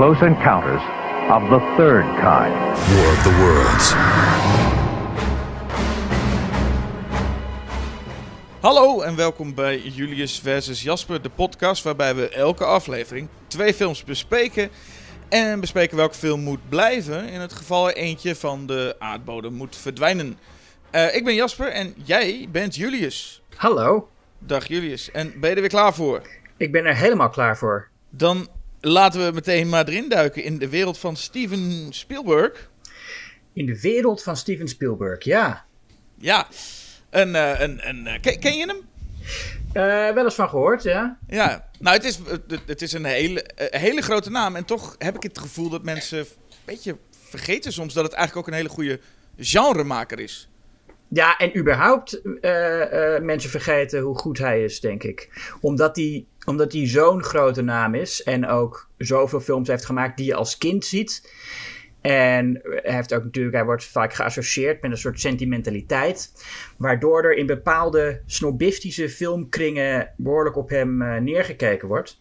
Close Encounters of the Third Kind. War of the Worlds. Hallo en welkom bij Julius versus Jasper, de podcast waarbij we elke aflevering twee films bespreken. En bespreken welke film moet blijven in het geval er eentje van de aardbodem moet verdwijnen. Eh, ik ben Jasper en jij bent Julius. Hallo, Dag Julius. En ben je er weer klaar voor? ik ben er helemaal klaar voor. Dan laten we meteen maar erin duiken in de wereld van Steven Spielberg. In de wereld van Steven Spielberg, ja. Ja, een, eh, eh, ken, ken je hem? Eh, wel eens van gehoord, ja. Ja, nou het is, het- is een hele, hele grote naam. En toch heb ik het gevoel dat mensen een beetje vergeten soms dat het eigenlijk ook een hele goede genremaker is. Ja, en überhaupt eh, eh, mensen vergeten hoe goed hij is, denk ik. Omdat hij, omdat zo'n grote naam is en ook zoveel films heeft gemaakt die je als kind ziet. En hij heeft ook natuurlijk, hij wordt vaak geassocieerd met een soort sentimentaliteit. Waardoor er in bepaalde snobistische filmkringen behoorlijk op hem eh, neergekeken wordt.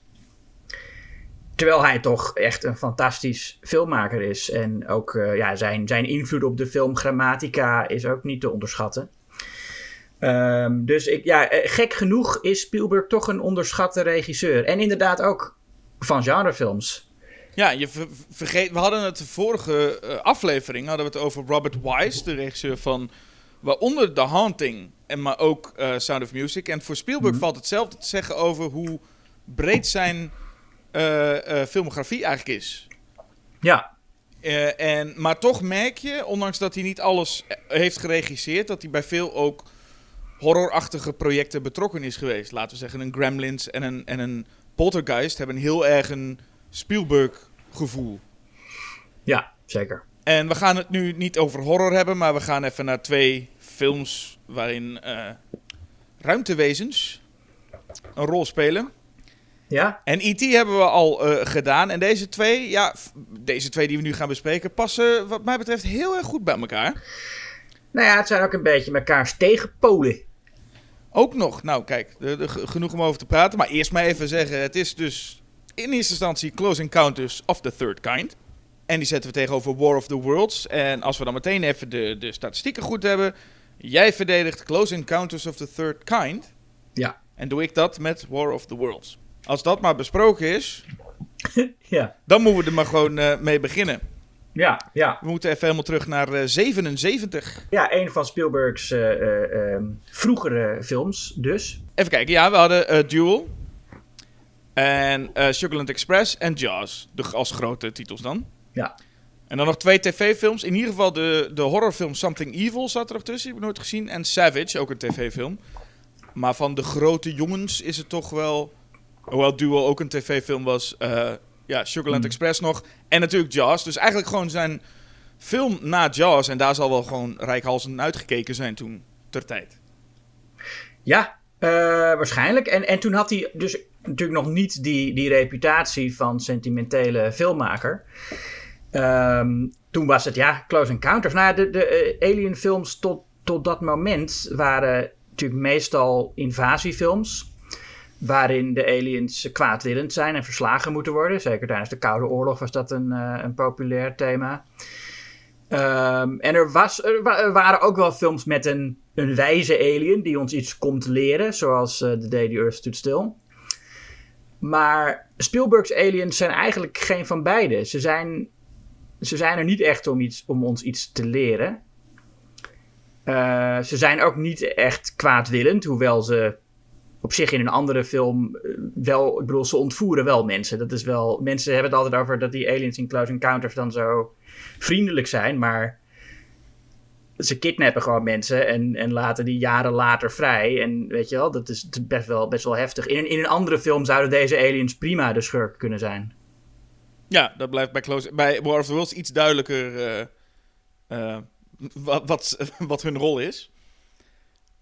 Terwijl hij toch echt een fantastisch filmmaker is. En ook eh, ja, zijn, zijn invloed op de film Grammatica is ook niet te onderschatten. Ehm, dus ik, ja, eh, gek genoeg is Spielberg toch een onderschatte regisseur. En inderdaad ook van genrefilms. Ja, je ver- vergeet, we hadden het de vorige eh, aflevering hadden we het over Robert Wise, de regisseur van waaronder The Haunting en maar ook Sound of Music. En voor Spielberg valt hetzelfde te zeggen over hoe breed zijn filmografie eigenlijk is. Ja, Eh, en, maar toch merk je, ondanks dat hij niet alles eh, heeft geregisseerd, dat hij bij veel ook horrorachtige projecten betrokken is geweest. Laten we zeggen, een Gremlins en een, en een Poltergeist hebben heel erg een Spielberg-gevoel. ja, zeker. En we gaan het nu niet over horror hebben, maar we gaan even naar twee films waarin eh, ruimtewezens een rol spelen. Ja, En E.T. hebben we al eh, gedaan. En deze twee, ja, deze twee die we nu gaan bespreken, passen wat mij betreft heel erg goed bij elkaar. nou ja, het zijn ook een beetje mekaars tegenpolen. Ook nog, nou kijk, de, de- ge- genoeg om over te praten. Maar eerst maar even zeggen, het is dus in eerste instantie Close Encounters of the Third Kind. En die zetten we tegenover War of the Worlds. En als we dan meteen even de, de statistieken goed hebben. Jij verdedigt Close Encounters of the Third Kind. Ja. En doe ik dat met War of the Worlds. Als dat maar besproken is, Ja, dan moeten we er maar gewoon eh, mee beginnen. ja, ja. We moeten even helemaal terug naar eh, 77. Ja, een van Spielberg's eh, eh, ehm, vroegere films dus. Even kijken, ja, we hadden Duel. En eh Sugarland Express en Jaws. De, als grote titels dan. Ja. En dan nog twee tv-films. In ieder geval de, de horrorfilm Something Evil zat er nog tussen. Die heb ik nooit gezien. En Savage, ook een tv-film. Maar van de grote jongens is het toch wel... Hoewel Duel ook een tv-film was. eh, ja, Sugarland Express nog. En natuurlijk Jaws. Dus eigenlijk gewoon zijn film na Jaws. En daar zal wel gewoon rijkhalsend uitgekeken zijn toen, ter tijd. Ja, eh, waarschijnlijk. En, en toen had hij dus natuurlijk nog niet die, die reputatie van sentimentele filmmaker. Ehm, toen was het, ja, Close Encounters. Nou de, de eh, Alien films tot, tot dat moment waren natuurlijk meestal invasiefilms. Waarin de aliens kwaadwillend zijn en verslagen moeten worden. Zeker tijdens de Koude Oorlog was dat een, eh, een populair thema. Ehm, en er, was, er, wa- waren ook wel films met een, een wijze alien die ons iets komt leren, zoals eh, The Day the Earth Stood Still. Maar Spielberg's aliens zijn eigenlijk geen van beide. Ze zijn, ze zijn er niet echt om, iets, om ons iets te leren. Eh, ze zijn ook niet echt kwaadwillend, hoewel ze op zich in een andere film eh, wel, ik bedoel, ze ontvoeren wel mensen. Dat is wel, mensen hebben het altijd over dat die aliens in Close Encounters dan zo vriendelijk zijn, maar ze kidnappen gewoon mensen en, en laten die jaren later vrij. En weet je wel, dat is best wel, best wel heftig. In een, in een andere film zouden deze aliens prima de schurk kunnen zijn. Ja, dat blijft bij, Close, bij War of the Worlds iets duidelijker eh, eh, wat, wat, wat hun rol is.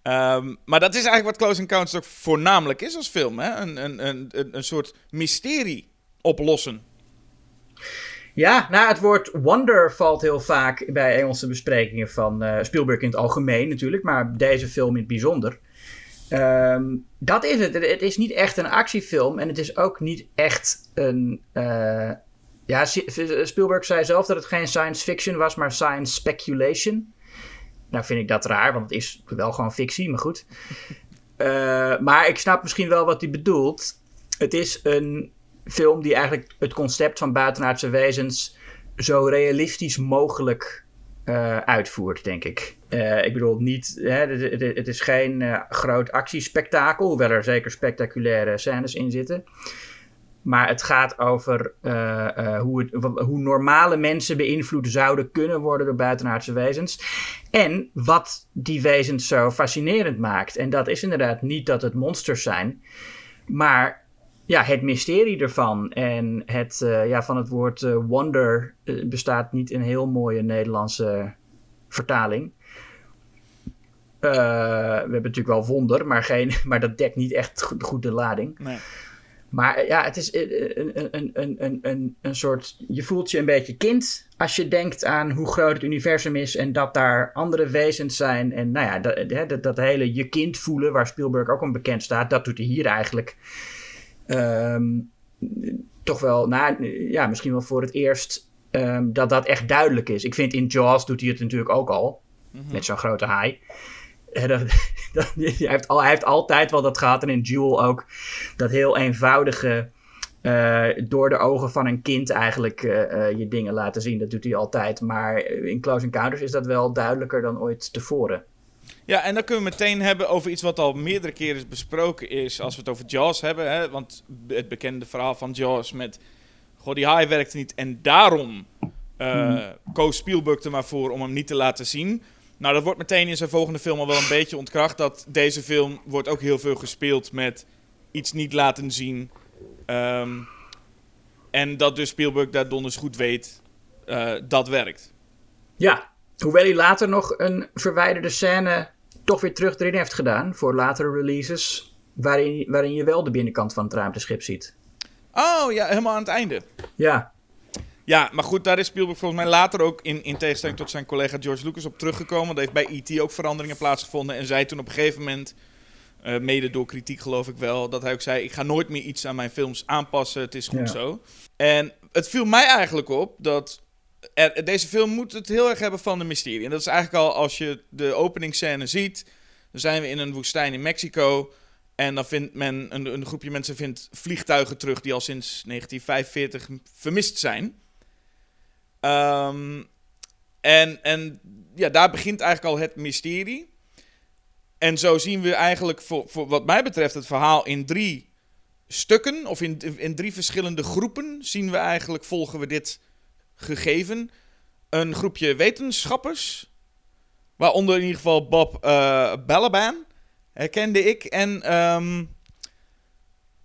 Ehm, maar dat is eigenlijk wat Close Encounters ook voornamelijk is als film. Hè? Een, een, een, een, soort mysterie oplossen. Ja, nou, het woord wonder valt heel vaak bij Engelse besprekingen van eh, Spielberg in het algemeen natuurlijk, maar deze film in het bijzonder. Ehm, dat is het. Het is niet echt een actiefilm en het is ook niet echt een, eh, Ja, Spielberg zei zelf dat het geen science fiction was, maar science speculation. Nou vind ik dat raar, want het is wel gewoon fictie, maar goed. Uh, maar ik snap misschien wel wat hij bedoelt. Het is een film die eigenlijk het concept van buitenaardse wezens zo realistisch mogelijk uh, uitvoert, denk ik. Uh, ik bedoel, niet, hè, het, het, is geen groot actiespektakel, hoewel er zeker spectaculaire scènes in zitten. Maar het gaat over hoe, het, hoe normale mensen beïnvloed zouden kunnen worden door buitenaardse wezens. En wat die wezens zo fascinerend maakt. En dat is inderdaad niet dat het monsters zijn, maar ja, het mysterie ervan. En het, uh, ja, van het woord wonder bestaat niet een heel mooie Nederlandse vertaling. we hebben natuurlijk wel wonder, maar, geen, maar dat dekt niet echt goed de lading. Nee. Maar ja, het is een, een, een, een, een, een soort. Je voelt je een beetje kind als je denkt aan hoe groot het universum is en dat daar andere wezens zijn. En nou ja, dat, dat, dat hele je kind voelen, waar Spielberg ook om bekend staat, dat doet hij hier eigenlijk um, toch wel, nou, ja, misschien wel voor het eerst um, dat dat echt duidelijk is. Ik vind in Jaws doet hij het natuurlijk ook al, mm -hmm. met zo'n grote haai. Hij, heeft al, hij heeft altijd wel dat gehad en in Jewel ook dat heel eenvoudige uh, door de ogen van een kind eigenlijk uh, uh, je dingen laten zien. Dat doet hij altijd. Maar in Close Encounters is dat wel duidelijker dan ooit tevoren. Ja, en dan kunnen we meteen hebben over iets wat al meerdere keren besproken is. Als we het over Jaws hebben. Hè, want het bekende verhaal van Jaws met... Goh, die haai werkt niet. En daarom hmm. koos Spielberg er maar voor om hem niet te laten zien. Nou, dat wordt meteen in zijn volgende film al wel een beetje ontkracht. Dat deze film wordt ook heel veel gespeeld met iets niet laten zien. Um, en dat dus Spielberg daar donders goed weet uh, dat werkt. Ja, hoewel hij later nog een verwijderde scène toch weer terug erin heeft gedaan voor latere releases. Waarin, waarin je wel de binnenkant van het ruimteschip ziet. Oh ja, helemaal aan het einde. Ja. Ja, maar goed, daar is Spielberg volgens mij later ook in, in tegenstelling tot zijn collega George Lucas op teruggekomen. Er heeft bij E.T. ook veranderingen plaatsgevonden. En zei toen op een gegeven moment, uh, mede door kritiek geloof ik wel, dat hij ook zei: Ik ga nooit meer iets aan mijn films aanpassen. Het is goed ja. zo. En het viel mij eigenlijk op dat er, deze film moet het heel erg hebben van de mysterie. En dat is eigenlijk al als je de openingsscène ziet. Dan zijn we in een woestijn in Mexico. En dan vindt men, een, een groepje mensen vindt vliegtuigen terug die al sinds 1945 vermist zijn. Um, en, en ja, daar begint eigenlijk al het mysterie. En zo zien we eigenlijk, voor, voor wat mij betreft, het verhaal in drie stukken. Of in, in drie verschillende groepen zien we eigenlijk, volgen we dit gegeven. Een groepje wetenschappers, waaronder in ieder geval Bob uh, Balaban, herkende ik. En um,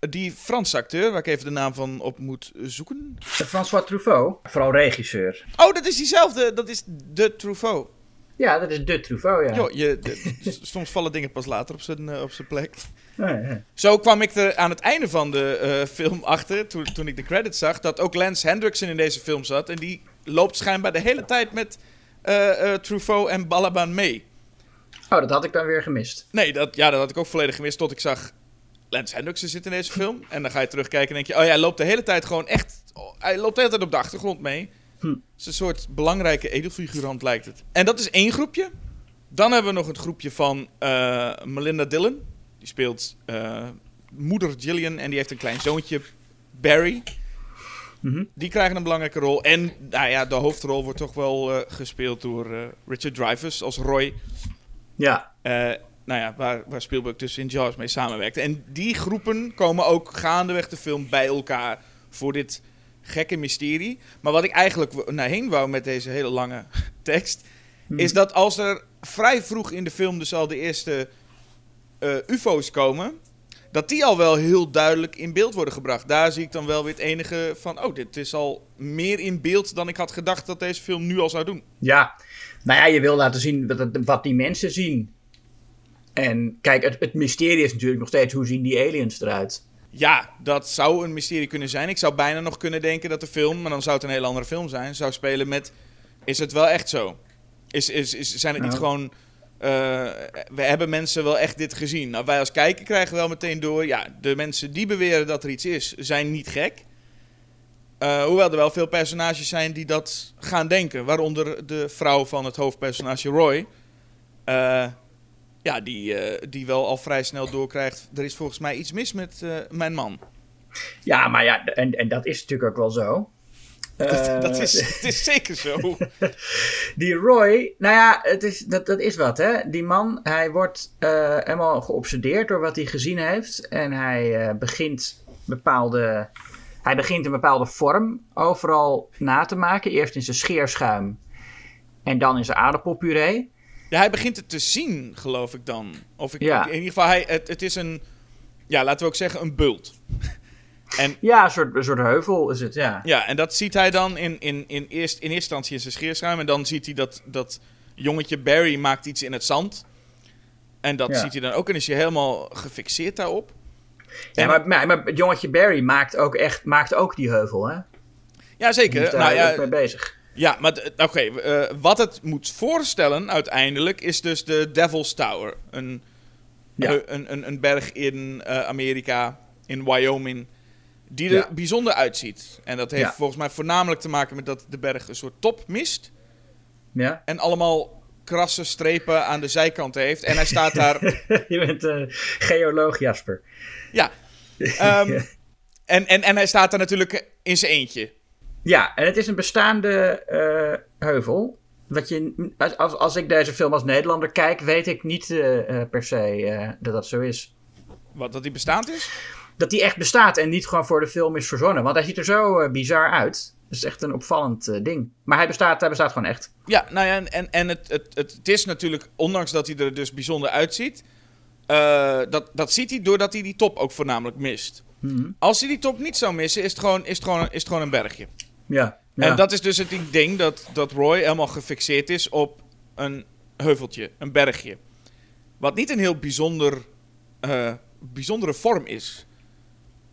die Franse acteur, waar ik even de naam van op moet zoeken. François Truffaut, vooral regisseur. Oh, dat is diezelfde, dat is de Truffaut. Ja, dat is de Truffaut, ja. Jo, je, de, soms vallen dingen pas later op zijn, uh, op zijn plek. Oh, ja. Zo kwam ik er aan het einde van de uh, film achter, toen, toen ik de credits zag, dat ook Lance Hendrickson in deze film zat. En die loopt schijnbaar de hele tijd met uh, Truffaut en Balaban mee. Oh, dat had ik dan weer gemist. Nee, dat, ja, dat had ik ook volledig gemist tot ik zag Lance Hendrickson zit in deze film. En dan ga je terugkijken en denk je, oh ja, hij loopt de hele tijd gewoon echt, oh, hij loopt de hele tijd op de achtergrond mee. Hm. Het is een soort belangrijke edelfigurant, lijkt het. En dat is één groepje. Dan hebben we nog het groepje van uh, Melinda Dillon. Die speelt uh, moeder Gillian en die heeft een klein zoontje, Barry. Mm -hmm. Die krijgen een belangrijke rol. En nou ja, de hoofdrol wordt toch wel uh, gespeeld door Richard Dreyfuss als Roy. Ja. Nou ja, waar, waar Spielberg dus in Jaws mee samenwerkte. En die groepen komen ook gaandeweg de film bij elkaar voor dit gekke mysterie. Maar wat ik eigenlijk naar heen wou met deze hele lange tekst, hmm. is dat als er vrij vroeg in de film dus al de eerste uh, UFO's komen, dat die al wel heel duidelijk in beeld worden gebracht. Daar zie ik dan wel weer het enige van, oh, dit is al meer in beeld dan ik had gedacht dat deze film nu al zou doen. Ja, nou ja, je wil laten zien wat, wat die mensen zien. En kijk, het, het mysterie is natuurlijk nog steeds hoe zien die aliens eruit. Ja, dat zou een mysterie kunnen zijn. Ik zou bijna nog kunnen denken dat de film, maar dan zou het een hele andere film zijn, zou spelen met: is het wel echt zo? Is, is, is, zijn het niet nou. gewoon. Uh, we hebben mensen wel echt dit gezien. Nou, wij als kijker krijgen wel meteen door. Ja, de mensen die beweren dat er iets is, zijn niet gek. Eh, hoewel er wel veel personages zijn die dat gaan denken. Waaronder de vrouw van het hoofdpersonage Roy. Eh, ja, die, eh, die wel al vrij snel doorkrijgt. Er is volgens mij iets mis met eh, mijn man. Ja, maar ja, en, en dat is natuurlijk ook wel zo. dat, Eh, is, het is zeker zo. Die Roy, nou ja, het is, dat, dat is wat, hè. Die man, hij wordt eh, helemaal geobsedeerd door wat hij gezien heeft. En hij eh, begint bepaalde... Hij begint een bepaalde vorm overal na te maken. Eerst in zijn scheerschuim. En dan in zijn aardappelpuree. Ja, hij begint het te zien, geloof ik dan. Of ik, Ja. In ieder geval, hij, het, het is een... Ja, laten we ook zeggen, een bult. En Ja, een soort, een soort heuvel is het, ja. Ja, en dat ziet hij dan in, in, in, eerst, in eerste instantie in zijn scheerschuim. En dan ziet hij dat, dat jongetje Barry maakt iets in het zand. En dat Ja. ziet hij dan ook en is je helemaal gefixeerd daarop. ja En- maar, maar, maar het jongetje Barry maakt ook echt maakt ook die heuvel, hè. Ja, Die is zeker. daar Nou, ook mee ja, bezig. Ja, maar oké, eh, wat het moet voorstellen uiteindelijk is dus de Devil's Tower. Een, Ja. eh, een, een, een berg in eh, Amerika, in Wyoming, die er Ja. bijzonder uitziet. En dat heeft Ja. volgens mij voornamelijk te maken met dat de berg een soort top mist. Ja. En allemaal krasse strepen aan de zijkanten heeft. En hij staat daar Je bent geoloog Jasper. Ja. Ehm, en, en, en hij staat daar natuurlijk in zijn eentje. Ja, en het is een bestaande eh, heuvel. Wat je, als, als, ik deze film als Nederlander kijk, weet ik niet eh, eh, per se dat dat zo is. Wat, dat die bestaand is? Dat die echt bestaat en niet gewoon voor de film is verzonnen. Want hij ziet er zo bizar uit. Dat is echt een opvallend ding. Maar hij bestaat, hij bestaat gewoon echt. Ja, nou ja, en, en, en het, het, het, het is natuurlijk, ondanks dat hij er dus bijzonder uitziet... dat, dat ziet hij doordat hij die top ook voornamelijk mist. Mhm. Als hij die top niet zou missen, is het gewoon, is het gewoon, is het gewoon een bergje. Ja. ja. En dat is dus het ding dat, dat Roy helemaal gefixeerd is op een heuveltje, een bergje. Wat niet een heel bijzonder, eh, bijzondere vorm is.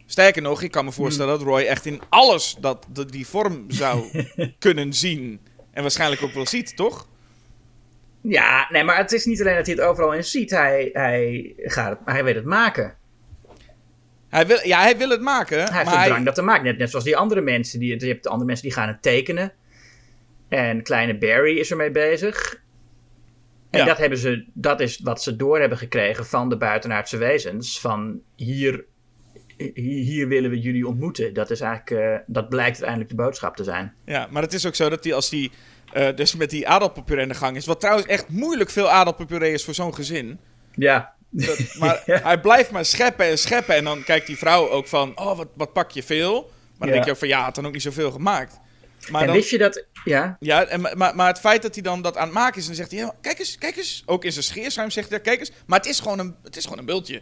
Sterker nog, ik kan me voorstellen dat Roy echt in alles dat, dat die vorm zou kunnen zien. En waarschijnlijk ook wel ziet, toch? ja, nee, maar het is niet alleen dat hij het overal in ziet. Hij, hij, gaat het, hij weet het maken. Hij wil, ja, hij wil het maken, Hij heeft maar de hij, drang dat te maken. Net, net zoals die andere mensen. Die, je hebt de andere mensen die gaan het tekenen. En kleine Barry is ermee bezig. En Ja. dat, hebben ze, dat is wat ze door hebben gekregen van de buitenaardse wezens. Van hier, hier, willen we jullie ontmoeten. Dat, is eigenlijk, eh, dat blijkt uiteindelijk de boodschap te zijn. ja, maar het is ook zo dat hij als hij eh, dus met die aardappelpuree aan de gang is... Wat trouwens echt moeilijk veel aardappelpuree is voor zo'n gezin... Ja. Dat- maar Ja. hij blijft maar scheppen en scheppen. En dan kijkt die vrouw ook van, oh, wat, wat pak je veel? Maar dan Ja. denk je ook van, ja, had dan ook niet zoveel gemaakt. Maar, en dan, wist je dat... Ja, ja, en, maar, maar het feit dat hij dan dat aan het maken is, dan zegt hij, ja, kijk eens, kijk eens. Ook in zijn scheerschuim zegt hij, kijk eens. Maar het is gewoon een, het is gewoon een bultje.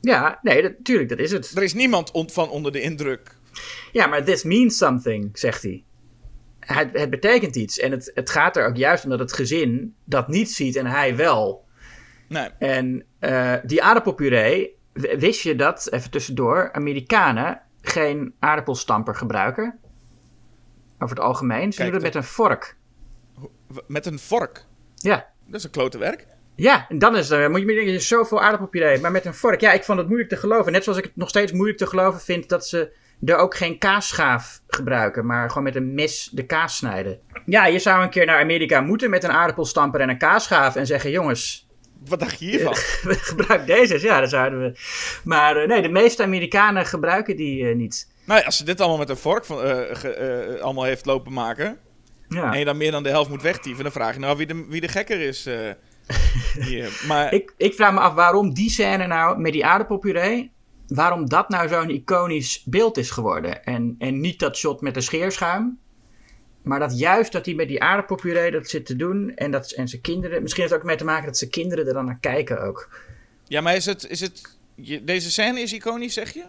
ja nee, dat, tuurlijk, dat is het. Er is niemand on- van onder de indruk. Ja, maar this means something, zegt hij. Het, het betekent iets. En het, het gaat er ook juist om dat het gezin dat niet ziet en hij wel. Nee, En eh, die aardappelpuree, wist je dat, even tussendoor, Amerikanen geen aardappelstamper gebruiken? Over het algemeen. Ze doen het dat- met een vork. met een vork. Ja. Dat is een klote werk. Ja, en dan is er, moet je me denken, zoveel aardappelpuree, maar met een vork. Ja, ik vond het moeilijk te geloven. Net zoals ik het nog steeds moeilijk te geloven vind dat ze er ook geen kaasschaaf gebruiken, maar gewoon met een mes de kaas snijden. Ja, je zou een keer naar Amerika moeten met een aardappelstamper en een kaasschaaf en zeggen, jongens, Wat dacht je hiervan? gebruik deze. Ja, dat zouden we. Maar eh, nee, de meeste Amerikanen gebruiken die eh, niet. nou ja, als ze dit allemaal met een vork van, eh, ge- allemaal heeft lopen maken... Ja. en je dan meer dan de helft moet wegtieven... dan vraag je nou wie de, wie de gekker is hier. Maar Ik, ik vraag me af waarom die scène nou met die aardappelpuree. Waarom dat nou zo'n iconisch beeld is geworden. En, en niet dat shot met de scheerschuim. Maar dat juist dat hij met die aardappelpuree dat zit te doen. En, dat, en zijn kinderen. Misschien heeft het ook mee te maken dat zijn kinderen er dan naar kijken ook. Ja, maar is het... Is het deze scène is iconisch, zeg je?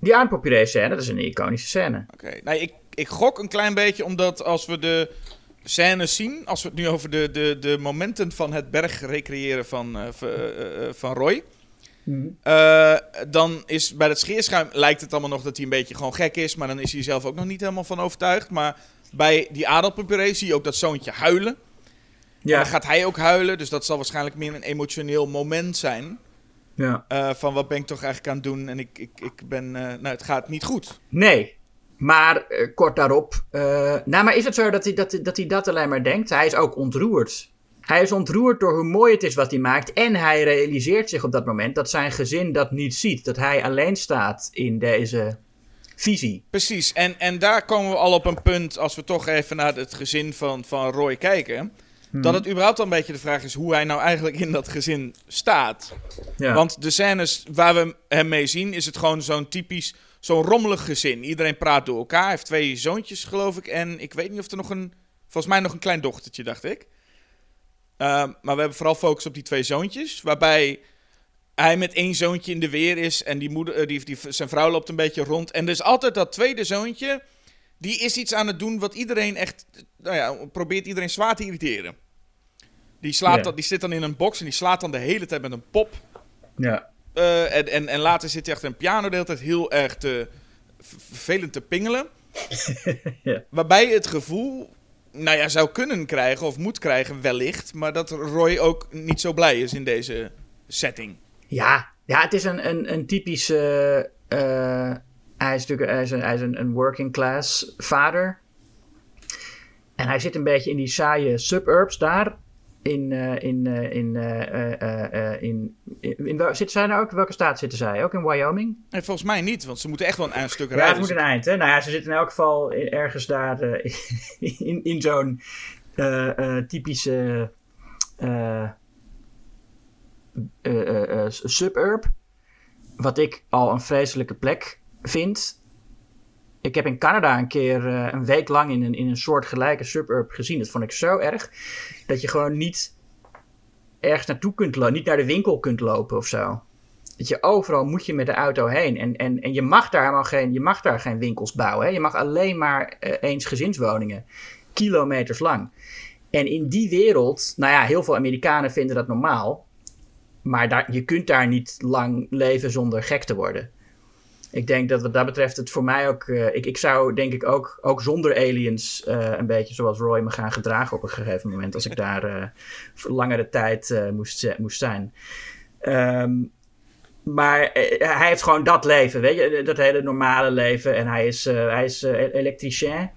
Die aardappelpuree scène, dat is een iconische scène. Oké. Nee, ik, ik gok een klein beetje omdat als we de scènes zien... als we het nu over de, de, de momenten van het berg recreëren van, eh, eh, eh, van Roy... eh, dan is bij het scheerschuim lijkt het allemaal nog dat hij een beetje gewoon gek is... maar dan is hij zelf ook nog niet helemaal van overtuigd. Maar bij die aardappelpuree zie je ook dat zoontje huilen. En Ja, dan gaat hij ook huilen, dus dat zal waarschijnlijk meer een emotioneel moment zijn... ja. eh, van wat ben ik toch eigenlijk aan het doen en ik, ik, ik ben... eh, nou, het gaat niet goed. Nee. maar eh, kort daarop. nou, maar is het zo dat hij dat, dat hij dat alleen maar denkt? Hij is ook ontroerd. Hij is ontroerd door hoe mooi het is wat hij maakt. En hij realiseert zich op dat moment dat zijn gezin dat niet ziet. Dat hij alleen staat in deze visie. Precies, en, en daar komen we al op een punt, als we toch even naar het gezin van, van Roy kijken. Dat het überhaupt al een beetje de vraag is hoe hij nou eigenlijk in dat gezin staat. Ja. Want de scènes waar we hem mee zien, is het gewoon zo'n typisch, zo'n rommelig gezin. Iedereen praat door elkaar. Hij heeft twee zoontjes, geloof ik. En ik weet niet of er nog een, volgens mij nog een klein dochtertje, dacht ik. Ehm, maar we hebben vooral focus op die twee zoontjes. Waarbij hij met één zoontje in de weer is. En die moeder, eh, die, die, zijn vrouw loopt een beetje rond. En er is altijd dat tweede zoontje. Die is iets aan het doen wat iedereen echt. Nou ja, probeert iedereen zwaar te irriteren. Die, slaat die zit dan in een box en die slaat dan de hele tijd met een pop. ja. Eh, en, en, en later zit hij achter een piano de hele tijd heel erg te, ver- vervelend te pingelen. Waarbij je het gevoel, nou ja, zou kunnen krijgen of moet krijgen wellicht. Maar dat Roy ook niet zo blij is in deze setting. Ja, ja, het is een, een, een typische. eh, hij is natuurlijk hij is een, hij is een, een working class vader. En hij zit een beetje in die saaie suburbs daar. In, eh, in, eh, in, eh, eh, eh, eh, in, in, in zitten zij nou ook? Welke staat zitten zij? Ook in Wyoming? En volgens mij niet, want ze moeten echt wel een stuk Ja, het rijden. moet een eind, hè? Nou ja, ze zitten in elk geval in- ergens daar eh, in, in zo'n eh, eh, typische eh, eh, eh, eh, suburb. Wat ik al een vreselijke plek vind. Ik heb in Canada een keer eh, een week lang in een, in een soort gelijke suburb gezien. Dat vond ik zo erg. Dat je gewoon niet ergens naartoe kunt lopen. Niet naar de winkel kunt lopen of zo. Dat je overal moet je met de auto heen. En, en, en je, mag daar helemaal geen, je mag daar geen winkels bouwen. Hè? Je mag alleen maar eh, eensgezinswoningen. Kilometers lang. En in die wereld, nou ja, heel veel Amerikanen vinden dat normaal. Maar daar, je kunt daar niet lang leven zonder gek te worden. Ik denk dat wat dat betreft het voor mij ook... eh, ik, ik zou denk ik ook, ook zonder aliens eh, een beetje zoals Roy me gaan gedragen op een gegeven moment. Als ik daar voor langere tijd moest, moest zijn. Ehm, maar hij heeft gewoon dat leven, weet je, dat hele normale leven. En hij is, hij is elektricien.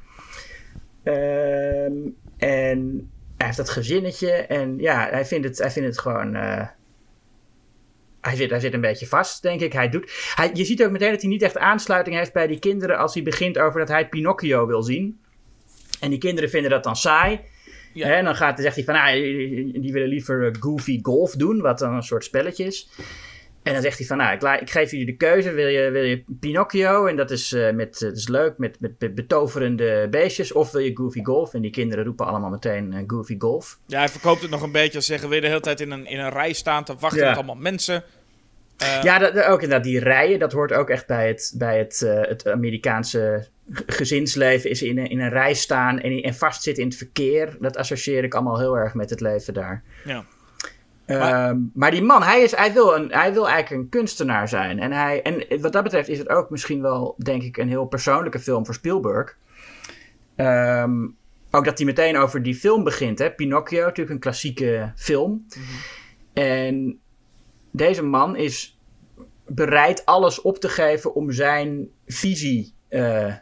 Ehm, en hij heeft dat gezinnetje. En ja, hij vindt het, hij vindt het gewoon. Hij, zit, hij zit een beetje vast, denk ik. Hij doet, hij, je ziet ook meteen dat hij niet echt aansluiting heeft bij die kinderen. als hij begint over dat hij Pinocchio wil zien. En die kinderen vinden dat dan saai. Ja. En dan gaat, zegt hij van, ah, die die willen liever eh, Goofy Golf doen, wat dan een soort spelletje is. En dan zegt hij van, nou, ik, la- ik geef jullie de keuze. Wil je, wil je Pinocchio? En dat is, eh, met, eh, dat is leuk, met, met, met betoverende beestjes. Of wil je Goofy Golf? En die kinderen roepen allemaal meteen eh, Goofy Golf. Ja, hij verkoopt het nog een beetje als zeggen, wil je de hele tijd in een, in een rij staan te wachten Ja. met allemaal mensen. Ja, dat, ook inderdaad. Die rijen, dat hoort ook echt bij het, bij het, het Amerikaanse gezinsleven. Is in een, in een rij staan en, en vastzitten in het verkeer. Dat associeer ik allemaal heel erg met het leven daar. ja. Ehm, maar die man, hij, is, hij, wil een, hij wil eigenlijk een kunstenaar zijn. En, hij, en wat dat betreft is het ook misschien wel, denk ik, een heel persoonlijke film voor Spielberg. Ehm, ook dat hij meteen over die film begint. Hè? Pinocchio, natuurlijk een klassieke film. En deze man is bereid alles op te geven om zijn visie eh, eh,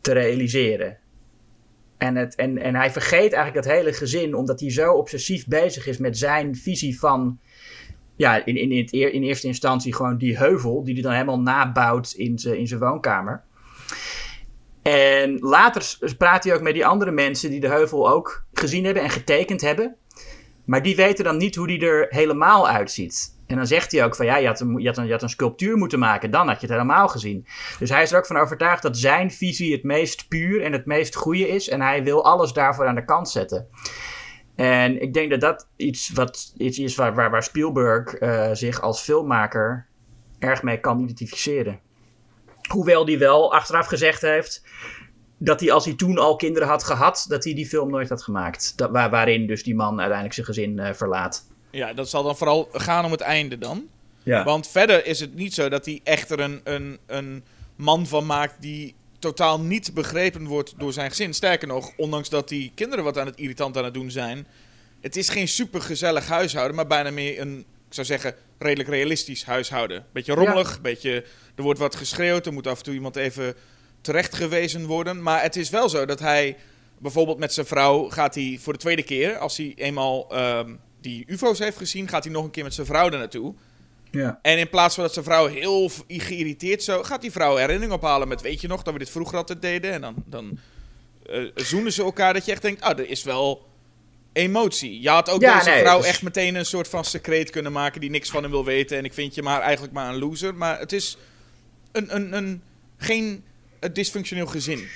te realiseren. En, het, en, en hij vergeet eigenlijk dat hele gezin, omdat hij zo obsessief bezig is met zijn visie van. Ja, in, in, het eer- in eerste instantie gewoon die heuvel, die hij dan helemaal nabouwt in zijn in zijn woonkamer. En later praat hij ook met die andere mensen die de heuvel ook gezien hebben en getekend hebben. Maar die weten dan niet hoe die er helemaal uitziet. En dan zegt hij ook van ja, je had, een, je, had je had een sculptuur moeten maken, dan had je het helemaal gezien. Dus hij is er ook van overtuigd dat zijn visie het meest puur en het meest goede is. En hij wil alles daarvoor aan de kant zetten. En ik denk dat dat iets, wat, iets is waar, waar, waar Spielberg eh, zich als filmmaker erg mee kan identificeren. Hoewel hij wel achteraf gezegd heeft dat hij als hij toen al kinderen had gehad, dat hij die film nooit had gemaakt. Dat, waar, waarin dus die man uiteindelijk zijn gezin eh, verlaat. Ja, dat zal dan vooral gaan om het einde dan. Ja. Want verder is het niet zo dat hij echt er een, een, een man van maakt die totaal niet begrepen wordt door zijn gezin. Sterker nog, ondanks dat die kinderen wat aan het irritant aan het doen zijn. Het is geen super gezellig huishouden, maar bijna meer een, ik zou zeggen, redelijk realistisch huishouden. Beetje rommelig, beetje, er wordt wat geschreeuwd, er moet af en toe iemand even terechtgewezen worden. Maar het is wel zo dat hij bijvoorbeeld met zijn vrouw gaat hij voor de tweede keer, als hij eenmaal ehm, die UFO's heeft gezien, gaat hij nog een keer met zijn vrouw er naartoe. Ja. En in plaats van dat zijn vrouw heel geïrriteerd zo, gaat die vrouw herinnering ophalen met, weet je nog, dat we dit vroeger altijd deden. En dan, dan eh, zoenen ze elkaar dat je echt denkt, ah, er is wel emotie. Je had ook Ja, deze nee, vrouw dus- echt meteen een soort van secreet kunnen maken die niks van hem wil weten. En ik vind je maar eigenlijk maar een loser. Maar het is een, een, een, geen een dysfunctioneel gezin.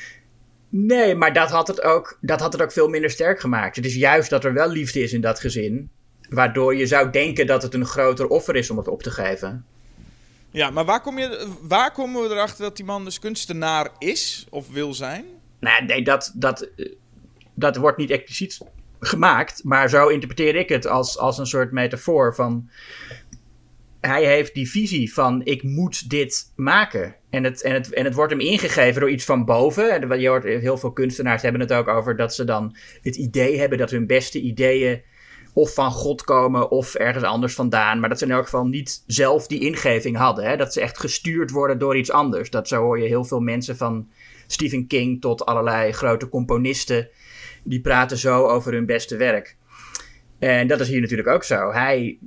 Nee, maar dat had, het ook, dat had het ook veel minder sterk gemaakt. Het is juist dat er wel liefde is in dat gezin. Waardoor je zou denken dat het een groter offer is om het op te geven. Ja, maar waar, kom je, waar komen we erachter dat die man dus kunstenaar is of wil zijn? Nou, nee, dat, dat, dat wordt niet expliciet gemaakt. Maar zo interpreteer ik het als, als een soort metafoor van... Hij heeft die visie van ik moet dit maken. En het, en, het, en het wordt hem ingegeven door iets van boven. En Je hoort, heel veel kunstenaars hebben het ook over dat ze dan het idee hebben dat hun beste ideeën of van God komen of ergens anders vandaan. Maar dat ze in elk geval niet zelf die ingeving hadden. Hè? Dat ze echt gestuurd worden door iets anders. Dat zo hoor je heel veel mensen van Stephen King tot allerlei grote componisten. Die praten zo over hun beste werk. En dat is hier natuurlijk ook zo. Hij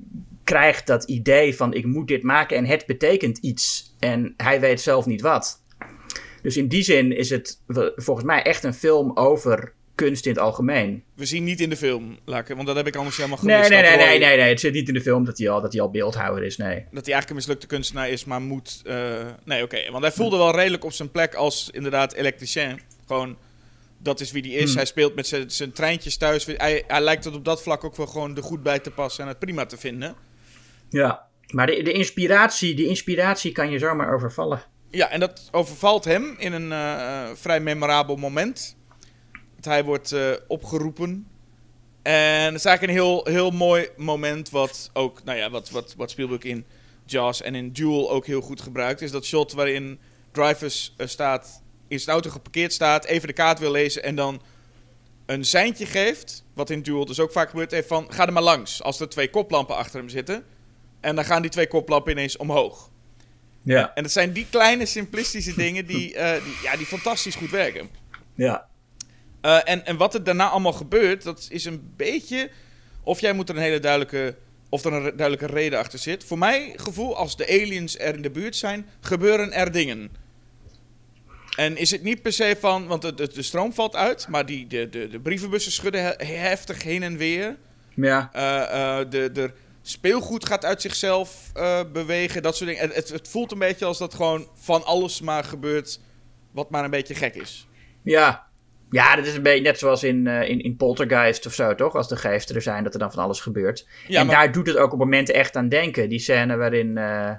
krijgt dat idee van ik moet dit maken en het betekent iets. En hij weet zelf niet wat. Dus in die zin is het volgens mij echt een film over kunst in het algemeen. We zien niet in de film, want dat heb ik anders helemaal gemist. Nee, nee, nee, nee, nee, nee. Het zit niet in de film dat hij al, dat hij al beeldhouwer is, nee. Dat hij eigenlijk een mislukte kunstenaar is, maar moet... eh, nee, oké. Want hij voelde wel redelijk op zijn plek als inderdaad elektricien. Gewoon, dat is wie hij is. Hmm. Hij speelt met zijn- zijn treintjes thuis. Hij, hij lijkt het op dat vlak ook wel gewoon er goed bij te passen en het prima te vinden. Ja. Maar de, de, inspiratie, de inspiratie kan je zomaar overvallen. Ja, en dat overvalt hem in een eh, eh, vrij memorabel moment. Hij wordt eh, opgeroepen. En het is eigenlijk een heel, heel mooi moment wat ook, nou ja, wat, wat, wat Spielberg in Jaws en in Duel ook heel goed gebruikt. Is dat shot waarin eh, staat, in zijn auto geparkeerd staat, even de kaart wil lezen en dan een seintje geeft. Wat in Duel dus ook vaak gebeurt, heeft van ga er maar langs. Als er twee koplampen achter hem zitten. En dan gaan die twee koplampen ineens omhoog. Ja. En het zijn die kleine simplistische dingen die, eh, die, ja, die fantastisch goed werken. Ja. Eh, en, en wat er daarna allemaal gebeurt, dat is een beetje... Of jij moet er een hele duidelijke... Of er een duidelijke reden achter zit. Voor mij gevoel, als de aliens er in de buurt zijn, gebeuren er dingen. En is het niet per se van... Want de, de, de stroom valt uit, maar die, de, de, de brievenbussen schudden he- heftig heen en weer. Ja. Eh, de, de speelgoed gaat uit zichzelf eh, bewegen, dat soort dingen. Het, het, voelt een beetje als dat gewoon van alles maar gebeurt wat maar een beetje gek is. Ja. Ja, dat is een beetje net zoals in, eh, in, in Poltergeist of zo, toch? Als de geesten er zijn, dat er dan van alles gebeurt. Ja, en maar- daar doet het ook op momenten echt aan denken. Die scène waarin eh,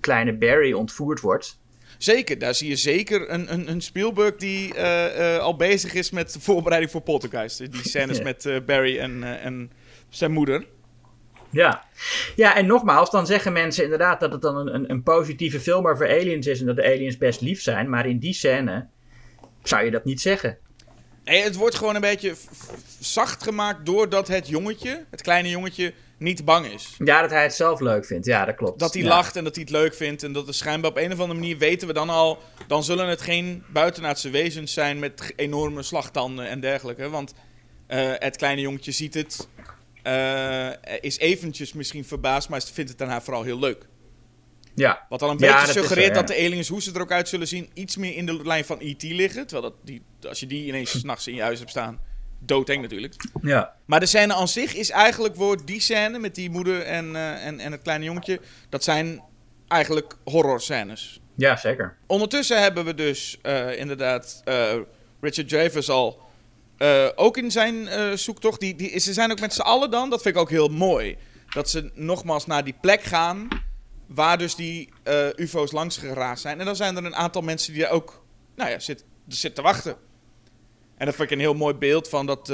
kleine Barry ontvoerd wordt. Zeker, daar zie je zeker een, een, een Spielberg die al bezig is met de voorbereiding voor Poltergeist. Die scènes Ja. met Barry en, en zijn moeder. Ja. Ja, en nogmaals, dan zeggen mensen inderdaad dat het dan een, een, een positieve film over aliens is en dat de aliens best lief zijn. Maar in die scène zou je dat niet zeggen. Nee, het wordt gewoon een beetje zacht gemaakt doordat het jongetje, het kleine jongetje, niet bang is. Ja, dat hij het zelf leuk vindt. Ja, dat klopt. Dat hij Ja. lacht en dat hij het leuk vindt. En dat er schijnbaar op een of andere manier weten we dan al. Dan zullen het geen buitenaardse wezens zijn met enorme slagtanden en dergelijke. Want eh, het kleine jongetje ziet het. Eh, is eventjes misschien verbaasd, maar vindt het daarna vooral heel leuk. Ja. Wat al een Ja, beetje suggereert ja. dat de aliens, hoe ze er ook uit zullen zien, iets meer in de lijn van E.T. liggen. Terwijl dat die, als je die ineens s'nachts in je huis hebt staan, doodeng natuurlijk. Ja. Maar de scène aan zich is eigenlijk voor die scène met die moeder en, eh, en, en het kleine jongetje, dat zijn eigenlijk horrorscènes. Ja, zeker. Ondertussen hebben we dus eh, inderdaad Richard Dreyfuss al eh, ook in zijn eh, zoektocht. Die, die, ze zijn ook met z'n allen dan, dat vind ik ook heel mooi. Dat ze nogmaals naar die plek gaan waar dus die eh, UFO's langs geraasd zijn. En dan zijn er een aantal mensen die daar ook nou ja, zit, zitten te wachten. En dat vind ik een heel mooi beeld van dat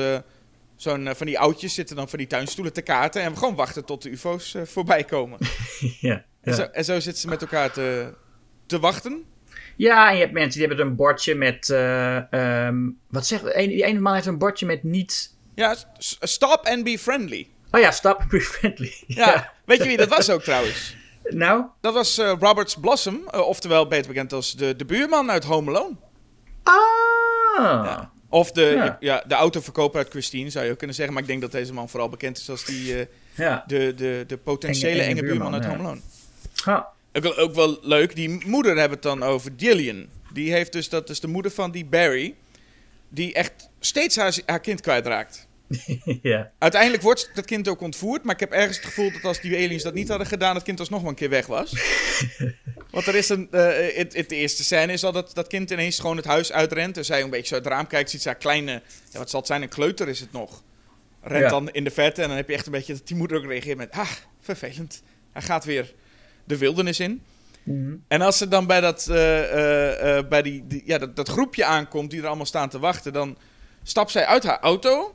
zo'n, van die oudjes zitten dan van die tuinstoelen te kaarten. En we gewoon wachten tot de UFO's voorbij komen. ja. En, zo, en zo zitten ze met elkaar te, te wachten. Ja, en je hebt mensen die hebben een bordje met. eh, ehm, wat zegt. Een, die ene man heeft een bordje met niet. Ja, stop and be friendly. Oh ja, stop be friendly. Ja, weet je wie dat was ook trouwens? Nou? Dat was uh, Roberts Blossom, uh, oftewel beter bekend als de, de buurman uit Home Alone. Ah! Ja. Of de, ja. ja. de autoverkoper uit Christine, zou je ook kunnen zeggen. Maar ik denk dat deze man vooral bekend is als die, uh, ja. de, de, de potentiële enge, enge, buurman, uit Home Alone. Ook, ook wel leuk, die moeder hebben het dan over Gillian. Die heeft dus, dat is de moeder van die Barry, die echt steeds haar, haar kind kwijtraakt. ja. Uiteindelijk wordt dat kind ook ontvoerd, maar ik heb ergens het gevoel dat als die aliens dat niet hadden gedaan, het kind alsnog wel een keer weg was. Want er is een. Uh, de eerste scène is al dat dat kind ineens gewoon het huis uitrent. En zij een beetje zo uit het raam kijkt, ziet ze haar kleine. Ja, wat zal het zijn? Een kleuter is het nog. Rent Ja. dan in de verte en dan heb je echt een beetje dat die moeder ook reageert met. Ah, vervelend. Hij gaat weer de wildernis in. Mhm. En als ze dan bij dat, eh, eh, eh, bij die, die- ja, dat, dat groepje aankomt die er allemaal staan te wachten, dan stapt zij uit haar auto,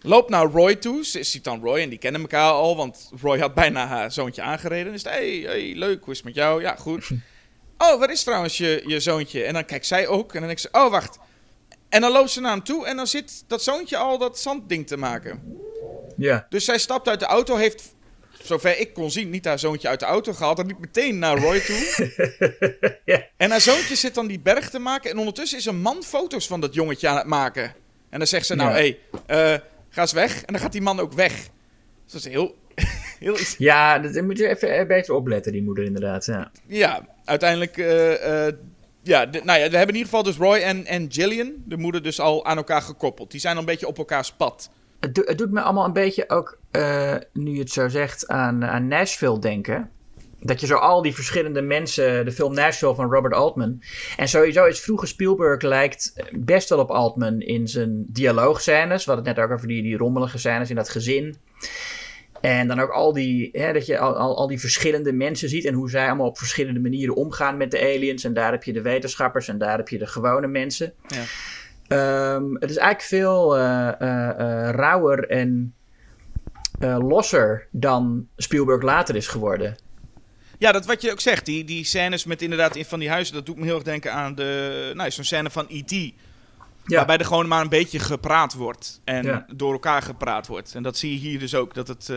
loopt naar Roy toe. Ze ziet dan Roy en die kennen elkaar al, want Roy had bijna haar zoontje aangereden. Dus hey, hey, leuk, hoe is het met jou? Ja, goed. Oh, waar is trouwens je, je zoontje? En dan kijkt zij ook en dan denkt ze, oh, wacht. En dan loopt ze naar hem toe en dan zit dat zoontje al dat zandding te maken. Ja. Dus zij stapt uit de auto, heeft, zover ik kon zien, niet haar zoontje uit de auto gehaald. En liep meteen naar Roy toe. ja. En haar zoontje zit dan die berg te maken. En ondertussen is een man foto's van dat jongetje aan het maken. En dan zegt ze, nou, hé, hey, eh, ga eens weg. En dan gaat die man ook weg. Dus dat is heel... heel iets. Ja, dat moet je even eh, beter opletten, die moeder inderdaad. Ja. Ja, uiteindelijk... eh, ja, de- nou ja, we hebben in ieder geval dus Roy en, en Gillian, de moeder, dus al aan elkaar gekoppeld. Die zijn al een beetje op elkaars pad. Het, do- het doet me allemaal een beetje ook, eh, nu je het zo zegt, aan, aan Nashville denken. Dat je zo al die verschillende mensen, de film Nashville van Robert Altman. En sowieso is vroege Spielberg lijkt best wel op Altman in zijn dialoogscènes. We hadden het net ook over die, die rommelige scènes in dat gezin. En dan ook al die, hè, dat je al, al, al die verschillende mensen ziet en hoe zij allemaal op verschillende manieren omgaan met de aliens. En daar heb je de wetenschappers en daar heb je de gewone mensen. Ja. Ehm, het is eigenlijk veel eh, eh, eh, rauwer en losser dan Spielberg later is geworden. Ja, dat wat je ook zegt. Die, die scènes met inderdaad in van die huizen, dat doet me heel erg denken aan de, nou, zo'n scène van E.T. Ja. Waarbij er gewoon maar een beetje gepraat wordt. En Ja. door elkaar gepraat wordt. En dat zie je hier dus ook. Dat het,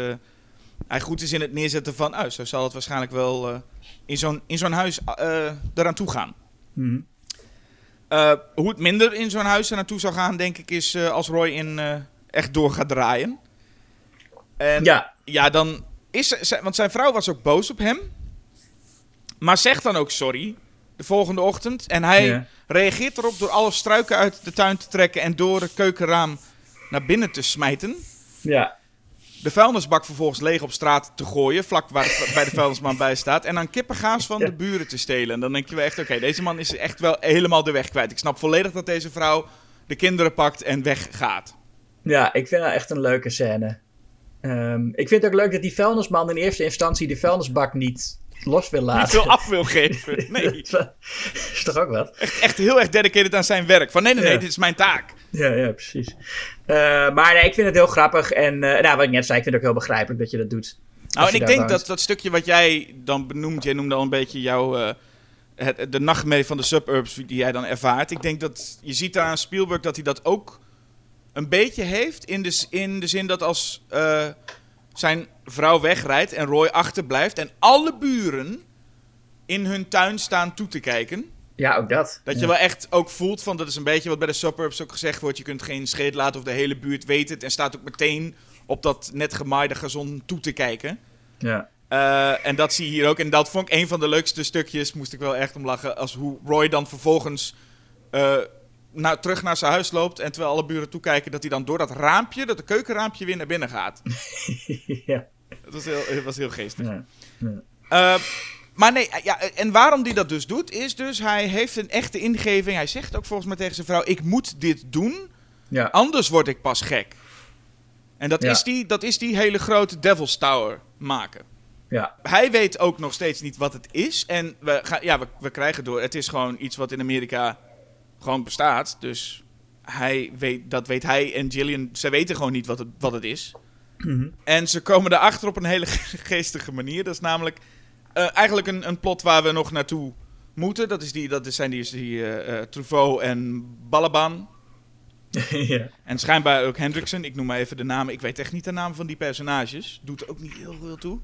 hij goed is in het neerzetten van, oh, zo zal het waarschijnlijk wel in zo'n in zo'n huis eh eraan toe gaan. Mhm. Eh, hoe het minder in zo'n huis er naartoe zou gaan, denk ik, is eh, als Roy in eh, echt door gaat draaien. En Ja, ja, dan is want zijn vrouw was ook boos op hem. Maar zegt dan ook sorry de volgende ochtend. En hij Ja. reageert erop door alle struiken uit de tuin te trekken en door het keukenraam naar binnen te smijten. ja. De vuilnisbak vervolgens leeg op straat te gooien, vlak waar het bij de vuilnisman bij staat. En dan kippengaas van de buren te stelen. En dan denk je wel echt, oké, deze man is echt wel helemaal de weg kwijt. Ik snap volledig dat deze vrouw de kinderen pakt en weggaat. ja, ik vind dat echt een leuke scène. Ehm, ik vind het ook leuk dat die vuilnisman in eerste instantie de vuilnisbak niet los wil Niet laten. veel af wil geven. Nee. dat is toch ook wat? echt, echt heel erg dedicated aan zijn werk. Van nee, nee, nee, Ja. dit is mijn taak. Ja, ja, precies. Eh, maar nee, ik vind het heel grappig. En eh, nou, wat ik net zei, ik vind het ook heel begrijpelijk dat je dat doet. Nou, en ik denk woont. dat dat stukje wat jij dan benoemt, jij noemde al een beetje jouw, eh, het, de nachtmerrie van de suburbs die jij dan ervaart. Ik denk dat je ziet daar aan Spielberg dat hij dat ook een beetje heeft. In de, in de zin dat als zijn vrouw wegrijdt en Roy achterblijft en alle buren in hun tuin staan toe te kijken. Ja, ook dat. Dat Ja. je wel echt ook voelt van, dat is een beetje wat bij de suburbs ook gezegd wordt. Je kunt geen scheet laten of de hele buurt weet het. En staat ook meteen op dat net gemaaide gazon toe te kijken. Ja. Eh, en dat zie je hier ook. En dat vond ik een van de leukste stukjes. Moest ik wel echt om lachen. Als hoe Roy dan vervolgens eh, nou, terug naar zijn huis loopt. En terwijl alle buren toekijken, dat hij dan door dat raampje, dat de keukenraampje, weer naar binnen gaat. ja. Dat was heel, was heel geestig. Ja. Eh, maar nee, ja, en waarom hij dat dus doet, is dus hij heeft een echte ingeving. Hij zegt ook volgens mij tegen zijn vrouw: Ik moet dit doen, Ja. anders word ik pas gek. En dat, Ja. is, die, dat is die hele grote Devil's Tower maken. Ja. Hij weet ook nog steeds niet wat het is. En we, gaan, ja, we, we krijgen door. Het is gewoon iets wat in Amerika gewoon bestaat. Dus hij weet, dat weet hij en Gillian. Ze weten gewoon niet wat het, wat het is. Mhm. En ze komen erachter op een hele geestige manier. Dat is namelijk eh, eigenlijk een, een plot waar we nog naartoe moeten. Dat, is die, dat zijn die, die eh, eh, Truffaut en Balaban. ja. En schijnbaar ook Hendrickson. Ik noem maar even de namen. Ik weet echt niet de naam van die personages. Doet ook niet heel veel toe.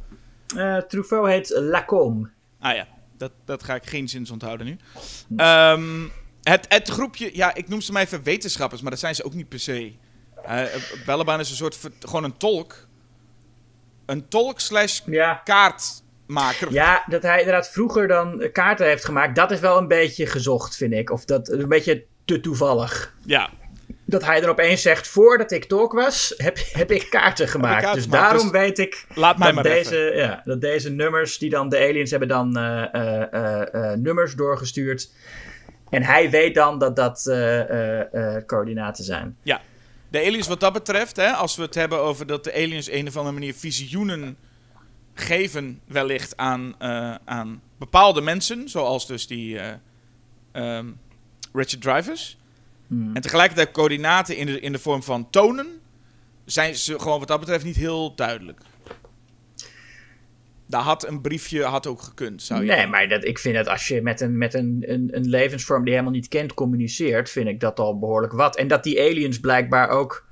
Truffaut heet Lacombe. Ah ja, dat, dat ga ik geen zins onthouden nu. Ehm, het, het groepje, ja, ik noem ze maar even wetenschappers, maar dat zijn ze ook niet per se. Uh, Bellebaan is een soort, gewoon een tolk. Een tolk slash Ja. kaartmaker. Ja, dat hij inderdaad vroeger dan kaarten heeft gemaakt, dat is wel een beetje gezocht, vind ik. Of dat een beetje te toevallig. Ja. Dat hij er opeens zegt, voordat ik talk was, heb, heb ik kaarten gemaakt. kaarten dus gemaakt, daarom dus weet ik Laat mij dat maar deze, even. ja, dat deze nummers, die dan de aliens hebben dan eh, nummers doorgestuurd. En hij weet dan dat dat coördinaten zijn. Ja. De aliens wat dat betreft, hè, als we het hebben over dat de aliens een of andere manier visioenen geven wellicht aan, eh, aan bepaalde mensen, zoals dus die ehm, Richard Drivers. Hmm. En tegelijkertijd coördinaten in de, in de vorm van tonen, zijn ze gewoon wat dat betreft niet heel duidelijk. Daar had een briefje had ook gekund, zou je Nee, denken. maar dat, ik vind dat als je met, een, met een, een, een levensvorm die je helemaal niet kent communiceert, vind ik dat al behoorlijk wat. En dat die aliens blijkbaar ook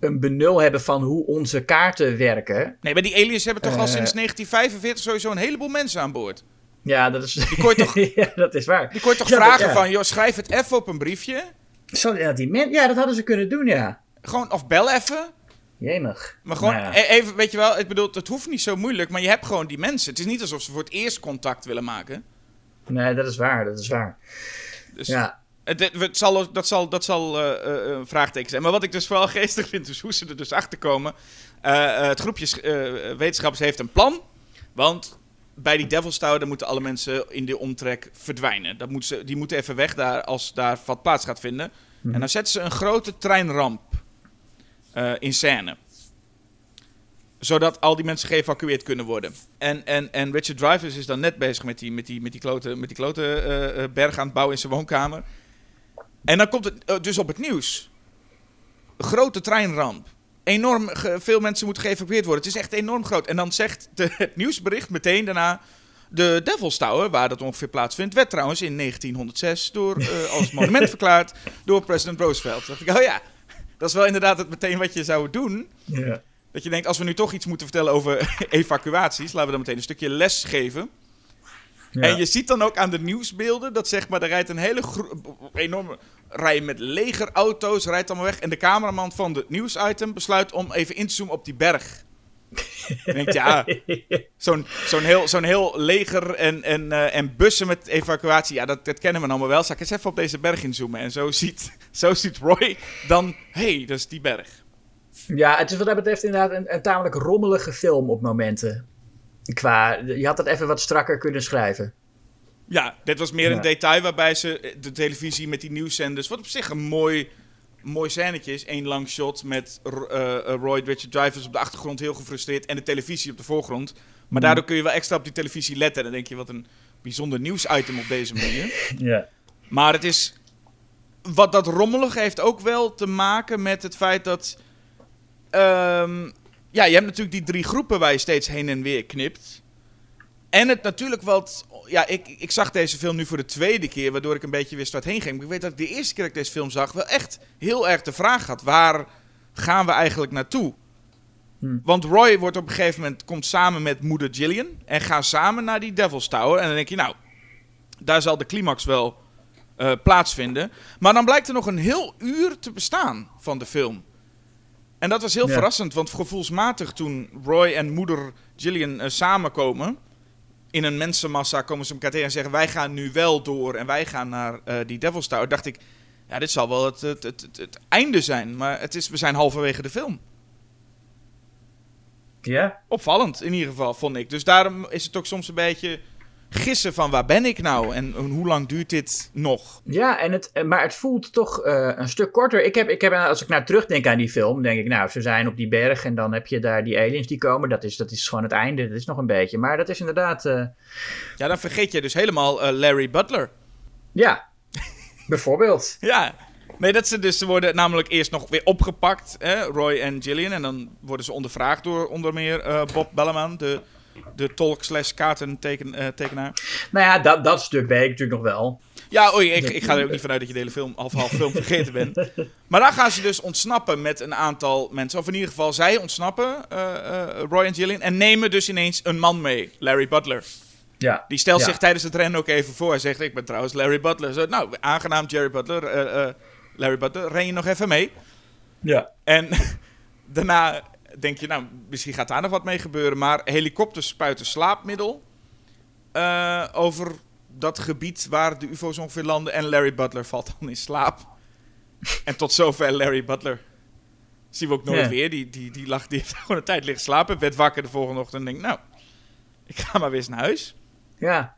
een benul hebben van hoe onze kaarten werken. Nee, maar die aliens hebben toch al Eh. sinds 1945 sowieso een heleboel mensen aan boord. Ja, dat is, Die kon je toch, ja, dat is waar. die kon je toch Ja, dat- vragen ja. van, joh, schrijf het even op een briefje. Zo, ja, die men, ja, dat hadden ze kunnen doen, ja. Gewoon, of bel even. Jemig. Maar gewoon, Nou ja. e- even, weet je wel, ik bedoel, het hoeft niet zo moeilijk, maar je hebt gewoon die mensen. Het is niet alsof ze voor het eerst contact willen maken. Nee, dat is waar, dat is waar. Dus Ja, het, het- zal, dat zal, dat zal eh, eh, een vraagteken zijn. Maar wat ik dus vooral geestig vind, is hoe ze er dus achter komen. Eh, het groepje wetenschappers heeft een plan. Want bij die Devil's Tower moeten alle mensen in de omtrek verdwijnen. Dat moeten ze, die moeten even weg daar als daar wat plaats gaat vinden. En dan zetten ze een grote treinramp eh, in scène. Zodat al die mensen geëvacueerd kunnen worden. En, en, en Richard Drivers is dan net bezig met die, met die, met die klote, met die klote eh, eh, berg aan het bouwen in zijn woonkamer. En dan komt het dus op het nieuws. Grote treinramp. Enorm veel mensen moeten geëvacueerd worden. Het is echt enorm groot. En dan zegt de, het nieuwsbericht meteen daarna... De Devil's Tower, waar dat ongeveer plaatsvindt... werd trouwens in 1906 door, als monument verklaard door president Roosevelt. Dacht ik, oh ja, dat is wel inderdaad het meteen wat je zou doen. ja. Dat je denkt, als we nu toch iets moeten vertellen over evacuaties... laten we dan meteen een stukje les geven. ja. En je ziet dan ook aan de nieuwsbeelden dat zeg maar, er rijdt een hele enorme rij met legerauto's, rijdt allemaal weg. En de cameraman van het nieuwsitem besluit om even in te zoomen op die berg. Je denkt, ja, zo'n zo'n heel, zo'n heel leger en, en, eh, en bussen met evacuatie, ja, dat, dat kennen we allemaal wel. Zal ik eens even op deze berg inzoomen? En zo ziet, zo ziet Roy dan, hé, hey, dat is die berg. Ja, het is wat dat betreft inderdaad een, een tamelijk rommelige film op momenten. Qua, je had het even wat strakker kunnen schrijven. Ja, dit was meer een Ja. detail waarbij ze de televisie met die nieuwszenders, wat op zich een mooi, mooi scènetje is, één lang shot met eh, Roy Richard Drivers op de achtergrond heel gefrustreerd en de televisie op de voorgrond. Maar daardoor kun je wel extra op die televisie letten. En dan denk je, wat een bijzonder nieuwsitem op deze manier. Ja. Maar het is. Wat dat rommelig heeft ook wel te maken met het feit dat. ehm, ja, je hebt natuurlijk die drie groepen waar je steeds heen en weer knipt. En het natuurlijk wat. Ja, ik, ik zag deze film nu voor de tweede keer, waardoor ik een beetje wist waar het heen ging. Maar ik weet dat ik de eerste keer dat ik deze film zag, wel echt heel erg de vraag had: waar gaan we eigenlijk naartoe? Hm. Want Roy wordt op een gegeven moment komt samen met moeder Gillian en gaan samen naar die Devil's Tower. En dan denk je, nou, daar zal de climax wel eh, plaatsvinden. Maar dan blijkt er nog een heel uur te bestaan van de film. En dat was heel Ja. verrassend, want gevoelsmatig toen Roy en moeder Gillian eh, samenkomen... in een mensenmassa komen ze elkaar tegen en zeggen... wij gaan nu wel door en wij gaan naar eh, die Devil's Tower. dacht ik, ja, dit zal wel het, het, het, het, het einde zijn. Maar het is, we zijn halverwege de film. Ja? Opvallend in ieder geval, vond ik. Dus daarom is het ook soms een beetje gissen van waar ben ik nou en hoe lang duurt dit nog? Ja, en het, maar het voelt toch eh, een stuk korter. Ik heb, ik heb, als ik nou terugdenk aan die film, denk ik, nou, ze zijn op die berg en dan heb je daar die aliens die komen. Dat is, dat is gewoon het einde, dat is nog een beetje. Maar dat is inderdaad, eh, Ja, dan vergeet je dus helemaal eh, Larry Butler. ja, bijvoorbeeld. Ja. Nee, dat ze dus ze worden namelijk eerst nog weer opgepakt, hè, Roy en Gillian. En dan worden ze ondervraagd door onder meer eh, Bob Bellerman, de de tolk slash kaartentekenaar. Nou ja, dat, dat stuk weet ik natuurlijk nog wel. Ja, oei, ik, ik ga er ook niet vanuit dat je de hele film, half half film vergeten bent. Maar dan gaan ze dus ontsnappen met een aantal mensen. Of in ieder geval, zij ontsnappen, uh, uh, Roy en Gillian. En nemen dus ineens een man mee, Larry Butler. Ja. Die stelt Ja. zich tijdens het rennen ook even voor. Hij zegt, ik ben trouwens Larry Butler. Zo, nou, aangenaam Jerry Butler. eh, eh, Larry Butler, ren je nog even mee? Ja. En daarna denk je, nou, misschien gaat daar nog wat mee gebeuren. Maar helikopters spuiten slaapmiddel eh, over dat gebied waar de UFO's ongeveer landen. En Larry Butler valt dan in slaap. en tot zover Larry Butler. Zien we ook nooit weer. Die, die, die, lag, die heeft gewoon een tijd liggen slapen. Werd wakker de volgende ochtend en denkt, nou, ik ga maar weer eens naar huis. Ja.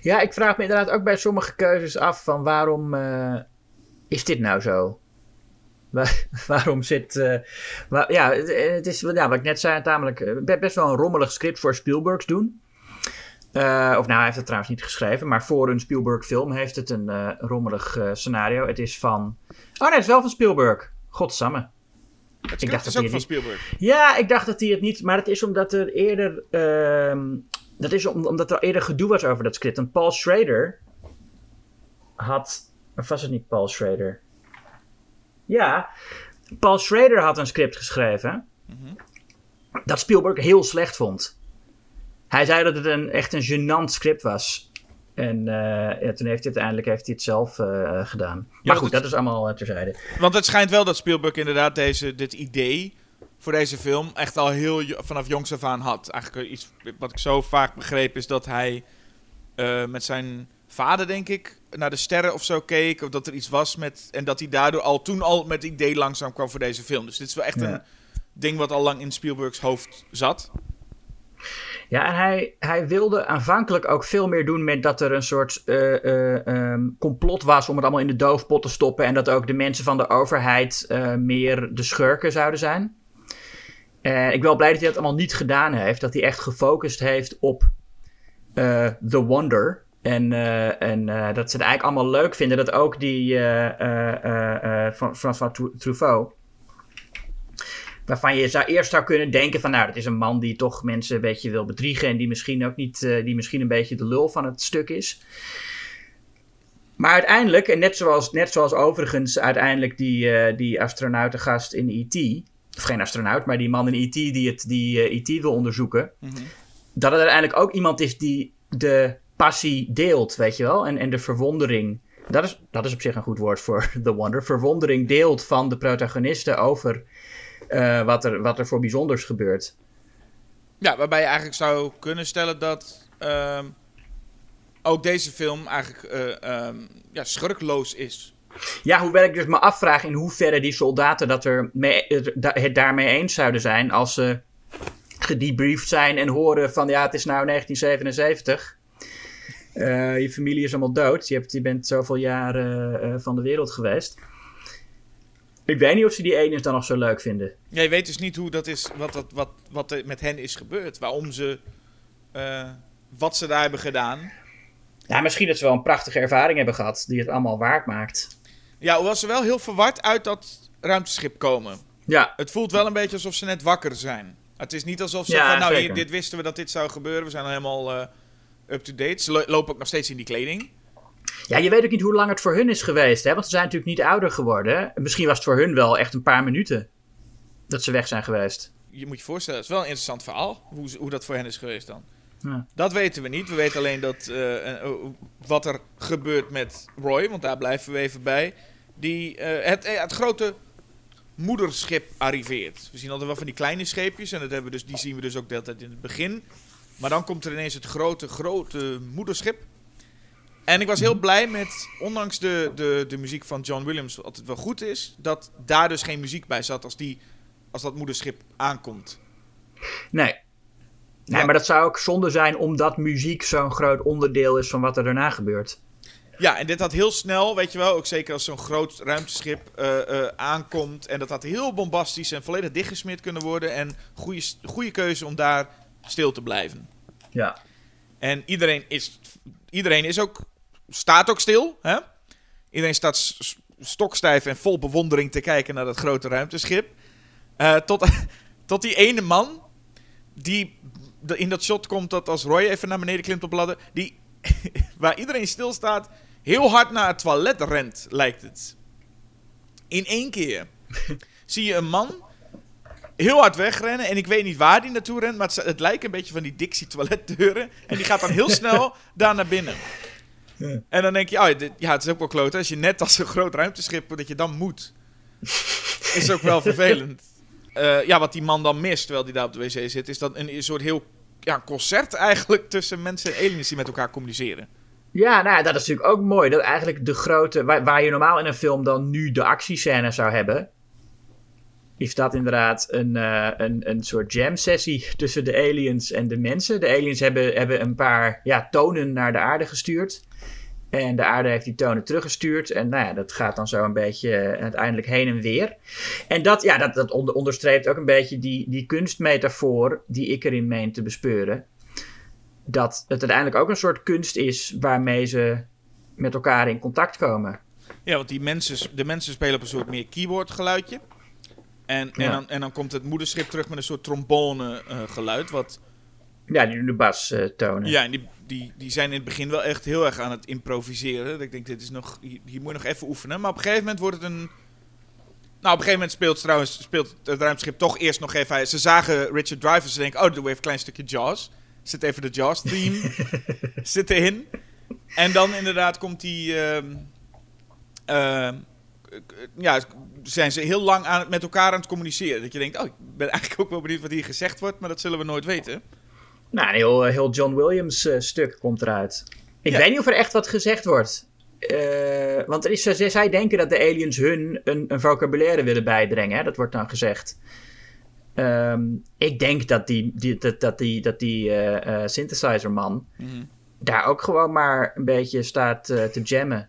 ja, ik vraag me inderdaad ook bij sommige keuzes af van waarom eh, is dit nou zo? Waar- waarom zit... eh, waar- ja, het, is ja, wat ik net zei, tamelijk eh, be- best wel een rommelig script voor Spielbergs doen. Eh, of nou, hij heeft het trouwens niet geschreven, maar voor een Spielberg film heeft het een rommelig scenario. Het is van... Oh nee, het is wel van Spielberg. Godsamme. Het dacht script dat hij niet- Spielberg. Ja, ik dacht dat hij het niet. Maar het is omdat er eerder. ehm, dat is om- omdat er eerder gedoe was over dat script. En Paul Schrader had. Of was het niet Paul Schrader? Ja, Paul Schrader had een script geschreven. Dat Spielberg heel slecht vond. Hij zei dat het een, echt een gênant script was. En eh, ja, toen heeft hij uiteindelijk heeft hij het zelf eh, gedaan. Maar dat goed, dat is allemaal eh, terzijde. Want het schijnt wel dat Spielberg inderdaad deze, dit idee voor deze film echt al heel vanaf jongs af aan had. Eigenlijk iets wat ik zo vaak begreep is dat hij met zijn vader, denk ik, naar de sterren of zo keek. Of dat er iets was met... En dat hij daardoor al toen al met het idee langzaam kwam voor deze film. Dus dit is wel echt Ja. een ding wat al lang in Spielbergs hoofd zat. Ja, en hij, hij wilde aanvankelijk ook veel meer doen met dat er een soort eh, eh, ehm, complot was om het allemaal in de doofpot te stoppen. En dat ook de mensen van de overheid eh, meer de schurken zouden zijn. Eh, ik ben wel blij dat hij dat allemaal niet gedaan heeft. Dat hij echt gefocust heeft op eh, The Wonder. En, eh, en eh, dat ze het eigenlijk allemaal leuk vinden. Dat ook die eh Fran- François Truffaut. Waarvan je zou, eerst zou kunnen denken van... Nou, dat is een man die toch mensen een beetje wil bedriegen... en die misschien ook niet... die misschien een beetje de lul van het stuk is. Maar uiteindelijk, en net zoals, net zoals overigens uiteindelijk die, die astronautengast in E.T. Of geen astronaut, maar die man in E.T. die het, die eh, E.T. wil onderzoeken. Dat het uiteindelijk ook iemand is die de passie deelt, weet je wel. En, en de verwondering. Dat is, dat is op zich een goed woord voor The Wonder. Verwondering deelt van de protagonisten over eh, wat, er, wat er voor bijzonders gebeurt. Ja, waarbij je eigenlijk zou kunnen stellen dat ehm, ook deze film eigenlijk ehm, ja, schurkloos is. Ja, hoewel ik dus me afvraag in hoeverre die soldaten dat er mee, het daarmee eens zouden zijn als ze gedebriefd zijn en horen van ja, het is nou 1977. Eh, je familie is allemaal dood. Je, hebt, je bent zoveel jaren eh, van de wereld geweest. Ik weet niet of ze die ene dan nog zo leuk vinden. Ja, je weet dus niet hoe dat is, wat, wat, wat, wat er met hen is gebeurd. Waarom ze, eh, wat ze daar hebben gedaan. Ja, misschien dat ze wel een prachtige ervaring hebben gehad die het allemaal waard maakt. Ja, hoewel ze wel heel verward uit dat ruimteschip komen. Ja, Het voelt wel een beetje alsof ze net wakker zijn. Het is niet alsof ze Ja, van, nou, hier, dit wisten we dat dit zou gebeuren. We zijn al helemaal up-to-date. Ze lo- lopen ook nog steeds in die kleding. Ja, je weet ook niet hoe lang het voor hun is geweest, hè? want ze zijn natuurlijk niet ouder geworden. Misschien was het voor hun wel echt een paar minuten dat ze weg zijn geweest. Je moet je voorstellen, het is wel een interessant verhaal. Hoe, hoe dat voor hen is geweest dan. Ja. Dat weten we niet. We weten alleen dat, eh, eh, wat er gebeurt met Roy, want daar blijven we even bij. Die eh, het, het grote moederschip arriveert. We zien altijd wel van die kleine scheepjes en dat hebben we dus, die zien we dus ook de hele tijd in het begin. Maar dan komt er ineens het grote, grote moederschip. En ik was heel blij met, ondanks de, de, de muziek van John Williams, wat altijd wel goed is, dat daar dus geen muziek bij zat als, die, als dat moederschip aankomt. Nee. Nee, Ja. maar dat zou ook zonde zijn omdat muziek zo'n groot onderdeel is van wat er daarna gebeurt. Ja, en dit had heel snel, weet je wel, ook zeker als zo'n groot ruimteschip eh, eh, aankomt. En dat had heel bombastisch en volledig dichtgesmeerd kunnen worden. En goede, goede keuze om daar stil te blijven. Ja. En iedereen is, iedereen is ook, staat ook stil. Hè? Iedereen staat stokstijf en vol bewondering te kijken naar dat grote ruimteschip. Eh, tot, tot die ene man, die in dat shot komt dat als Roy even naar beneden klimt op ladder, die, waar iedereen stilstaat, heel hard naar het toilet rent, lijkt het. In één keer zie je een man heel hard wegrennen. En ik weet niet waar die naartoe rent, maar het, het lijkt een beetje van die Dixie toiletdeuren. En die gaat dan heel snel daar naar binnen. En dan denk je, oh, dit- ja, het is ook wel kloot. Als je net als een groot ruimteschip, dat je dan moet. Is ook wel vervelend. Eh, ja, wat die man dan mist, terwijl hij daar op de wc zit, is dat een, soort heel ja, concert eigenlijk tussen mensen en aliens die met elkaar communiceren. Ja, nou ja, dat is natuurlijk ook mooi. Dat eigenlijk de grote. Waar, waar je normaal in een film dan nu de actiescène zou hebben. Is dat inderdaad een, eh, een, een soort jam-sessie tussen de aliens en de mensen. De aliens hebben, hebben een paar ja, tonen naar de aarde gestuurd. En de aarde heeft die tonen teruggestuurd. En nou ja, dat gaat dan zo een beetje eh, uiteindelijk heen en weer. En dat, ja, dat, dat onder- onderstreept ook een beetje die, die kunstmetafoor die ik erin meen te bespeuren dat het uiteindelijk ook een soort kunst is waarmee ze met elkaar in contact komen. Ja, want die mensen, de mensen spelen op een soort meer keyboardgeluidje. En, en, Ja. dan, en dan komt het moederschip terug met een soort trombone eh, geluid. Wat, Ja, die doen de bas eh, tonen. ja, en die, die, die zijn in het begin wel echt heel erg aan het improviseren. Dat ik denk, dit is nog, hier, hier moet je nog even oefenen. Maar op een gegeven moment wordt het een... Nou, op een gegeven moment speelt trouwens speelt het ruimteschip toch eerst nog even... Ze zagen Richard Dreyfuss ze denken, oh, doen we even een klein stukje Jaws. Zit even de Jaws-theme zit erin. En dan inderdaad komt die... k- ja, zijn ze heel lang aan, met elkaar aan het communiceren. Dat je denkt, oh, ik ben eigenlijk ook wel benieuwd wat hier gezegd wordt, maar dat zullen we nooit weten. Nou, een heel, eh, heel John Williams eh, stuk komt eruit. Ik Ja. weet niet of er echt wat gezegd wordt. Eh, want er is, zij, zij denken dat de aliens hun een, een vocabulaire willen bijbrengen. Hè? Dat wordt dan gezegd. Ehm, ik denk dat die, die, dat, dat die, dat die eh, eh, synthesizer-man daar ook gewoon maar een beetje staat eh, te jammen.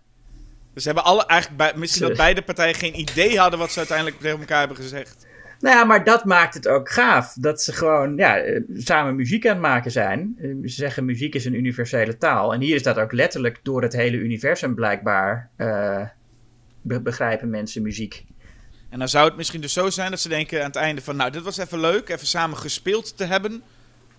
Dus ze hebben alle, eigenlijk bij, misschien dat beide partijen geen idee hadden wat ze uiteindelijk tegen elkaar hebben gezegd. Nou ja, maar dat maakt het ook gaaf. Dat ze gewoon ja, eh, samen muziek aan het maken zijn. Eh, Ze zeggen muziek is een universele taal. En hier is dat ook letterlijk door het hele universum blijkbaar. eh, be- begrijpen mensen muziek. En dan zou het misschien dus zo zijn dat ze denken aan het einde van... Nou, dit was even leuk, even samen gespeeld te hebben.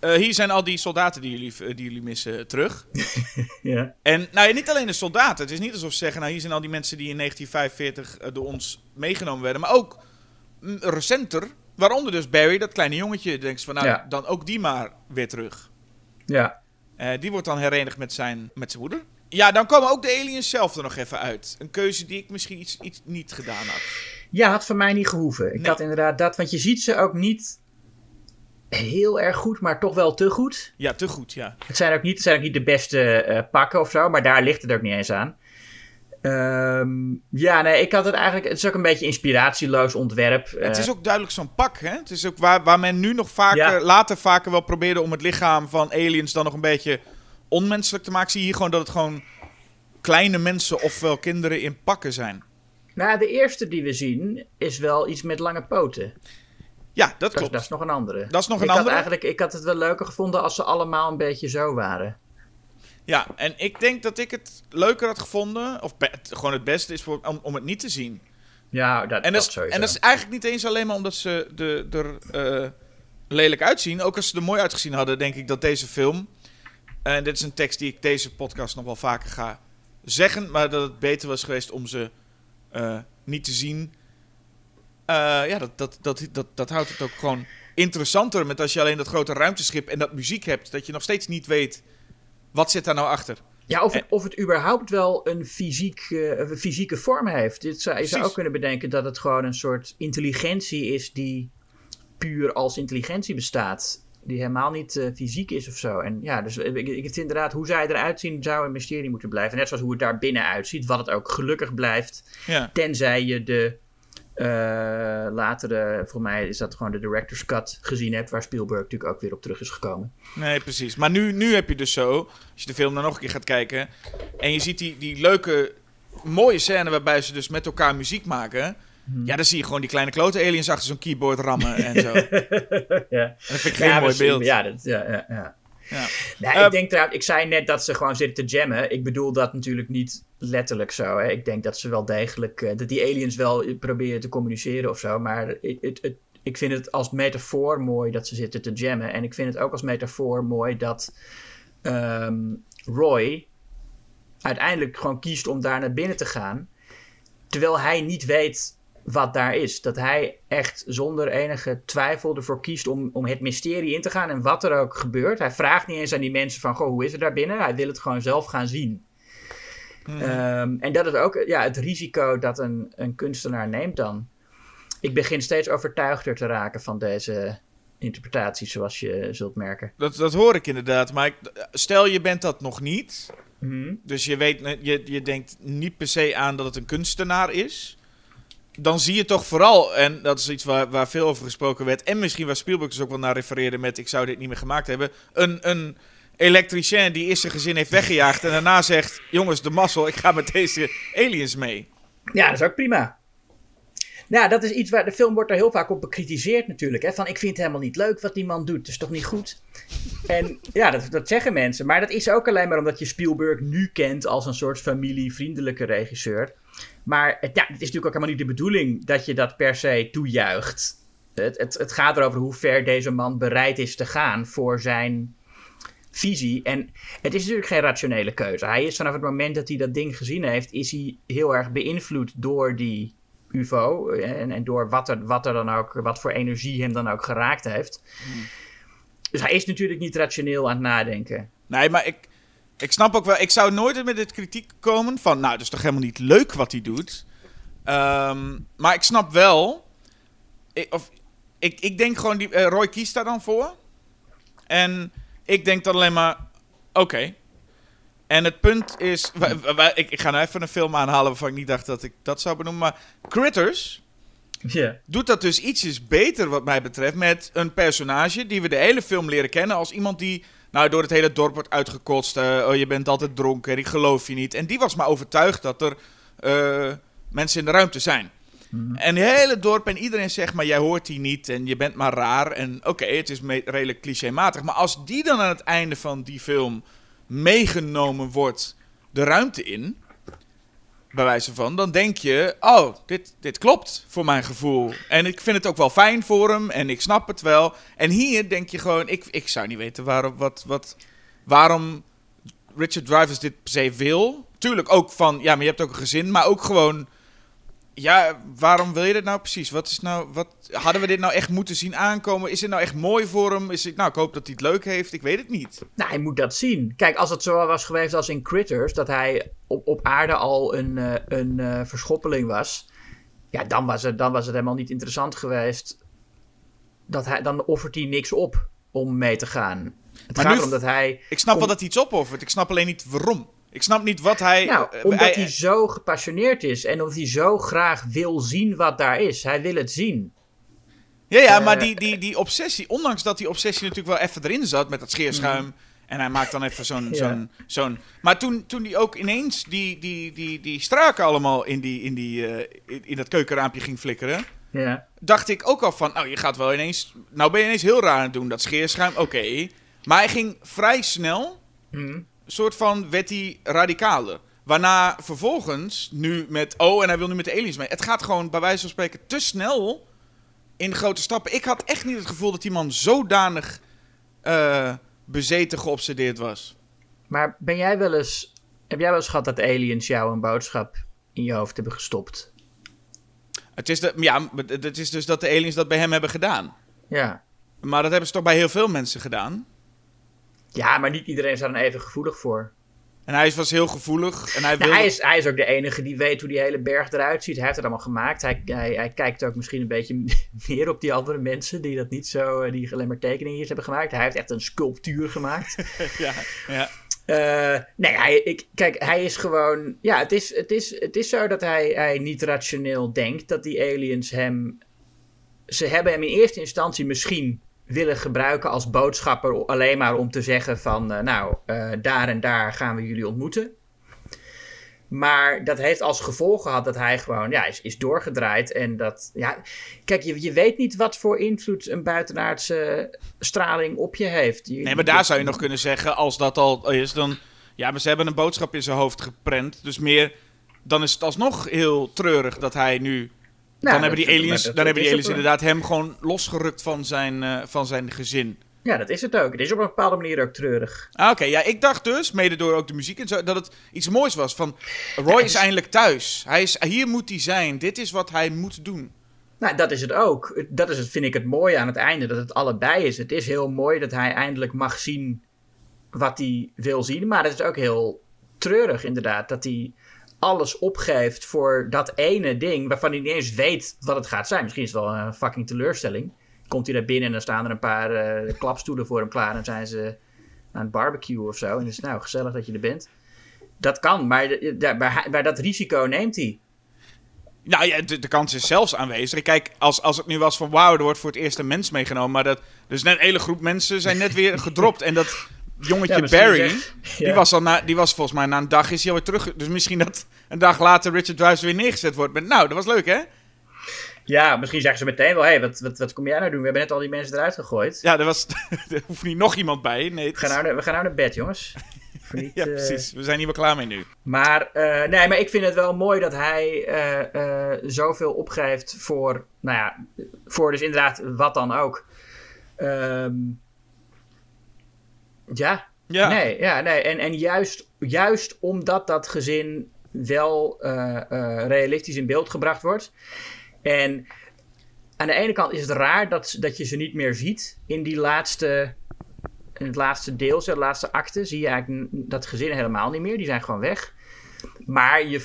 Eh, hier zijn al die soldaten die jullie, eh, die jullie missen eh, terug. Ja. En nou ja, niet alleen de soldaten. Het is niet alsof ze zeggen... Nou, hier zijn al die mensen die in 1945 eh, door ons meegenomen werden. Maar ook mm, recenter. Waaronder dus Barry, dat kleine jongetje. Dan denk je van, nou, Ja. dan ook die maar weer terug. ja. Die wordt dan herenigd met zijn, met zijn moeder. Ja, dan komen ook de aliens zelf er nog even uit. Een keuze die ik misschien iets, iets niet gedaan had. Ja, had van mij niet gehoeven. Ik Nee. had inderdaad dat, want je ziet ze ook niet heel erg goed, maar toch wel te goed. Ja, te goed, ja. Het zijn ook niet, het zijn ook niet de beste eh, pakken of zo, maar daar ligt het ook niet eens aan. Ehm, ja, nee, ik had het eigenlijk. Het is ook een beetje inspiratieloos ontwerp. Het Eh, is ook duidelijk zo'n pak, hè? Het is ook waar, waar men nu nog vaker, Ja. later vaker wel probeerde om het lichaam van aliens dan nog een beetje onmenselijk te maken. Zie je hier gewoon dat het gewoon kleine mensen ofwel kinderen in pakken zijn. Nou, de eerste die we zien is wel iets met lange poten. Ja, dat klopt. dat is nog een andere. Dat is nog een ik Had andere? eigenlijk, ik had het wel leuker gevonden als ze allemaal een beetje zo waren. Ja, en ik denk dat ik het leuker had gevonden, of gewoon het beste is voor, om, om het niet te zien. Ja, dat, En dat, dat, is, sowieso. en dat is eigenlijk niet eens alleen maar omdat ze de, er eh, lelijk uitzien. Ook als ze er mooi uitgezien hadden, denk ik dat deze film. En dit is een tekst die ik deze podcast nog wel vaker ga zeggen. Maar dat het beter was geweest om ze eh, niet te zien. Eh, ja, dat, dat, dat, dat, dat houdt het ook gewoon interessanter. Met als je alleen dat grote ruimteschip en dat muziek hebt. Dat je nog steeds niet weet. Wat zit daar nou achter? Ja, of het, of het überhaupt wel een, fysiek, eh, een fysieke vorm heeft. Dit zou, je zou ook kunnen bedenken dat het gewoon een soort intelligentie is die puur als intelligentie bestaat. Die helemaal niet eh, fysiek is of zo. En ja, dus ik, ik vind inderdaad, hoe zij eruit zien, zou een mysterie moeten blijven. Net zoals hoe het daar binnen uitziet, wat het ook gelukkig blijft. Ja. Tenzij je de latere, volgens mij is dat gewoon de director's cut gezien hebt, waar Spielberg natuurlijk ook weer op terug is gekomen. Nee, precies. Maar nu, nu heb je dus zo, als je de film dan nog een keer gaat kijken... en je ziet die, die leuke, mooie scène waarbij ze dus met elkaar muziek maken... Ja, dan zie je gewoon die kleine klote aliens achter zo'n keyboard rammen en zo. En ja. dat vind ik geen mooi beeld. Ja, dat, ja, ja, ja. Ja. Nou, Eh, ik denk trouwens, ik zei net dat ze gewoon zitten te jammen. Ik bedoel dat natuurlijk niet letterlijk zo. Hè. Ik denk dat ze wel degelijk, eh, dat die aliens wel proberen te communiceren of zo. Maar het, het, het, ik vind het als metafoor mooi dat ze zitten te jammen. En ik vind het ook als metafoor mooi dat ehm, Roy uiteindelijk gewoon kiest om daar naar binnen te gaan. Terwijl hij niet weet wat daar is. Dat hij echt zonder enige twijfel ervoor kiest om, om het mysterie in te gaan. En wat er ook gebeurt. Hij vraagt niet eens aan die mensen van, goh, hoe is het daar binnen? Hij wil het gewoon zelf gaan zien. Ehm, en dat is ook ja, het risico dat een, een kunstenaar neemt dan. Ik begin steeds overtuigder te raken van deze interpretatie, zoals je zult merken. Dat, dat hoor ik inderdaad. Maar ik, stel je bent dat nog niet. Mhm. Dus je, weet, je, je denkt niet per se aan dat het een kunstenaar is. Dan zie je toch vooral, en dat is iets waar, waar veel over gesproken werd. En misschien waar Spielberg dus ook wel naar refereerde met: Ik zou dit niet meer gemaakt hebben. Een, een elektricien die eerst zijn gezin heeft weggejaagd. En daarna zegt: Jongens, de mazzel, ik ga met deze aliens mee. Ja, dat is ook prima. Nou, dat is iets waar de film wordt daar heel vaak op bekritiseerd natuurlijk. Hè? Van, ik vind het helemaal niet leuk wat die man doet. Het is toch niet goed? En ja, dat, dat zeggen mensen. Maar dat is ook alleen maar omdat je Spielberg nu kent als een soort familievriendelijke regisseur. Maar het, ja, het is natuurlijk ook helemaal niet de bedoeling dat je dat per se toejuicht. Het, het, het gaat erover hoe ver deze man bereid is te gaan voor zijn visie. En het is natuurlijk geen rationele keuze. Hij is vanaf het moment dat hij dat ding gezien heeft, is hij heel erg beïnvloed door die UFO. En, en door wat er, wat er dan ook, wat voor energie hem dan ook geraakt heeft. Dus hij is natuurlijk niet rationeel aan het nadenken. Nee, maar ik, ik snap ook wel. Ik zou nooit met dit kritiek komen van. Nou, dat is toch helemaal niet leuk wat hij doet. Ehm, maar ik snap wel. Ik, of, ik, ik denk gewoon. Die, eh, Roy kiest daar dan voor. En ik denk dan alleen maar. Oké. En het punt is. ik, ik ga nou even een film aanhalen waarvan ik niet dacht dat ik dat zou benoemen. Maar Critters Ja. doet dat dus ietsjes beter wat mij betreft met een personage die we de hele film leren kennen als iemand die nou door het hele dorp wordt uitgekotst. eh, oh, je bent altijd dronken, ik geloof je niet. En die was maar overtuigd dat er eh, mensen in de ruimte zijn. En het hele dorp en iedereen zegt maar jij hoort die niet en je bent maar raar. En oké, het is redelijk clichématig. Maar als die dan aan het einde van die film meegenomen wordt de ruimte in bij wijze van, dan denk je: oh, dit, dit klopt voor mijn gevoel. En ik vind het ook wel fijn voor hem en ik snap het wel. En hier denk je gewoon: ik, ik zou niet weten waarom, wat, wat, waarom Richard Drivers dit per se wil. Tuurlijk ook van, ja, maar je hebt ook een gezin, maar ook gewoon. Ja, waarom wil je dit nou precies? Wat is nou, wat, hadden we dit nou echt moeten zien aankomen? Is dit nou echt mooi voor hem? Is het, nou, ik hoop dat hij het leuk heeft. Ik weet het niet. Nou, hij moet dat zien. Kijk, als het zo was geweest als in Critters, dat hij op, op aarde al een, eh, een eh, verschoppeling was, ja, dan was, het, dan was het helemaal niet interessant geweest. Dat hij, dan offert hij niks op om mee te gaan. Het Maar gaat nu- erom dat hij. Ik snap wel dat hij iets opoffert. Ik snap alleen niet waarom. Ik snap niet wat hij. Nou, eh, omdat hij zo gepassioneerd is en omdat hij zo graag wil zien wat daar is. Hij wil het zien. Ja, ja, Eh, maar die, die, die obsessie, ondanks dat die obsessie natuurlijk wel even erin zat met dat scheerschuim. En hij maakt dan even zo'n. Ja. zo'n zo'n maar toen, toen die ook ineens die, die, die, die straken allemaal in, die, in, die, eh, in, in dat keukenraampje ging flikkeren. Ja. Dacht ik ook al van, nou je gaat wel ineens. Nou ben je ineens heel raar aan het doen, dat scheerschuim, oké. Maar hij ging vrij snel Hm. Soort van werd hij radicaler. Waarna vervolgens nu met, oh en hij wil nu met de aliens mee. Het gaat gewoon bij wijze van spreken te snel in grote stappen. Ik had echt niet het gevoel dat die man zodanig eh, bezeten geobsedeerd was. Maar ben jij wel eens. Heb jij wel eens gehad dat aliens jou een boodschap in je hoofd hebben gestopt? Het is, de, ja, het is dus dat de aliens dat bij hem hebben gedaan. Ja. Maar dat hebben ze toch bij heel veel mensen gedaan. Ja, maar niet iedereen is daar dan even gevoelig voor. En hij was heel gevoelig. En hij Nou, hij, is, hij is ook de enige die weet hoe die hele berg eruit ziet. Hij heeft het allemaal gemaakt. Hij, hij, hij kijkt ook misschien een beetje meer op die andere mensen die dat niet zo, eh, die alleen maar tekeningen hebben gemaakt. Hij heeft echt een sculptuur gemaakt. ja, ja. Eh, nee, hij, ik, kijk, hij is gewoon. Ja, het is, het is, het is zo dat hij, hij niet rationeel denkt dat die aliens hem. Ze hebben hem in eerste instantie misschien willen gebruiken als boodschapper. alleen maar om te zeggen: van eh, nou, eh, daar en daar gaan we jullie ontmoeten. Maar dat heeft als gevolg gehad dat hij gewoon ja, is, is doorgedraaid. En dat, ja, kijk, je, je weet niet wat voor invloed een buitenaardse straling op je heeft. Je- Nee, maar daar zou je nog kunnen zeggen, als dat al is, dan... Ja, maar ze hebben een boodschap in zijn hoofd geprent. Dus meer, dan is het alsnog heel treurig dat hij nu dan dat- hebben die aliens, dan hebben die aliens inderdaad hem gewoon losgerukt van zijn, eh, van zijn gezin. Ja, dat is het ook. Het is op een bepaalde manier ook treurig. Ah, Oké, ja, ik dacht dus, mede door ook de muziek en zo, dat het iets moois was. Van Roy is is- eindelijk thuis. Hij is, hier moet hij zijn. Dit is wat hij moet doen. Nou, dat is het ook. Dat is het, vind ik het mooie aan het einde, dat het allebei is. Het is heel mooi dat hij eindelijk mag zien wat hij wil zien. Maar het is ook heel treurig, inderdaad, dat hij alles opgeeft voor dat ene ding waarvan hij niet eens weet wat het gaat zijn. Misschien is het wel een fucking teleurstelling. Komt hij daar binnen en dan staan er een paar eh, klapstoelen voor hem klaar en zijn ze aan het barbecue of zo. En dan is het nou gezellig dat je er bent. Dat kan, maar, de- de- maar, hij- maar dat risico neemt hij. Nou ja, de, de kans is zelfs aanwezig. Kijk, als, als het nu was van wauw, er wordt voor het eerst een mens meegenomen. Maar dat, dus net een hele groep mensen zijn net weer gedropt. En dat jongetje Ja, Barry, die, was al na, die was volgens mij na een dag is hij alweer terug. Dus misschien dat een dag later Richard Dreyfuss weer neergezet wordt. Met, nou, dat was leuk hè? Ja, misschien zeggen ze meteen wel: hé, hey, wat, wat, wat kom jij nou doen? We hebben net al die mensen eruit gegooid. Ja, er, was, er hoeft niet nog iemand bij. Nee, het We, gaan nou, naar- we gaan nou naar bed, jongens. Niet, ja, eh, precies. We zijn hier wel klaar mee nu. Maar, eh, nee, maar ik vind het wel mooi dat hij eh, zoveel opgeeft voor, nou ja, voor dus inderdaad wat dan ook. Ehm, ja, Ja. nee, ja, nee. En, en juist, juist omdat dat gezin wel eh, eh, realistisch in beeld gebracht wordt. En aan de ene kant is het raar dat, dat je ze niet meer ziet in die laatste. In het laatste deel, de laatste acte, zie je eigenlijk dat gezin helemaal niet meer. Die zijn gewoon weg. Maar je,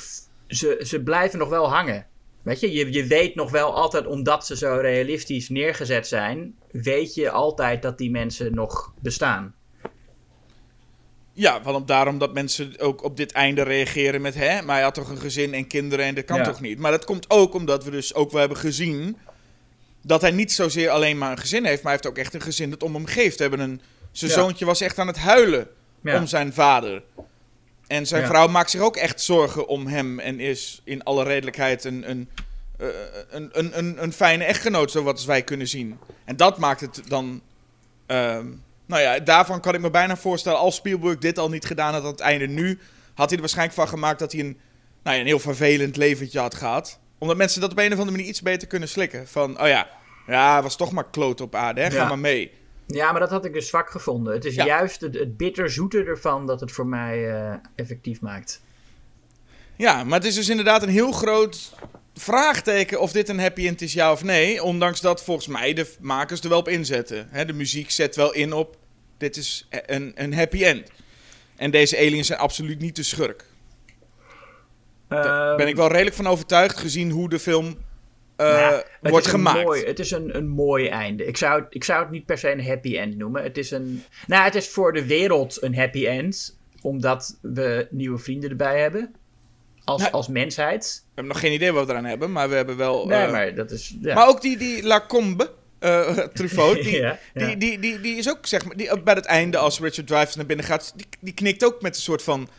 ze, ze blijven nog wel hangen. Weet je? je, je weet nog wel altijd, omdat ze zo realistisch neergezet zijn, weet je altijd dat die mensen nog bestaan. Ja, want daarom dat mensen ook op dit einde reageren met... Hè, maar hij had toch een gezin en kinderen en dat kan Ja. toch niet? Maar dat komt ook omdat we dus ook wel hebben gezien... dat hij niet zozeer alleen maar een gezin heeft... maar hij heeft ook echt een gezin dat om hem geeft. We hebben een, zijn Ja. zoontje was echt aan het huilen Ja. om zijn vader. En zijn vrouw maakt zich ook echt zorgen om hem... en is in alle redelijkheid een, een, eh, een, een, een, een fijne echtgenoot... zoals wij kunnen zien. En dat maakt het dan... ehm, nou ja, daarvan kan ik me bijna voorstellen, als Spielberg dit al niet gedaan had aan het einde nu, had hij er waarschijnlijk van gemaakt dat hij een, nou ja, een heel vervelend leventje had gehad. Omdat mensen dat op een of andere manier iets beter kunnen slikken. Van, oh ja, ja, was toch maar kloot op aarde, hè? ga Ja. maar mee. Ja, maar dat had ik dus zwak gevonden. Het is Ja. juist het, het bitterzoete ervan dat het voor mij eh, effectief maakt. Ja, maar het is dus inderdaad een heel groot vraagteken of dit een happy end is, ja of nee. Ondanks dat volgens mij de makers er wel op inzetten. Hè, de muziek zet wel in op, dit is een, een happy end. En deze aliens zijn absoluut niet de schurk. Daar Ehm, ben ik wel redelijk van overtuigd, gezien hoe de film eh, Nou wordt gemaakt. Mooi, het is een, een mooi einde. Ik zou, het- ik zou het niet per se een happy end noemen. Het is een. Nou, het is voor de wereld een happy end. Omdat we nieuwe vrienden erbij hebben. Als, Nou, als mensheid. We hebben nog geen idee wat we eraan hebben, maar we hebben wel... Nee, eh, maar dat is. Ja. Maar ook die, die Lacombe, eh Truffaut, die, Ja, ja. Die, die, die, die is ook, zeg maar, die, bij het einde, als Richard Dreyfuss naar binnen gaat, die, die knikt ook met een soort van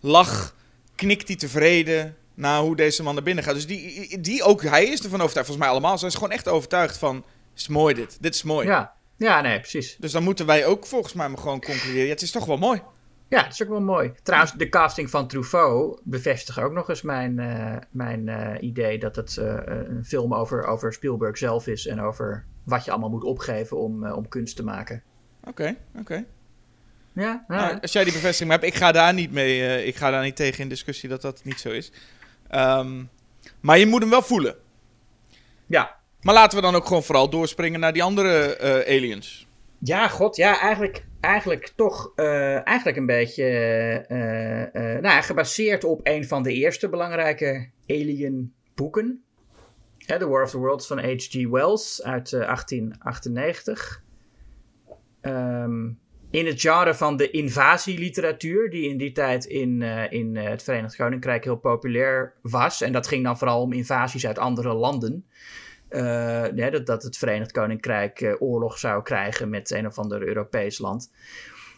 lach, knikt hij tevreden naar hoe deze man naar binnen gaat. Dus die, die ook, hij is ervan overtuigd, volgens mij allemaal, ze is gewoon echt overtuigd van, is mooi dit, dit is mooi. ja. ja, nee, precies. Dus dan moeten wij ook volgens mij maar gewoon concluderen, ja, het is toch wel mooi. Ja, dat is ook wel mooi. Trouwens, de casting van Truffaut bevestigt ook nog eens mijn, eh, mijn eh, idee dat het eh, een film over, over Spielberg zelf is en over wat je allemaal moet opgeven om, om kunst te maken. Oké, oké. Ja, ja. Nou, als jij die bevestiging hebt, ik ga daar niet mee, ik ga daar niet tegen in discussie dat dat niet zo is. Ehm, maar je moet hem wel voelen. ja. Maar laten we dan ook gewoon vooral doorspringen naar die andere aliens. Ja, god, ja, eigenlijk, eigenlijk toch eh, eigenlijk een beetje eh, eh, nou, gebaseerd op een van de eerste belangrijke Alien boeken. The War of the Worlds van H.G. Wells uit eh, 1898. Ehm, in het genre van de invasieliteratuur, die in die tijd in, in het Verenigd Koninkrijk heel populair was. En dat ging dan vooral om invasies uit andere landen. Eh, dat, dat het Verenigd Koninkrijk eh, oorlog zou krijgen met een of ander Europees land.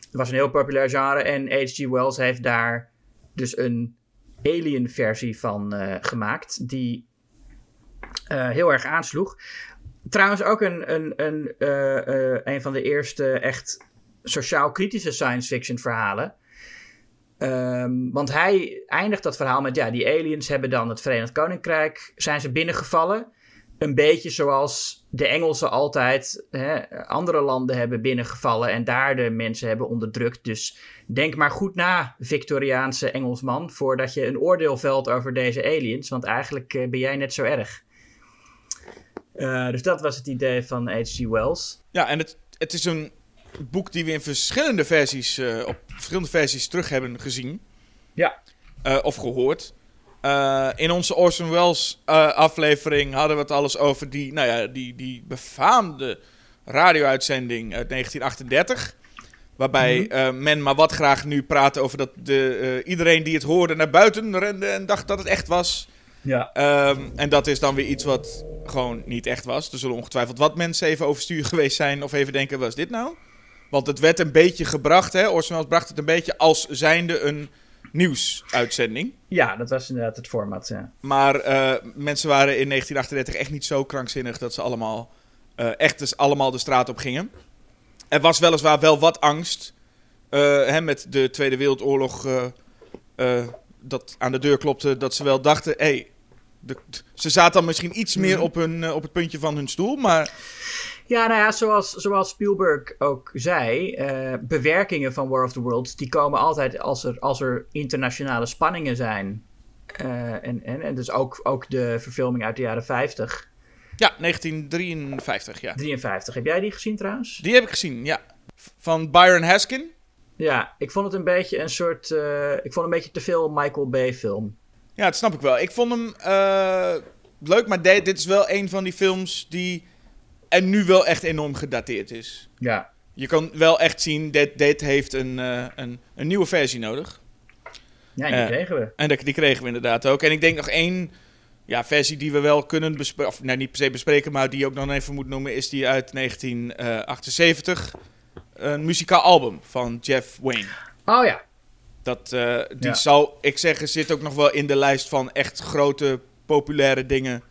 Het was een heel populair genre en H.G. Wells heeft daar dus een alien-versie van eh, gemaakt, die heel erg aansloeg. Trouwens ook een, een, een, een van de eerste echt sociaal-kritische science-fiction verhalen. Ehm, want hij eindigt dat verhaal met, ja, die aliens hebben dan het Verenigd Koninkrijk, zijn ze binnengevallen. Een beetje zoals de Engelsen altijd hè, andere landen hebben binnengevallen en daar de mensen hebben onderdrukt. Dus denk maar goed na, Victoriaanse Engelsman, voordat je een oordeel velt over deze aliens, want eigenlijk eh, ben jij net zo erg. Uh, dus dat was het idee van H.G. Wells. Ja, en het, het is een boek die we in verschillende versies, uh, op verschillende versies terug hebben gezien. Ja. Of gehoord. Uh, in onze Orson Welles aflevering hadden we het alles over die, nou ja, die, die befaamde radio-uitzending uit 1938. Waarbij mm -hmm. men maar wat graag nu praat over dat de, iedereen die het hoorde naar buiten rende en dacht dat het echt was. Ja. Um, en dat is dan weer iets wat gewoon niet echt was. Er zullen ongetwijfeld wat mensen even overstuur geweest zijn of even denken, wat is dit nou? Want het werd een beetje gebracht, hè? Orson Welles bracht het een beetje als zijnde een nieuwsuitzending. Ja, dat was inderdaad het format, ja. Maar uh, mensen waren in 1938 echt niet zo krankzinnig dat ze allemaal uh, echt dus allemaal de straat op gingen. Er was weliswaar wel wat angst uh, hè, met de Tweede Wereldoorlog dat aan de deur klopte, dat ze wel dachten, hé, hey, de, ze zaten dan misschien iets meer op, hun, op het puntje van hun stoel, maar... Ja, nou ja, zoals, zoals Spielberg ook zei, uh, bewerkingen van War of the Worlds, die komen altijd als er, als er internationale spanningen zijn. Uh, en, en, en dus ook, ook de verfilming uit de jaren 50. Ja, 1953, ja. 53. Heb jij die gezien trouwens? Die heb ik gezien, ja. Van Byron Haskin. Ja, ik vond het een beetje een soort. Uh, ik vond een beetje te veel Michael Bay film. Ja, dat snap ik wel. Ik vond hem uh, leuk, maar dit, dit is wel een van die films die. En nu wel echt enorm gedateerd is. Ja. Je kan wel echt zien, dit, dit heeft een, uh, een, een nieuwe versie nodig. Ja, die kregen we. En die kregen we inderdaad ook. En ik denk nog één ja, versie die we wel kunnen bespreken. Of nou, niet per se bespreken, maar die je ook nog even moet noemen, is die uit 1978 een muzikaal album van Jeff Wayne. Oh ja. Dat, uh, die ja. zou ik zeggen, zit ook nog wel in de lijst van echt grote, populaire dingen.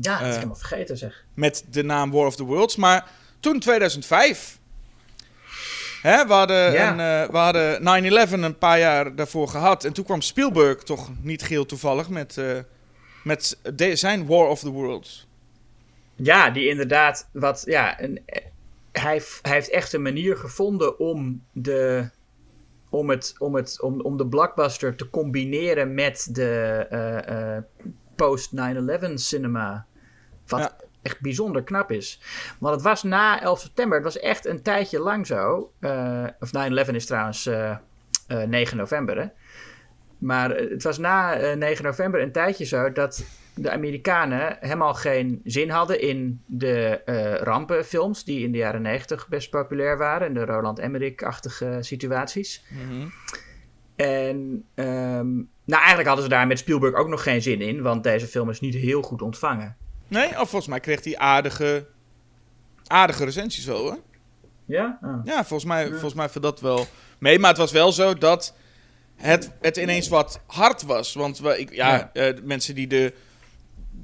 Ja, dat uh, is helemaal vergeten zeg. Met de naam War of the Worlds. Maar toen 2005. Hè, we hadden, ja. een, uh, we hadden 9-11 een paar jaar daarvoor gehad. En toen kwam Spielberg toch niet geheel toevallig met, met de, zijn War of the Worlds. Ja, die inderdaad wat, ja, een, hij, hij, heeft echt een manier gevonden om de, om, het, om, het, om, om de blockbuster te combineren met de uh, uh, post-9-11 cinema. Wat ja. echt bijzonder knap is. Want het was na 11 september, het was echt een tijdje lang zo. Uh, of 9-11 is trouwens 9 november, hè? Maar het was na 9 november een tijdje zo dat de Amerikanen helemaal geen zin hadden in de uh, rampenfilms die in de jaren 90 best populair waren. De Roland Emmerich-achtige situaties. Mm -hmm. En um, nou, eigenlijk hadden ze daar met Spielberg ook nog geen zin in, want deze film is niet heel goed ontvangen. Nee, of volgens mij kreeg hij aardige, aardige recensies wel hoor. Ja? Oh. Ja, volgens mij, ja. volgens mij viel dat wel mee. Maar het was wel zo dat het, het ineens wat hard was. Want we, ik, ja, ja. Uh, mensen die de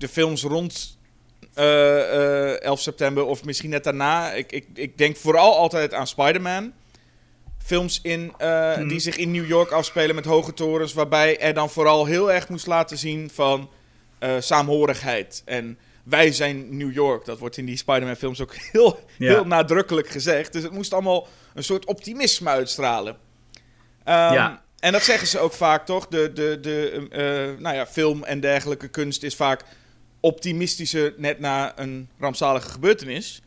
de films rond uh, uh, 11 september of misschien net daarna. Ik, ik, ik denk vooral altijd aan Spider-Man. Films in, uh, hmm. die zich in New York afspelen met hoge torens. Waarbij er dan vooral heel erg moest laten zien van uh, saamhorigheid. En wij zijn New York. Dat wordt in die Spider-Man films ook heel, ja. heel nadrukkelijk gezegd. Dus het moest allemaal een soort optimisme uitstralen. Um, ja. En dat zeggen ze ook vaak, toch? De, de, de uh, nou ja, film en dergelijke kunst is vaak optimistischer net na een rampzalige gebeurtenis.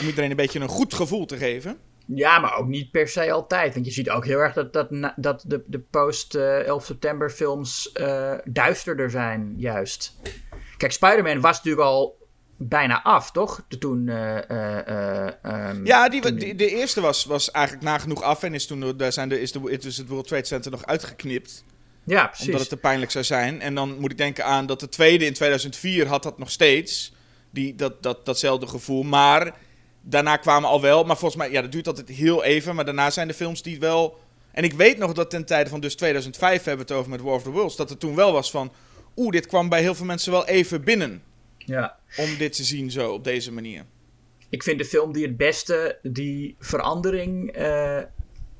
Om iedereen een beetje een goed gevoel te geven. Ja, maar ook niet per se altijd. Want je ziet ook heel erg dat, dat, dat de, de post-11 september films uh, duisterder zijn, juist. Kijk, Spider-Man was natuurlijk al bijna af, toch? Toen. Uh, uh, um, ja, die, die, de eerste was, was eigenlijk nagenoeg af en is toen daar zijn de, is, de, is het World Trade Center nog uitgeknipt. Ja, precies. Omdat het te pijnlijk zou zijn. En dan moet ik denken aan dat de tweede in 2004 had dat nog steeds. Die, dat, dat, datzelfde gevoel. Maar daarna kwamen al wel. Maar volgens mij, ja, dat duurt altijd heel even. Maar daarna zijn de films die wel. En ik weet nog dat ten tijde van dus 2005 hebben we het over met War of the Worlds. Dat er toen wel was van. Oeh, dit kwam bij heel veel mensen wel even binnen. Ja. Om dit te zien zo, op deze manier. Ik vind de film die het beste die verandering uh,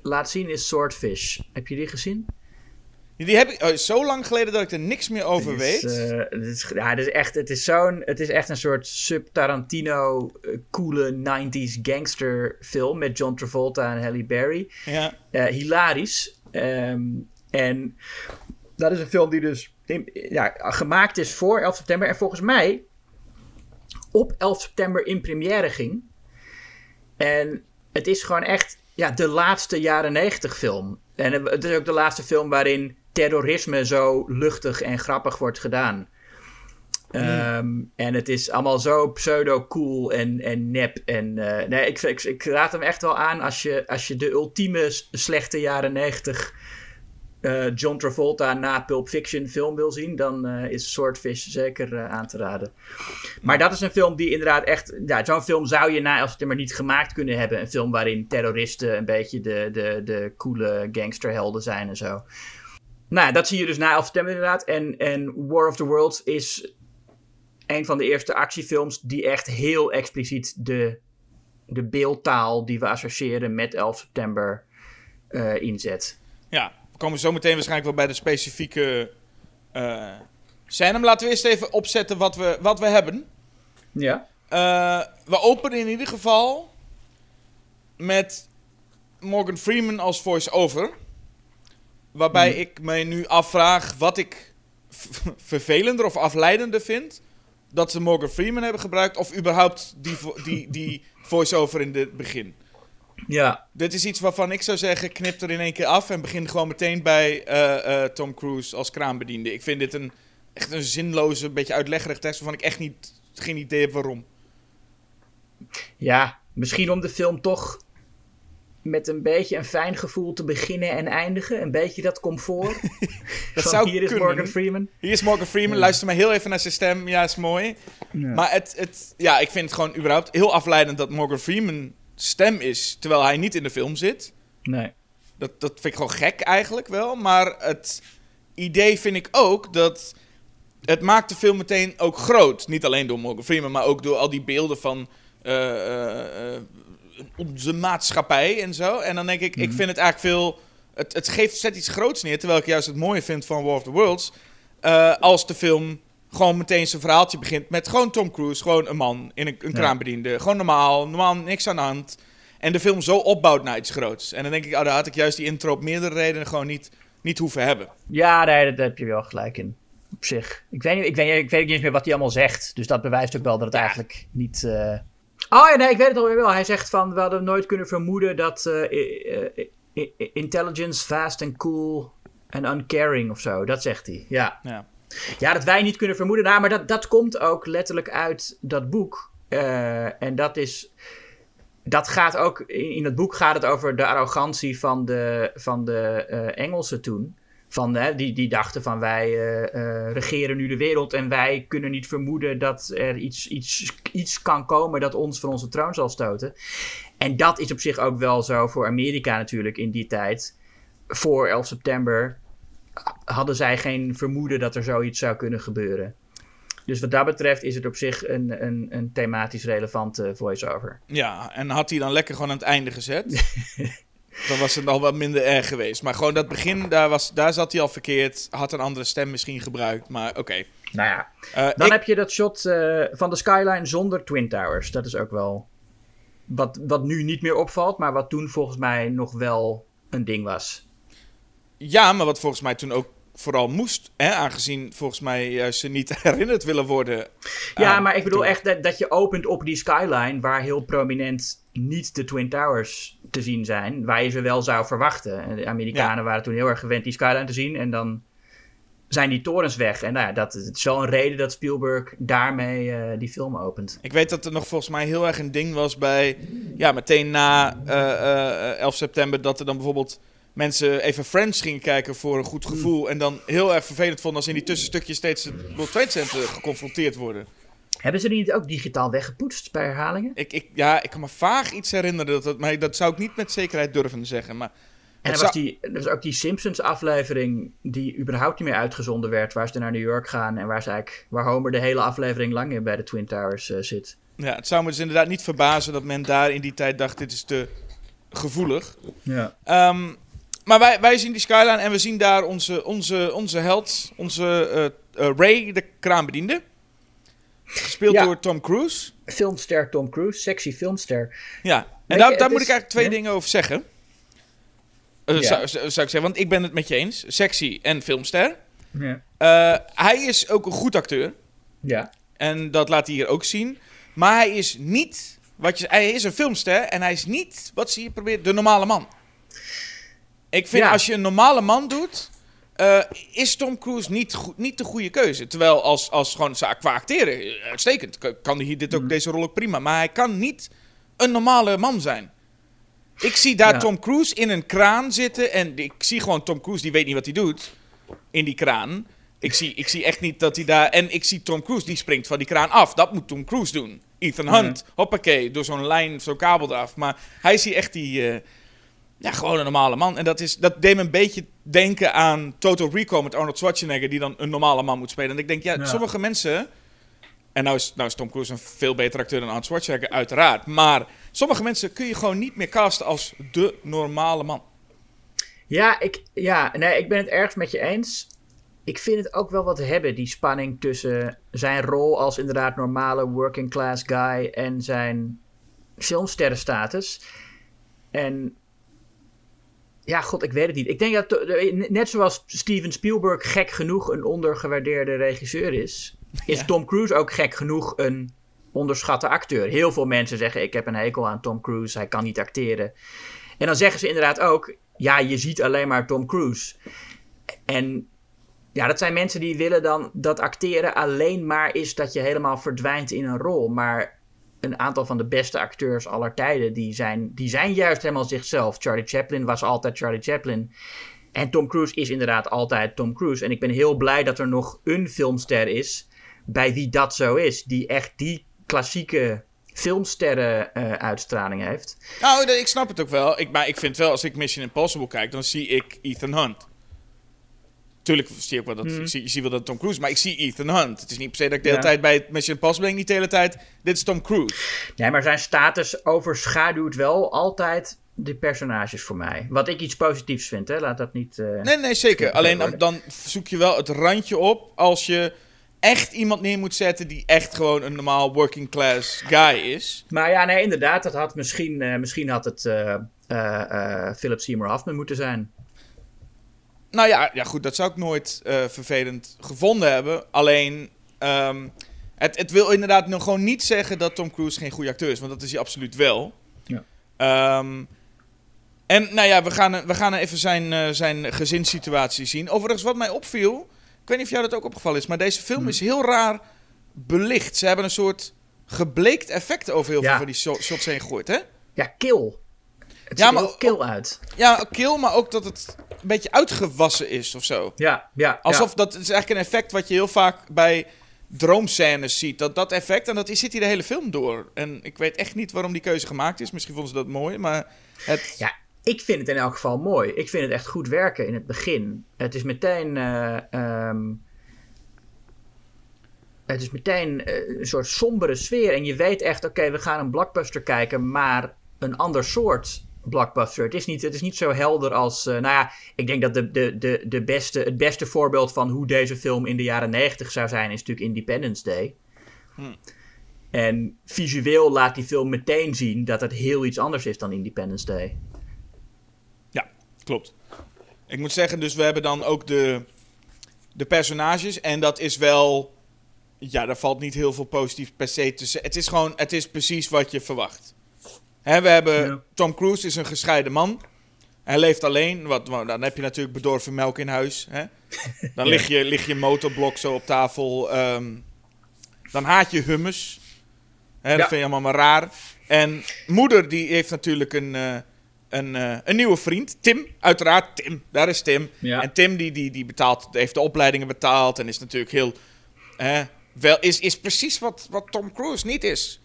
laat zien is Swordfish. Heb je die gezien? Die heb ik oh, zo lang geleden dat ik er niks meer over Het is, weet. eh, het is, ja, het is echt, het is zo'n, het is echt een soort sub-Tarantino, eh, coole 90s gangster film met John Travolta en Halle Berry. ja. Eh, hilarisch. Ehm, en dat is een film die dus in- ja, gemaakt is voor 11 september. En volgens mij op 11 september in première ging. En het is gewoon echt ja, de laatste jaren 90 film. En het is ook de laatste film waarin terrorisme zo luchtig en grappig wordt gedaan. Ehm, en het is allemaal zo pseudo-cool en, en nep. En, eh, nee, ik, ik, ik raad hem echt wel aan als je, als je de ultieme slechte jaren 90 eh, John Travolta na Pulp Fiction film wil zien. Dan eh, is Swordfish zeker aan te raden. Maar dat is een film die inderdaad echt... Ja, zo'n film zou je na 11 september niet gemaakt kunnen hebben. Een film waarin terroristen een beetje de, de, de coole gangsterhelden zijn en zo. Nou, ja, dat zie je dus na 11 september inderdaad. En, en War of the Worlds is een van de eerste actiefilms die echt heel expliciet de, de beeldtaal die we associëren met 11 september eh, inzet. ja, we komen zo meteen waarschijnlijk wel bij de specifieke eh scène. Maar laten we eerst even opzetten wat we, wat we hebben. Ja. Eh, we openen in ieder geval met Morgan Freeman als voice-over. Waarbij ik me nu afvraag wat ik vervelender of afleidender vind. Dat ze Morgan Freeman hebben gebruikt of überhaupt die, vo- die, die voice-over in het begin. Ja. Dit is iets waarvan ik zou zeggen, knip er in één keer af en begin gewoon meteen bij eh, eh, Tom Cruise als kraambediende. Ik vind dit een, echt een zinloze, beetje uitleggerig tekst waarvan ik echt niet, geen idee heb waarom. Ja, misschien om de film toch met een beetje een fijn gevoel te beginnen en eindigen. Een beetje dat comfort. Dat Van, zou hier is. Morgan Freeman. Hier is Morgan Freeman, luister maar heel even naar zijn stem, ja is mooi. Maar het, het, ja, ik vind het gewoon überhaupt heel afleidend dat Morgan Freeman stem is, terwijl hij niet in de film zit. Nee. Dat, dat vind ik gewoon gek eigenlijk wel. Maar het idee vind ik ook dat het maakt de film meteen ook groot. Niet alleen door Morgan Freeman, maar ook door al die beelden van eh, eh, eh, onze maatschappij en zo. En dan denk ik, ik vind het eigenlijk veel... Het, het geeft, zet iets groots neer, terwijl ik juist het mooie vind van War of the Worlds. eh, als de film gewoon meteen zijn verhaaltje begint met gewoon Tom Cruise, gewoon een man in een, een Ja. kraambediende. Gewoon normaal, normaal, niks aan de hand. En de film zo opbouwt naar iets groots. En dan denk ik, oh, daar had ik juist die intro op meerdere redenen gewoon niet, niet hoeven hebben. Ja, nee, daar heb je wel gelijk in. Op zich. Ik weet, niet, ik, weet, ik weet niet eens meer wat hij allemaal zegt. Dus dat bewijst ook wel dat het eigenlijk niet... eh, Oh ja, nee, ik weet het alweer wel. Hij zegt van, we hadden nooit kunnen vermoeden dat eh, intelligence, fast and cool en uncaring of zo. Dat zegt hij, ja. Ja. Ja, dat wij niet kunnen vermoeden. Nou, maar dat, dat komt ook letterlijk uit dat boek. Eh, en dat is. Dat gaat ook. In, in het boek gaat het over de arrogantie van de, van de eh, Engelsen toen. Van, hè, die, die dachten van wij eh, eh, regeren nu de wereld en wij kunnen niet vermoeden dat er iets, iets, iets kan komen dat ons van onze troon zal stoten. En dat is op zich ook wel zo voor Amerika natuurlijk in die tijd. Voor 11 september hadden zij geen vermoeden dat er zoiets zou kunnen gebeuren. Dus wat dat betreft is het op zich een, een, een thematisch relevante voice-over. ja, en had hij dan lekker gewoon aan het einde gezet. dan was het al wat minder erg geweest. Maar gewoon dat begin, daar, was, daar zat hij al verkeerd. Had een andere stem misschien gebruikt. Maar oké. Nou ja, Eh, dan ik- heb je dat shot eh, van de skyline zonder Twin Towers. Dat is ook wel wat, wat nu niet meer opvalt, maar wat toen volgens mij nog wel een ding was. Ja, maar wat volgens mij toen ook vooral moest. Hè, aangezien volgens mij juist ze niet herinnerd willen worden. Ja, maar ik bedoel toen. echt dat, dat je opent op die skyline waar heel prominent niet de Twin Towers te zien zijn, waar je ze wel zou verwachten. En De Amerikanen waren toen heel erg gewend die skyline te zien en dan zijn die torens weg. En nou ja, dat is wel een reden dat Spielberg daarmee eh, die film opent. Ik weet dat er nog volgens mij heel erg een ding was bij. Ja, meteen na eh, eh, 11 september. Dat er dan bijvoorbeeld mensen even Friends gingen kijken voor een goed gevoel. En dan heel erg vervelend vonden als in die tussenstukjes steeds het World Trade Center geconfronteerd worden. Hebben ze die niet ook digitaal weggepoetst bij herhalingen? Ik, ik, ja, ik kan me vaag iets herinneren. Dat, het- maar dat zou ik niet met zekerheid durven zeggen. Maar En er was, die, er was ook die Simpsons-aflevering die überhaupt niet meer uitgezonden werd, waar ze naar New York gaan en waar, ze eigenlijk, waar Homer de hele aflevering lang in bij de Twin Towers eh, zit. ja, het zou me dus inderdaad niet verbazen dat men daar in die tijd dacht: dit is te gevoelig. Ja. Ehm, maar wij, wij zien die skyline en we zien daar onze, onze, onze held, onze eh, eh, Ray, de kraambediende. Gespeeld Ja. door Tom Cruise. Filmster Tom Cruise, sexy filmster. Ja, en daar, moet ik eigenlijk twee dingen over zeggen. Eh, Ja. zou, zou ik zeggen, want ik ben het met je eens. Sexy en filmster. Ja. Eh, hij is ook een goed acteur. ja. En dat laat hij hier ook zien. Maar hij is niet, wat je, hij is een filmster en hij is niet, wat ze hier probeert, de normale man. Ik vind Ja. als je een normale man doet, eh, is Tom Cruise niet, goed, niet de goede keuze. Terwijl als, als gewoon qua acteren, eh, uitstekend, kan hij dit ook, Mm. deze rol ook prima. Maar hij kan niet een normale man zijn. Ik zie daar Ja. Tom Cruise in een kraan zitten en ik zie gewoon Tom Cruise, die weet niet wat hij doet in die kraan. Ik zie, ik zie echt niet dat hij daar... En ik zie Tom Cruise, die springt van die kraan af. Dat moet Tom Cruise doen. Ethan Hunt, hoppakee, door zo'n lijn, zo'n kabel eraf. Maar hij is hier echt die... eh, ja, gewoon een normale man. En dat, is, dat deed me een beetje denken aan Total Recall met Arnold Schwarzenegger... die dan een normale man moet spelen. En ik denk, ja, Ja. sommige mensen... En nou is, nou is Tom Cruise een veel beter acteur dan Arnold Schwarzenegger, uiteraard. Maar sommige mensen kun je gewoon niet meer casten als de normale man. Ja, ik, ja, nee, ik ben het ergens met je eens. Ik vind het ook wel wat hebben, die spanning tussen zijn rol als inderdaad normale working class guy en zijn filmsterrenstatus. En ja, god, ik weet het niet. Ik denk dat, to- net zoals Steven Spielberg gek genoeg een ondergewaardeerde regisseur is, is Ja. Tom Cruise ook gek genoeg een onderschatte acteur. Heel veel mensen zeggen, ik heb een hekel aan Tom Cruise, hij kan niet acteren. En dan zeggen ze inderdaad ook, ja, je ziet alleen maar Tom Cruise. En ja, dat zijn mensen die willen dan dat acteren alleen maar is dat je helemaal verdwijnt in een rol. Maar een aantal van de beste acteurs aller tijden, die zijn, die zijn juist helemaal zichzelf. Charlie Chaplin was altijd Charlie Chaplin. En Tom Cruise is inderdaad altijd Tom Cruise. En ik ben heel blij dat er nog een filmster is bij wie dat zo is. Die echt die klassieke filmsterren eh, heeft. Nou, ik snap het ook wel. Ik, maar ik vind wel, als ik Mission Impossible kijk, dan zie ik Ethan Hunt. Tuurlijk zie ik wel dat, Mhm. ik zie, je ziet wel dat Tom Cruise, maar ik zie Ethan Hunt. Het is niet per se dat ik de hele Ja. tijd bij het Mission Impossible denk, niet de hele tijd, dit is Tom Cruise. Nee, maar zijn status overschaduwt wel altijd de personages voor mij. Wat ik iets positiefs vind, hè. Laat dat niet... eh, Nee, nee, zeker. Alleen dan, dan zoek je wel het randje op als je echt iemand neer moet zetten die echt gewoon een normaal working class guy is. Maar ja, nee, inderdaad. Dat had misschien, eh, misschien had het eh, Philip Seymour Hoffman moeten zijn. Nou ja, ja goed, dat zou ik nooit eh, vervelend gevonden hebben. Alleen, ehm, het, het wil inderdaad nog gewoon niet zeggen dat Tom Cruise geen goede acteur is. Want dat is hij absoluut wel. Ja. Ehm, en nou ja, we gaan, we gaan even zijn, eh, zijn gezinssituatie zien. Overigens, wat mij opviel, ik weet niet of jou dat ook opgevallen is, maar deze film Hmm. is heel raar belicht. Ze hebben een soort gebleekt effect over heel Ja. veel van die sho- shots heen gegooid, hè? Ja, kill. Het Ja, ziet maar er kill uit. Ja, kill, maar ook dat het een beetje uitgewassen is of zo. Ja, ja. Alsof ja. dat is eigenlijk een effect wat je heel vaak bij droomscènes ziet. Dat, dat effect, en dat is- zit hier de hele film door. En ik weet echt niet waarom die keuze gemaakt is. Misschien vonden ze dat mooi, maar het... Ja, ik vind het in elk geval mooi. Ik vind het echt goed werken in het begin. Het is meteen. eh, ehm, het is meteen eh, een soort sombere sfeer. En je weet echt, oké, we gaan een blockbuster kijken, maar een ander soort blockbuster. Het is niet, het is niet zo helder als. eh, nou ja, ik denk dat de, de, de, de beste, het beste voorbeeld van hoe deze film in de jaren 90 zou zijn, is natuurlijk Independence Day. Hmm. En visueel laat die film meteen zien dat het heel iets anders is dan Independence Day. Ja, klopt. Ik moet zeggen, dus we hebben dan ook de, de personages. En dat is wel... Ja, daar valt niet heel veel positief per se tussen. Het is gewoon, het is precies wat je verwacht. We hebben... Ja. Tom Cruise is een gescheiden man. Hij leeft alleen. Wat, dan heb je natuurlijk bedorven melk in huis. Hè? Dan Ja. lig, je, lig je motorblok zo op tafel. ehm, dan haat je hummus. Hè, dat vind je allemaal maar raar. En moeder die heeft natuurlijk een, eh, een, eh, een nieuwe vriend. Tim, uiteraard. Tim, daar is Tim. Ja. En Tim die, die, die betaalt, heeft de opleidingen betaald. En is natuurlijk heel... hè, wel, is, is precies wat, wat Tom Cruise niet is.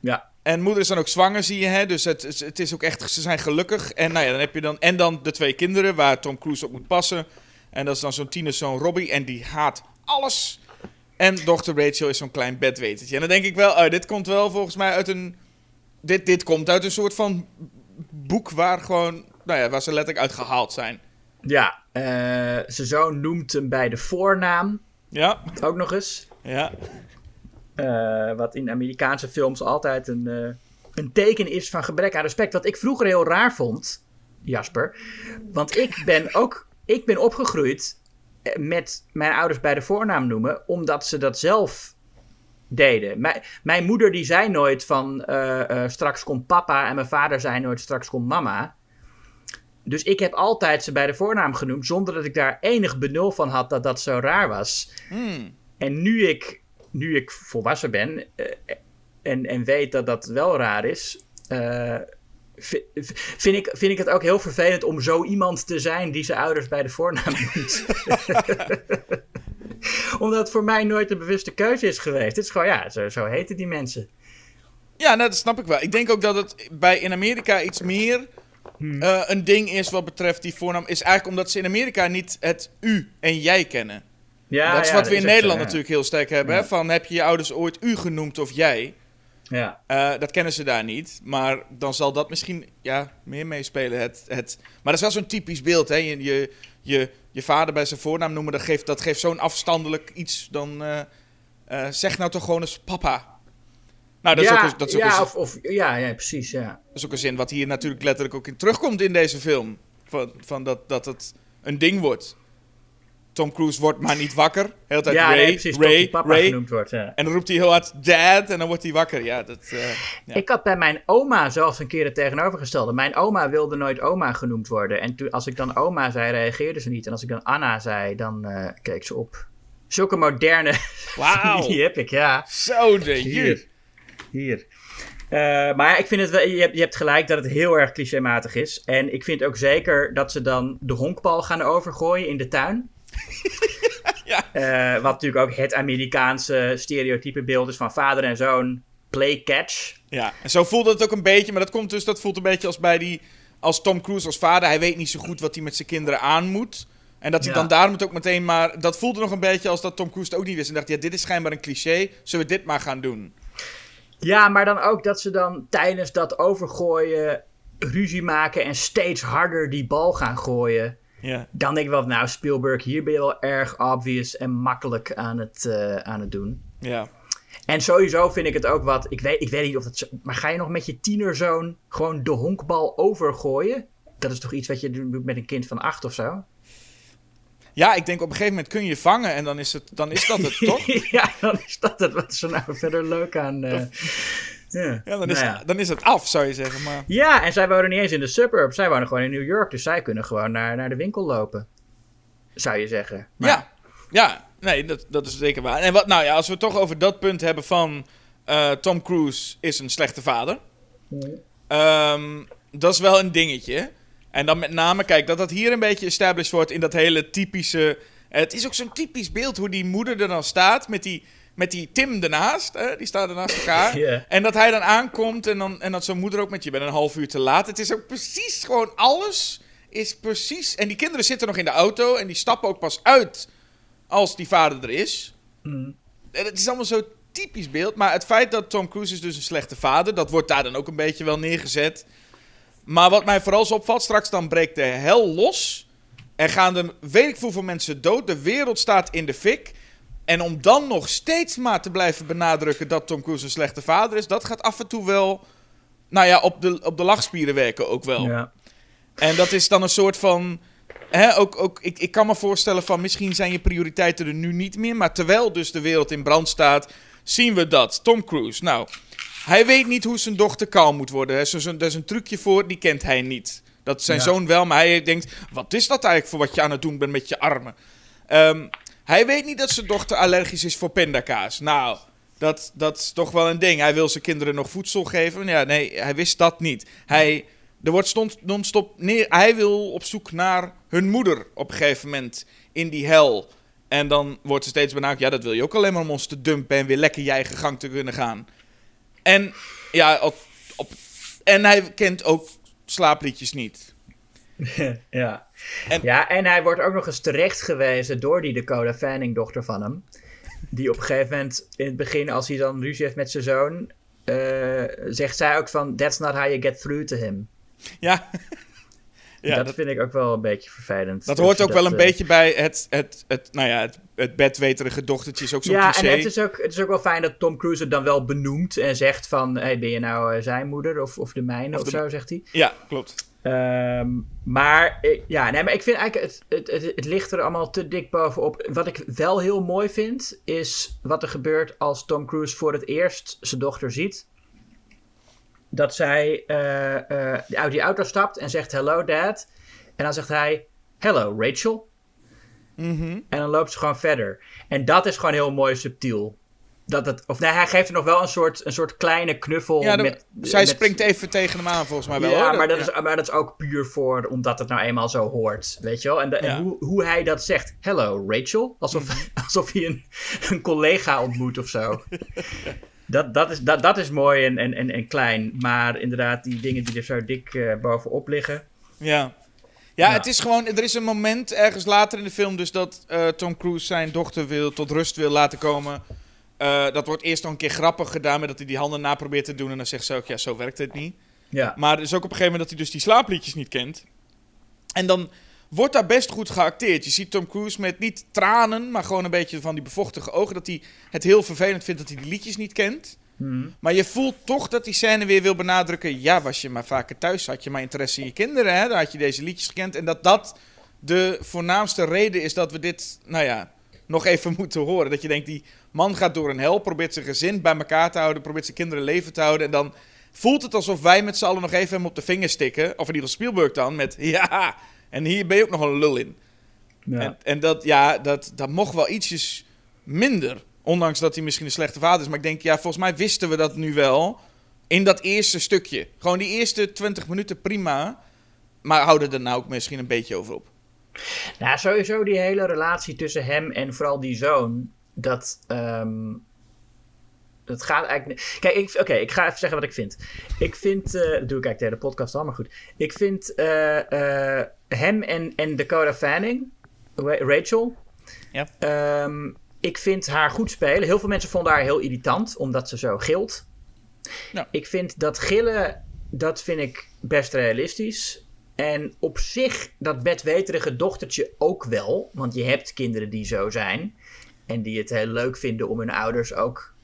Ja. En moeder is dan ook zwanger, zie je. Hè? Dus het, het, is ook echt, ze zijn gelukkig. En, nou ja, dan heb je dan, en dan de twee kinderen waar Tom Cruise op moet passen. En dat is dan zo'n tienerzoon Robbie. En die haat alles. En dochter Rachel is zo'n klein bedwetertje. En dan denk ik wel, oh, dit komt wel volgens mij uit een... Dit, dit komt uit een soort van boek waar gewoon... Nou ja, waar ze letterlijk uit gehaald zijn. Ja, eh, zijn zoon noemt hem bij de voornaam Ja, ook nog eens. ja. Eh, wat in Amerikaanse films altijd een, eh, een teken is van gebrek aan respect. Wat ik vroeger heel raar vond, Jasper. Want ik ben ook ik ben opgegroeid eh, met mijn ouders bij de voornaam noemen, omdat ze dat zelf deden. Mijn, mijn moeder die zei nooit van straks komt papa en mijn vader zei nooit straks komt mama. Dus ik heb altijd ze bij de voornaam genoemd, zonder dat ik daar enig benul van had dat dat zo raar was. Hmm. En nu ik, nu ik volwassen ben eh, en, en weet dat dat wel raar is, eh, vi- vind, ik, vind ik het ook heel vervelend om zo iemand te zijn die zijn ouders bij de voornaam noemt. Omdat het voor mij nooit een bewuste keuze is geweest. Het is gewoon, ja, zo, zo heten die mensen. Ja, nou, dat snap ik wel. Ik denk ook dat het bij in Amerika iets meer eh, een ding is wat betreft die voornaam. Is eigenlijk omdat ze in Amerika niet het u en jij kennen. Ja, dat is ja, wat we in zo, Nederland natuurlijk heel sterk hebben. Hè? Van heb je je ouders ooit u genoemd of jij? Ja. Eh, dat kennen ze daar niet. Maar dan zal dat misschien ja, meer meespelen. Het, het... Maar dat is wel zo'n typisch beeld. Hè? Je, je, je, je vader bij zijn voornaam noemen, dat geeft, dat geeft zo'n afstandelijk iets. Dan eh, eh, zeg nou toch gewoon eens papa. Nou, dat is ja, ook, een- dat is ook ja, een- of, of, ja, ja, precies, ja. dat is ook een zin wat hier natuurlijk letterlijk ook in terugkomt in deze film. Van, van dat, dat het een ding wordt. Tom Cruise wordt maar niet wakker. Heel tijd ja, Ray, nee, precies, tot Ray, die papa Ray. genoemd wordt. Ja. En dan roept hij heel hard dad en dan wordt hij wakker. Ja, dat... eh, ja. Ik had bij mijn oma zelfs een keer het tegenovergestelde. Mijn oma wilde nooit oma genoemd worden. En toen, als ik dan oma zei, reageerde ze niet. En als ik dan Anna zei, dan eh, keek ze op. Zulke moderne Wauw. familie heb ik, ja. Zo de Hier. hier. Eh, maar ik vind het wel, je hebt, je hebt gelijk dat het heel erg clichématig is. En ik vind ook zeker dat ze dan de honkbal gaan overgooien in de tuin. Ja. Eh, wat natuurlijk ook het Amerikaanse stereotype beeld is van vader en zoon play catch. Ja, en zo voelde het ook een beetje. Maar dat komt dus, dat voelt een beetje als bij die... Als Tom Cruise als vader, hij weet niet zo goed wat hij met zijn kinderen aan moet. En dat hij Ja. dan daarom het ook meteen maar... Dat voelde nog een beetje als dat Tom Cruise het ook niet wist. En dacht, ja, dit is schijnbaar een cliché. Zullen we dit maar gaan doen? Ja, maar dan ook dat ze dan tijdens dat overgooien ruzie maken en steeds harder die bal gaan gooien. Ja. Dan denk ik wel, nou Spielberg, hier ben je wel erg obvious en makkelijk aan het, eh, aan het doen. Ja. En sowieso vind ik het ook wat, ik weet, ik weet niet of het maar ga je nog met je tienerzoon gewoon de honkbal overgooien? Dat is toch iets wat je doet met een kind van acht of zo? Ja, ik denk op een gegeven moment kun je vangen en dan is, het, dan is dat het, toch? ja, dan is dat het. Wat is er nou verder leuk aan? eh, ja. Ja, dan is, Nou ja. dan is het af, zou je zeggen. Maar Ja, en zij wonen niet eens in de suburbs. Zij wonen gewoon in New York. Dus zij kunnen gewoon naar, naar de winkel lopen. Zou je zeggen. Maar- ja, ja, nee, dat, dat is zeker waar. En wat, nou ja, als we het toch over dat punt hebben van eh, Tom Cruise is een slechte vader. Ehm, dat is wel een dingetje. En dan met name, kijk, dat dat hier een beetje established wordt in dat hele typische... Het is ook zo'n typisch beeld hoe die moeder er dan staat met die, met die Tim ernaast. Hè? Die staat er naast elkaar. En dat hij dan aankomt en, dan, en dat zijn moeder ook met je bent een half uur te laat. Het is ook precies gewoon alles is precies... En die kinderen zitten nog in de auto en die stappen ook pas uit als die vader er is. Mm. En Het is allemaal zo typisch beeld. Maar het feit dat Tom Cruise is dus een slechte vader... dat wordt daar dan ook een beetje wel neergezet. Maar wat mij vooral zo opvalt... straks dan breekt de hel los... Er gaan er weet ik hoeveel mensen dood. De wereld staat in de fik. En om dan nog steeds maar te blijven benadrukken... dat Tom Cruise een slechte vader is... dat gaat af en toe wel... Nou ja, op de, op de lachspieren werken ook wel. Ja. En dat is dan een soort van. Hè, ook, ook, ik, ik kan me voorstellen van misschien zijn je prioriteiten er nu niet meer. Maar terwijl dus de wereld in brand staat, zien we dat. Tom Cruise. Nou, hij weet niet hoe zijn dochter kalm moet worden. Hè. Zo, zo, daar is een trucje voor, die kent hij niet. Dat zijn Ja. zoon wel, maar hij denkt: wat is dat eigenlijk voor wat je aan het doen bent met je armen? Ehm, hij weet niet dat zijn dochter allergisch is voor pindakaas. Nou, dat, dat is toch wel een ding. Hij wil zijn kinderen nog voedsel geven. Ja, nee, hij wist dat niet. Hij, er wordt non-stop neer. Hij wil op zoek naar hun moeder op een gegeven moment in die hel. En dan wordt er steeds benadrukt: ja, dat wil je ook alleen maar om ons te dumpen en weer lekker je eigen gang te kunnen gaan. En ja, op, en hij kent ook slaapliedjes niet. ja. En- ja, en hij wordt ook nog eens terecht gewezen door die Dakota Fanning, dochter van hem. Die op een gegeven moment in het begin, als hij dan ruzie heeft met zijn zoon, eh, zegt zij ook van: That's not how you get through to him. Ja. Ja, dat, dat, vind ik ook wel een beetje vervelend. dat hoort ook wel een eh, beetje bij het, het, het, nou ja, het, het bedweterige dochtertje is ook zo'n Ja, cliché. en het is, ook, het is ook wel fijn dat Tom Cruise het dan wel benoemt en zegt van... Hey, ben je nou eh, zijn moeder of, of de mijne Of of, de- zo, zegt hij. Ja, klopt. Ehm, maar, ik- ja, nee, maar ik vind eigenlijk, het, het, het, het ligt er allemaal te dik bovenop. Wat ik wel heel mooi vind, is wat er gebeurt als Tom Cruise voor het eerst zijn dochter ziet. Dat zij eh, eh, uit die auto stapt en zegt hello dad. En dan zegt hij hello Rachel. Mhm. En dan loopt ze gewoon verder. En dat is gewoon heel mooi subtiel. Dat het, of nee, hij geeft er nog wel een soort, een soort kleine knuffel. Ja, met, zij met- springt even tegen hem aan, volgens mij wel. ja, hoor. maar dat, ja. Is, maar dat is ook puur voor omdat het nou eenmaal zo hoort. Weet je wel? En, de- en hoe, hoe hij dat zegt. Hello, Rachel. Alsof, Mhm. alsof hij een, een collega ontmoet of zo. dat, dat, is, dat, dat is mooi en, en, en, en klein. Maar inderdaad, die dingen die er zo dik eh, bovenop liggen. Ja. Ja, Ja. het is gewoon, er is een moment ergens later in de film dus dat eh, Tom Cruise zijn dochter wil, tot rust wil laten komen. Eh, dat wordt eerst nog een keer grappig gedaan met dat hij die handen na probeert te doen en dan zegt ze ook, ja, zo werkt het niet. Ja. Maar er is ook op een gegeven moment dat hij dus die slaapliedjes niet kent. En dan wordt daar best goed geacteerd. Je ziet Tom Cruise met niet tranen, maar gewoon een beetje van die bevochtige ogen. Dat hij het heel vervelend vindt dat hij die liedjes niet kent. Hm. Maar je voelt toch dat die scène weer wil benadrukken. Ja, was je maar vaker thuis, had je maar interesse in je kinderen. Hè? Dan had je deze liedjes gekend. En dat dat de voornaamste reden is dat we dit, nou ja, nog even moeten horen. Dat je denkt, die man gaat door een hel, probeert zijn gezin bij elkaar te houden, probeert zijn kinderen leven te houden. En dan voelt het alsof wij met z'n allen nog even hem op de vinger stikken. Of in ieder geval Spielberg dan, met ja, en hier ben je ook nog een lul in. Ja. En, en dat, ja, dat, dat mocht wel ietsjes minder. Ondanks dat hij misschien een slechte vader is. Maar ik denk, ja, volgens mij wisten we dat nu wel. In dat eerste stukje. Gewoon die eerste 20 minuten prima. Maar houden er nou ook misschien een beetje over op. Nou, sowieso die hele relatie tussen hem en vooral die zoon. Dat. ehm, dat gaat eigenlijk. Kijk, ik- oké, ik ga even zeggen wat ik vind. Ik vind. eh, dat doe ik eigenlijk de hele podcast al, maar goed. Ik vind eh, eh, hem en, en Dakota Fanning, Ra- Rachel. Ja. ehm, ik vind haar goed spelen. Heel veel mensen vonden haar heel irritant, omdat ze zo gilt. Ja. Ik vind dat gillen, dat vind ik best realistisch. En op zich, dat bedweterige dochtertje ook wel. Want je hebt kinderen die zo zijn. En die het heel leuk vinden om hun ouders ook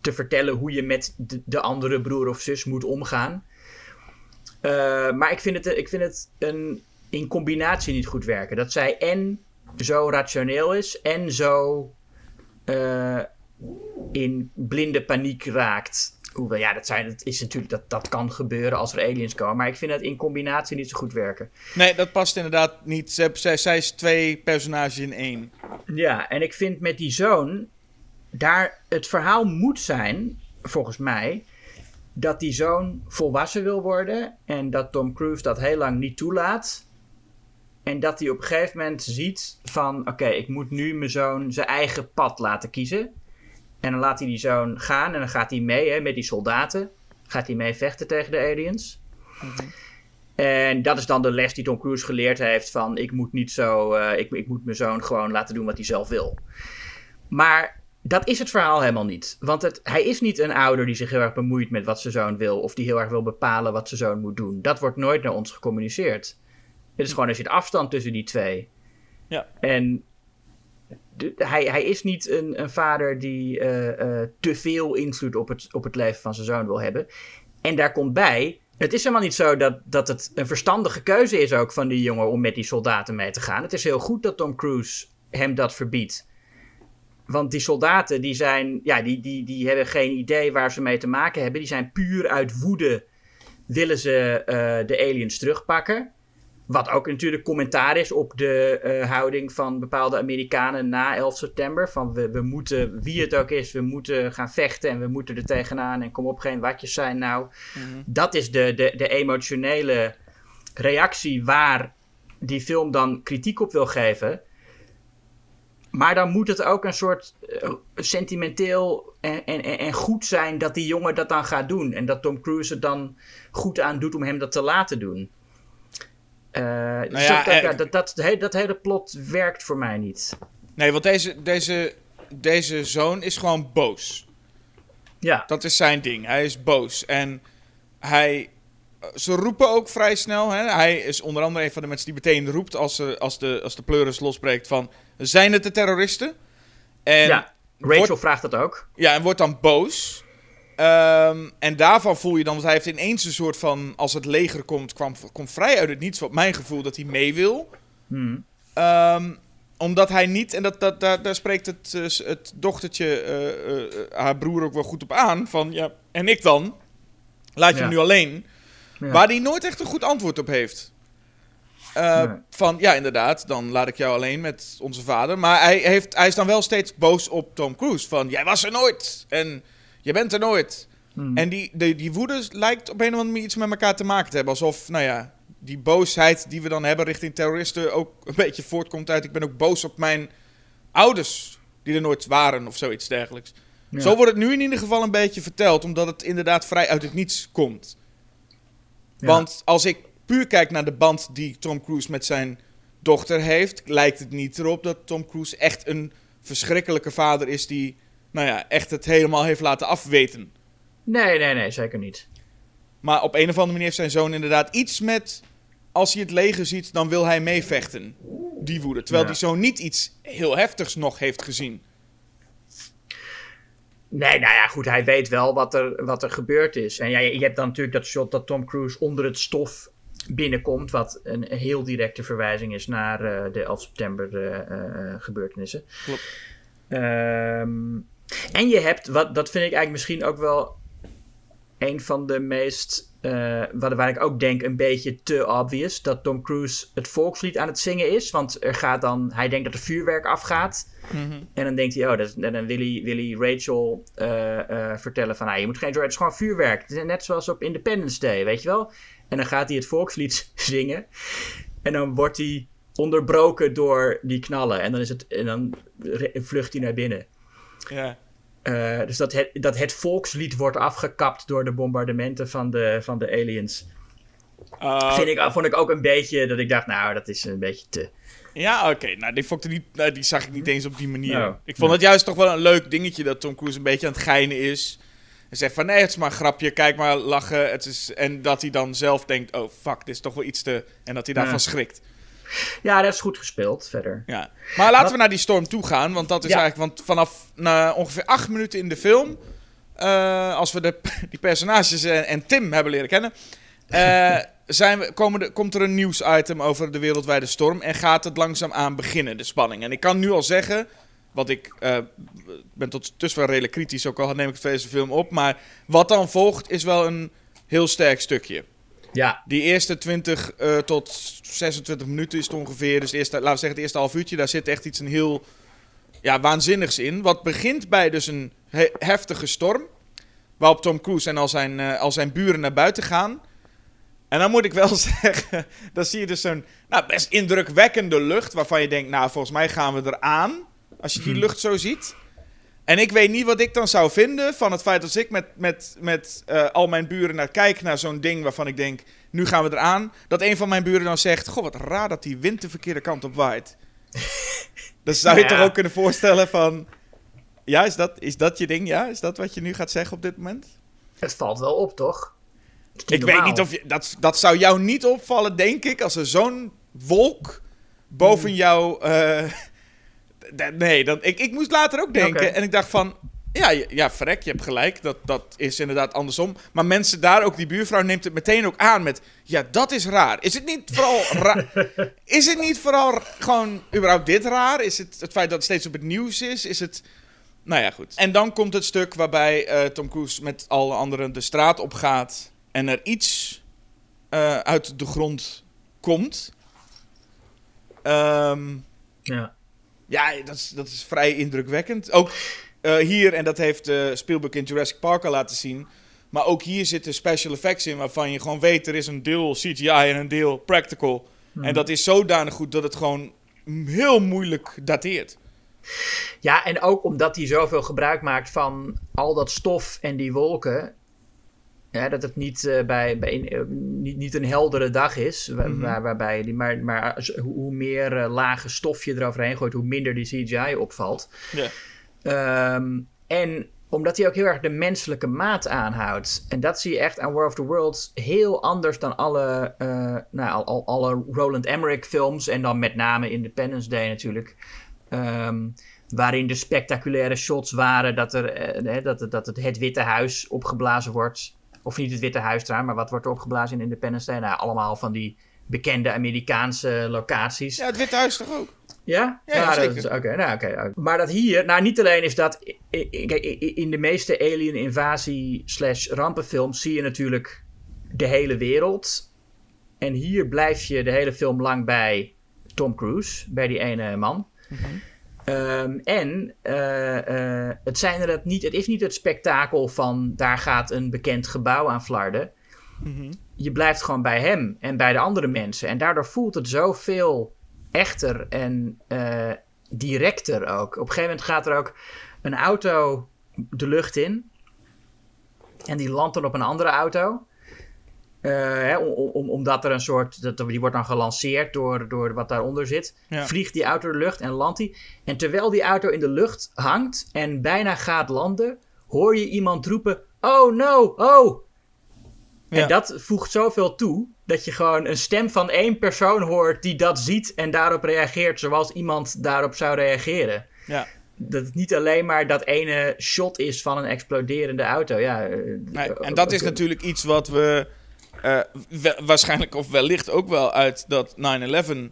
te vertellen hoe je met de, de andere broer of zus moet omgaan. Eh, maar ik vind, het, ik vind het een, in combinatie niet goed werken. Dat zij en zo rationeel is en zo eh, in blinde paniek raakt. Hoewel, ja, dat, zijn, dat, is natuurlijk, dat, dat kan gebeuren als er aliens komen. Maar ik vind het in combinatie niet zo goed werken. Nee, dat past inderdaad niet. Zij, zij is twee personages in één. Ja, en ik vind met die zoon, daar het verhaal moet zijn, volgens mij, dat die zoon volwassen wil worden en dat Tom Cruise dat heel lang niet toelaat. En dat hij op een gegeven moment ziet van, oké, ik moet nu mijn zoon zijn eigen pad laten kiezen. En dan laat hij die zoon gaan en dan gaat hij mee hè, met die soldaten. Gaat hij mee vechten tegen de aliens. En dat is dan de les die Tom Cruise geleerd heeft van ik moet niet zo, eh, ik, ik moet mijn zoon gewoon laten doen wat hij zelf wil. Maar dat is het verhaal helemaal niet. Want het, hij is niet een ouder die zich heel erg bemoeit met wat zijn zoon wil. Of die heel erg wil bepalen wat zijn zoon moet doen. Dat wordt nooit naar ons gecommuniceerd. Het is gewoon, er zit afstand tussen die twee. Ja. En hij, hij is niet een, een vader die eh, eh, te veel invloed op het, op het leven van zijn zoon wil hebben. En daar komt bij, het is helemaal niet zo dat, dat het een verstandige keuze is ook van die jongen om met die soldaten mee te gaan. Het is heel goed dat Tom Cruise hem dat verbiedt. Want die soldaten, die zijn, ja, die, die, die hebben geen idee waar ze mee te maken hebben. Die zijn puur uit woede, willen ze eh, de aliens terugpakken. Wat ook natuurlijk commentaar is op de eh, houding van bepaalde Amerikanen na 11 september. Van we, we moeten, wie het ook is, we moeten gaan vechten en we moeten er tegenaan. En kom op, geen watjes zijn nou. Dat is de, de, de emotionele reactie waar die film dan kritiek op wil geven. Maar dan moet het ook een soort eh, sentimenteel en, en, en en goed zijn dat die jongen dat dan gaat doen. En dat Tom Cruise er dan goed aan doet om hem dat te laten doen. Eh, dus ja, dat, dat, eh, ja, dat, dat, dat hele plot werkt voor mij niet. Nee, want deze, deze, deze zoon is gewoon boos. Ja, Dat is zijn ding. Hij is boos. En hij ze roepen ook vrij snel. Hè? Hij is onder andere een van de mensen die meteen roept als, uh, als, de, als de pleuris losbreekt van... Zijn het de terroristen? En ja, Rachel wordt- vraagt dat ook. Ja, en wordt dan boos. Ehm, en daarvan voel je dan, want hij heeft ineens een soort van, als het leger komt, kwam, komt vrij uit het niets, wat mijn gevoel, dat hij mee wil. Hmm. Ehm, omdat hij niet, en dat, dat, daar, daar spreekt het, eh, het dochtertje, eh, eh, haar broer ook wel goed op aan, van ja, en ik dan? Laat je Ja. hem nu alleen? Ja. Waar hij nooit echt een goed antwoord op heeft. Eh, Nee. Van ja, inderdaad, dan laat ik jou alleen met onze vader. Maar hij, heeft, hij is dan wel steeds boos op Tom Cruise. Van jij was er nooit en je bent er nooit. Hmm. En die, die, die woede lijkt op een of andere manier iets met elkaar te maken te hebben. Alsof, nou ja, die boosheid die we dan hebben richting terroristen ook een beetje voortkomt uit. Ik ben ook boos op mijn ouders, die er nooit waren of zoiets dergelijks. Ja. Zo wordt het nu in ieder geval een beetje verteld, omdat het inderdaad vrij uit het niets komt. Ja. Want als ik puur kijk naar de band die Tom Cruise met zijn dochter heeft, lijkt het niet erop dat Tom Cruise echt een verschrikkelijke vader is die, nou ja, echt het helemaal heeft laten afweten. Nee, nee, nee, zeker niet. Maar op een of andere manier heeft zijn zoon inderdaad iets met. Als hij het leger ziet, dan wil hij meevechten. Die woede. Terwijl Ja. die zoon niet iets heel heftigs nog heeft gezien. Nee, nou ja, goed, hij weet wel wat er, wat er gebeurd is. En ja, je je hebt dan natuurlijk dat shot dat Tom Cruise onder het stof binnenkomt, wat een heel directe verwijzing is naar eh, de 11 september eh, eh, gebeurtenissen. Klopt. Ehm, en je hebt, wat, dat vind ik eigenlijk misschien ook wel een van de meest, wat, waar ik ook denk, een beetje te obvious, dat Tom Cruise het volkslied aan het zingen is. Want er gaat dan, hij denkt dat er vuurwerk afgaat. En dan denkt hij, oh, dat en dan wil hij, wil hij Rachel eh, eh, vertellen van, ah, je moet geen zorgen, het is gewoon vuurwerk. Net zoals op Independence Day, weet je wel? En dan gaat hij het volkslied zingen. En dan wordt hij onderbroken door die knallen. En dan, is het, en dan vlucht hij naar binnen. Ja. Eh, dus dat het, dat het volkslied wordt afgekapt door de bombardementen van de, van de aliens. Uh, Vind ik, vond ik ook een beetje dat ik dacht, nou, dat is een beetje te. ja, oké. Nou, die, vond niet, nou, die zag ik niet eens op die manier. Nou, ik vond nou. het juist toch wel een leuk dingetje dat Tom Cruise een beetje aan het geinen is. En zegt van nee, het is maar een grapje, kijk maar lachen. Het is... En dat hij dan zelf denkt, oh fuck, dit is toch wel iets te... En dat hij daarvan Ja. schrikt. Ja, dat is goed gespeeld verder. Ja. Maar laten Wat- we naar die storm toe gaan. Want dat is Ja. eigenlijk. Want vanaf na ongeveer acht minuten in de film. eh, als we de, die personages en, en Tim hebben leren kennen. eh, zijn we, komen de, komt er een nieuwsitem over de wereldwijde storm. En gaat het langzaam aan beginnen, de spanning. En ik kan nu al zeggen. Want ik eh, ben tot dusver redelijk kritisch. Ook al neem ik deze film op. Maar wat dan volgt is wel een heel sterk stukje. Ja, Die eerste 20 eh, tot 26 minuten is het ongeveer. Dus eerste, laten we zeggen het eerste half uurtje. Daar zit echt iets een heel ja, waanzinnigs in. Wat begint bij dus een he- heftige storm. Waarop Tom Cruise en al zijn, eh, al zijn buren naar buiten gaan. En dan moet ik wel zeggen, dan zie je dus zo'n nou, best indrukwekkende lucht. Waarvan je denkt, nou volgens mij gaan we eraan. Als je die lucht zo ziet. En ik weet niet wat ik dan zou vinden van het feit dat ik met, met, met eh, al mijn buren naar kijk naar zo'n ding waarvan ik denk, nu gaan we eraan. Dat een van mijn buren dan zegt, goh wat raar dat die wind de verkeerde kant op waait. dan zou je Ja. toch ook kunnen voorstellen van, ja is dat, is dat je ding? Ja, is dat wat je nu gaat zeggen op dit moment? het valt wel op, toch? Ik weet niet of je, dat, dat zou jou niet opvallen, denk ik, als er zo'n wolk boven jou. eh, nee, dan, ik, ik moest later ook denken. En ik dacht van. Ja, ja, verrek, je hebt gelijk. Dat, dat is inderdaad andersom. Maar mensen daar, ook die buurvrouw, neemt het meteen ook aan met... Ja, dat is raar. Is het niet vooral raar... is het niet vooral gewoon überhaupt dit raar? Is het het feit dat het steeds op het nieuws is? Is het... Nou ja, goed. En dan komt het stuk waarbij eh, Tom Cruise met alle anderen de straat op gaat... en er iets eh, uit de grond komt. Ehm... Ja. Ja, dat is, dat is vrij indrukwekkend. Ook eh, hier, en dat heeft eh, Spielberg in Jurassic Park al laten zien. Maar ook hier zitten special effects in waarvan je gewoon weet... er is een deel CGI en een deel practical. En dat is zodanig goed dat het gewoon heel moeilijk dateert. Ja, en ook omdat hij zoveel gebruik maakt van al dat stof en die wolken. Ja, dat het niet, eh, bij, bij eh, niet, niet een heldere dag is. wa- Mhm. waar, waarbij die, maar, maar hoe meer eh, lage stof je eroverheen gooit, hoe minder die CGI opvalt. Ja. Ehm, en omdat hij ook heel erg de menselijke maat aanhoudt. En dat zie je echt aan War of the Worlds heel anders dan alle, nou, al, al, alle Roland Emmerich films. En dan met name Independence Day natuurlijk. Um, waarin de spectaculaire shots waren dat, er, uh, dat, dat het, het Witte Huis opgeblazen wordt. Of niet het Witte Huis maar wat wordt er opgeblazen in Independence Day? Nou, allemaal van die bekende Amerikaanse locaties. Ja, het Witte Huis toch ook? Ja? Ja, ja nou, Oké, nou, oké. Maar dat hier, nou niet alleen is dat... in de meeste alien invasie slash rampenfilms zie je natuurlijk de hele wereld. En hier blijf je de hele film lang bij Tom Cruise, bij die ene man. Um, en uh, uh, het, zijn er het, niet, het is niet het spektakel van daar gaat een bekend gebouw aan flarden. Mhm. Je blijft gewoon bij hem en bij de andere mensen. En daardoor voelt het zoveel echter en uh, directer ook. Op een gegeven moment gaat er ook een auto de lucht in. En die landt dan op een andere auto. Uh, hè, om, om, omdat er een soort. Dat, die wordt dan gelanceerd door, door wat daaronder zit. Ja. Vliegt die auto de lucht en landt die. En terwijl die auto in de lucht hangt en bijna gaat landen, hoor je iemand roepen: Oh no, oh! Ja. En dat voegt zoveel toe dat je gewoon een stem van één persoon hoort die dat ziet en daarop reageert zoals iemand daarop zou reageren. Ja. Dat het niet alleen maar dat ene shot is van een exploderende auto. Ja, eh, Nee, en dat is natuurlijk iets wat we eh, wa- waarschijnlijk of wellicht ook wel uit dat 9-11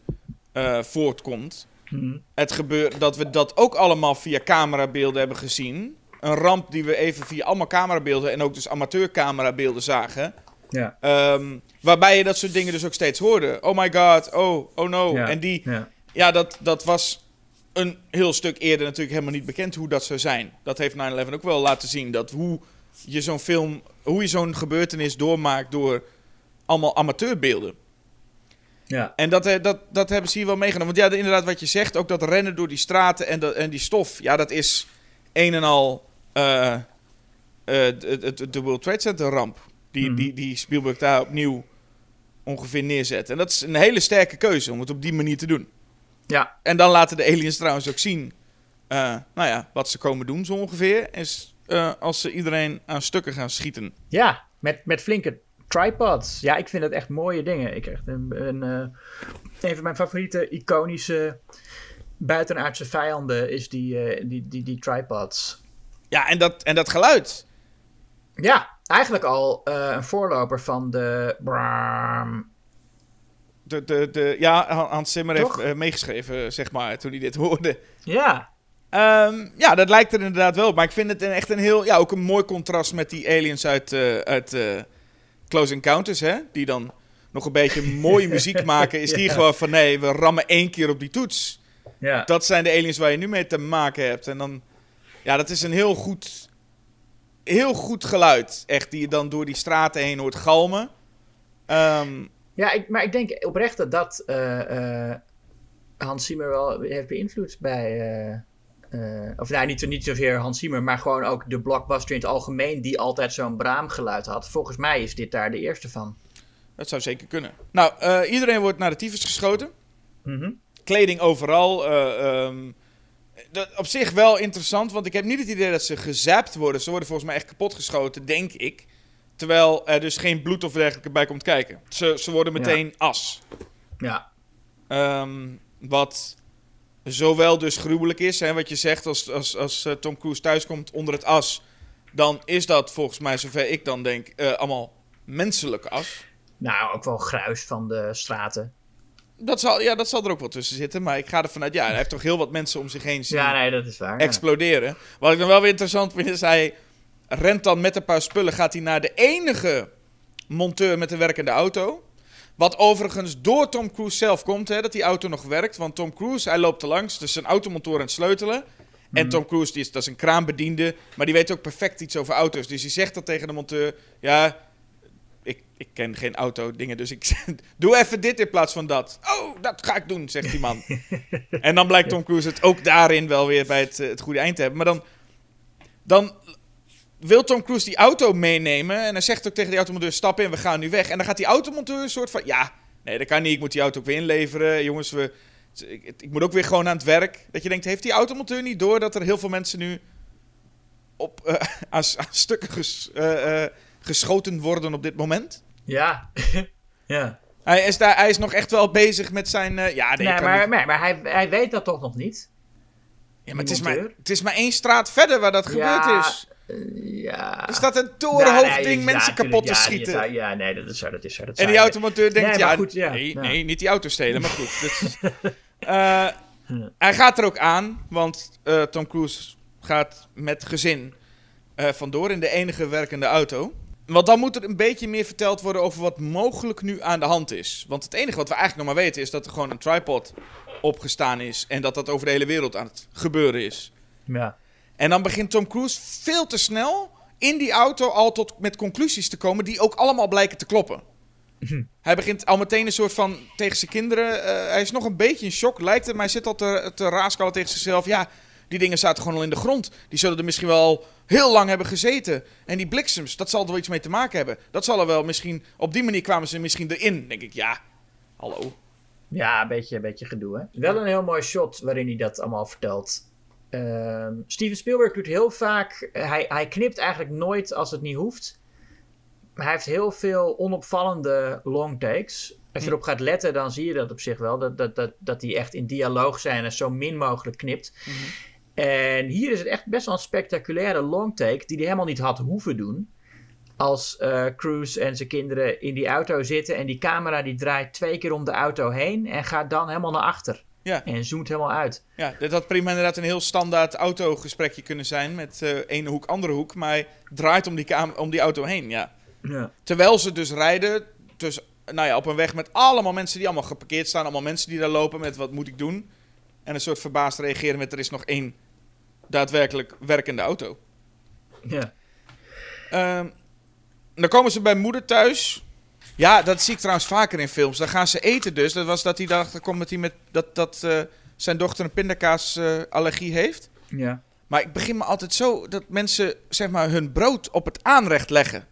eh, voortkomt. Mhm. Het gebeurt dat we dat ook allemaal via camerabeelden hebben gezien. Een ramp die we even via allemaal camerabeelden en ook dus amateurcamerabeelden zagen. Ja. Ehm, waarbij je dat soort dingen dus ook steeds hoorde. Oh my god, oh, oh no. Ja. En die, Ja. ja, dat, dat was een heel stuk eerder natuurlijk helemaal niet bekend hoe dat zou zijn. Dat heeft 9-11 ook wel laten zien. Dat hoe je zo'n film, hoe je zo'n gebeurtenis doormaakt door allemaal amateurbeelden. Ja. En dat, eh, dat, dat hebben ze hier wel meegenomen. Want ja, inderdaad, wat je zegt, ook dat rennen door die straten en, dat, en die stof. Ja, dat is een en al eh, eh, de World Trade Center ramp. Die, Mhm. die, die Spielberg daar opnieuw ongeveer neerzet. En dat is een hele sterke keuze om het op die manier te doen. ja. En dan laten de aliens trouwens ook zien, nou ja, wat ze komen doen zo ongeveer. Is als ze iedereen aan stukken gaan schieten. Ja, met, met flinke tripods. Ja, ik vind dat echt mooie dingen. Ik echt een, een, eh, een van mijn favoriete iconische buitenaardse vijanden is die, eh, die, die, die tripods. Ja, en dat, en dat geluid. Ja, eigenlijk al eh, een voorloper van de. De, de, de, ja, Han- Hans Zimmer Toch? heeft meegeschreven, zeg maar, toen hij dit hoorde. Ja, ja, dat lijkt er inderdaad wel op. Maar ik vind het een, echt een heel, ja, ook een mooi contrast met die aliens uit, uit Close Encounters, hè? Die dan nog een beetje mooie muziek maken. Is die gewoon van, nee, we rammen één keer op die toets. ja. Dat zijn de aliens waar je nu mee te maken hebt. En dan, ja, dat is een heel goed, heel goed geluid. Echt, die je dan door die straten heen hoort galmen. Ehm, ja ik, maar ik denk oprecht dat dat eh, eh, Hans Zimmer wel heeft beïnvloed bij. eh, eh, of nou, niet, niet zozeer Hans Zimmer, maar gewoon ook de blockbuster in het algemeen, die altijd zo'n braamgeluid had. Volgens mij is dit daar de eerste van. dat zou zeker kunnen. Nou, eh, iedereen wordt naar de tyfus geschoten. Mhm. kleding overal. ehm, dat, op zich wel interessant, want ik heb niet het idee dat ze gezapt worden. Ze worden volgens mij echt kapotgeschoten, denk ik. Terwijl er dus geen bloed of dergelijke bij komt kijken. Ze, ze worden meteen as. Ja. Ehm, wat zowel dus gruwelijk is, hè, wat je zegt, als, als, als eh, Tom Cruise thuiskomt onder het as. Dan is dat volgens mij, zover ik dan denk, eh, allemaal menselijke as. Nou, ook wel gruis van de straten. Dat zal, ja, dat zal er ook wel tussen zitten. Maar ik ga ervan uit, ja, hij heeft toch heel wat mensen om zich heen zien. Ja, nee, dat is waar. ja. exploderen. Wat ik dan wel weer interessant vind, is hij rent dan met een paar spullen, gaat hij naar de enige monteur met een werkende auto. Wat overigens door Tom Cruise zelf komt, hè, dat die auto nog werkt. Want Tom Cruise, hij loopt er langs, dus zijn automonteur aan het sleutelen. En Tom Cruise, die is, dat is een kraambediende, maar die weet ook perfect iets over auto's. Dus die zegt dat tegen de monteur, ja, ik, ik ken geen auto-dingen, dus ik doe even dit in plaats van dat. Oh, dat ga ik doen, zegt die man. en dan blijkt Tom Cruise het ook daarin wel weer bij het, eh, het goede eind te hebben. Maar dan, dan wil Tom Cruise die auto meenemen en hij zegt ook tegen die automonteur, stap in, we gaan nu weg. En dan gaat die automonteur een soort van, ja, nee, dat kan niet, ik moet die auto ook weer inleveren. Jongens, we, ik, ik moet ook weer gewoon aan het werk. Dat je denkt, heeft die automonteur niet door dat er heel veel mensen nu op, eh, aan, stukken ges- eh, eh, geschoten worden op dit moment. Ja. ja. Hij is, daar, hij is nog echt wel bezig met zijn... ja, nee, Nee, maar, niet- maar, maar hij, hij weet dat toch nog niet? ja, maar het, is maar, het is maar één straat verder waar dat Ja, gebeurd is. Eh, ja. Er staat een torenhoog nee, ding ja, mensen kapot te schieten. zou- ja, nee, dat is zo. Dat is zo dat En die automonteur denkt, Nee, ja, goed, nee, niet die auto stelen, maar goed. Eh, hij gaat er ook aan, want eh, Tom Cruise gaat met gezin eh, vandoor in de enige werkende auto. Want dan moet er een beetje meer verteld worden over wat mogelijk nu aan de hand is. Want het enige wat we eigenlijk nog maar weten is dat er gewoon een tripod opgestaan is. En dat dat over de hele wereld aan het gebeuren is. Ja. En dan begint Tom Cruise veel te snel in die auto al tot met conclusies te komen die ook allemaal blijken te kloppen. Hij begint al meteen een soort van tegen zijn kinderen. eh, hij is nog een beetje in shock, lijkt het, maar hij zit al te, te raaskallen tegen zichzelf. Ja, die dingen zaten gewoon al in de grond. Die zullen er misschien wel heel lang hebben gezeten. En die bliksems, dat zal er wel iets mee te maken hebben. Dat zal er wel misschien. Op die manier kwamen ze misschien erin. Denk ik, ja, hallo. Ja, een beetje, een beetje gedoe, hè? Wel een heel mooi shot waarin hij dat allemaal vertelt. Ehm, Steven Spielberg doet heel vaak... Hij, hij knipt eigenlijk nooit als het niet hoeft. Maar hij heeft heel veel onopvallende long takes. Als je erop gaat letten, dan zie je dat op zich wel. Dat, dat, dat, dat die echt in dialoog zijn en zo min mogelijk knipt. En hier is het echt best wel een spectaculaire long take... die hij helemaal niet had hoeven doen als eh Cruise en zijn kinderen in die auto zitten en die camera die draait twee keer om de auto heen en gaat dan helemaal naar achter. Ja. En zoomt helemaal uit. Ja, dit had prima inderdaad een heel standaard autogesprekje kunnen zijn. Met eh ene hoek, andere hoek. Maar draait om die, om die auto heen, ja. Ja. Terwijl ze dus rijden dus, nou ja, op een weg met allemaal mensen die allemaal geparkeerd staan. Allemaal mensen die daar lopen met wat moet ik doen. En een soort verbaasd reageren met er is nog één daadwerkelijk werkende auto. ja. Ehm, dan komen ze bij moeder thuis. Ja, dat zie ik trouwens vaker in films. Dan gaan ze eten dus. Dat was dat hij dacht, komt dat, hij met, dat, dat eh, zijn dochter een pindakaasallergie heeft. ja. Maar ik begin me altijd zo dat mensen zeg maar, hun brood op het aanrecht leggen.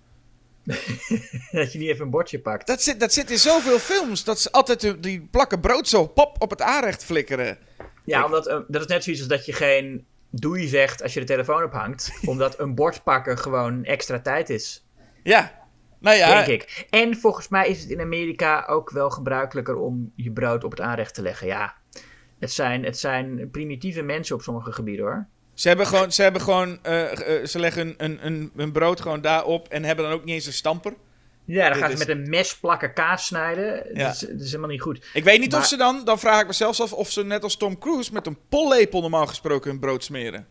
Dat je niet even een bordje pakt. Dat zit, dat zit in zoveel films. Dat ze altijd die- plakken brood zo pop op het aanrecht flikkeren. Ja, Ik- omdat eh, dat is net zoiets als dat je geen doei zegt als je de telefoon ophangt. omdat een bord pakken gewoon extra tijd is. Ja. Nou ja, Denk ik. En volgens mij is het in Amerika ook wel gebruikelijker om je brood op het aanrecht te leggen. Ja. Het zijn, het zijn primitieve mensen op sommige gebieden hoor. ze hebben gewoon, ze, hebben gewoon eh, eh, ze leggen een, een, een brood gewoon daarop en hebben dan ook niet eens een stamper. Ja, dan gaan ze met een mes plakken kaas snijden. Ja. Dat, is, dat is helemaal niet goed. Ik weet niet of ze dan, dan vraag ik me zelfs af of ze net als Tom Cruise met een pollepel normaal gesproken hun brood smeren.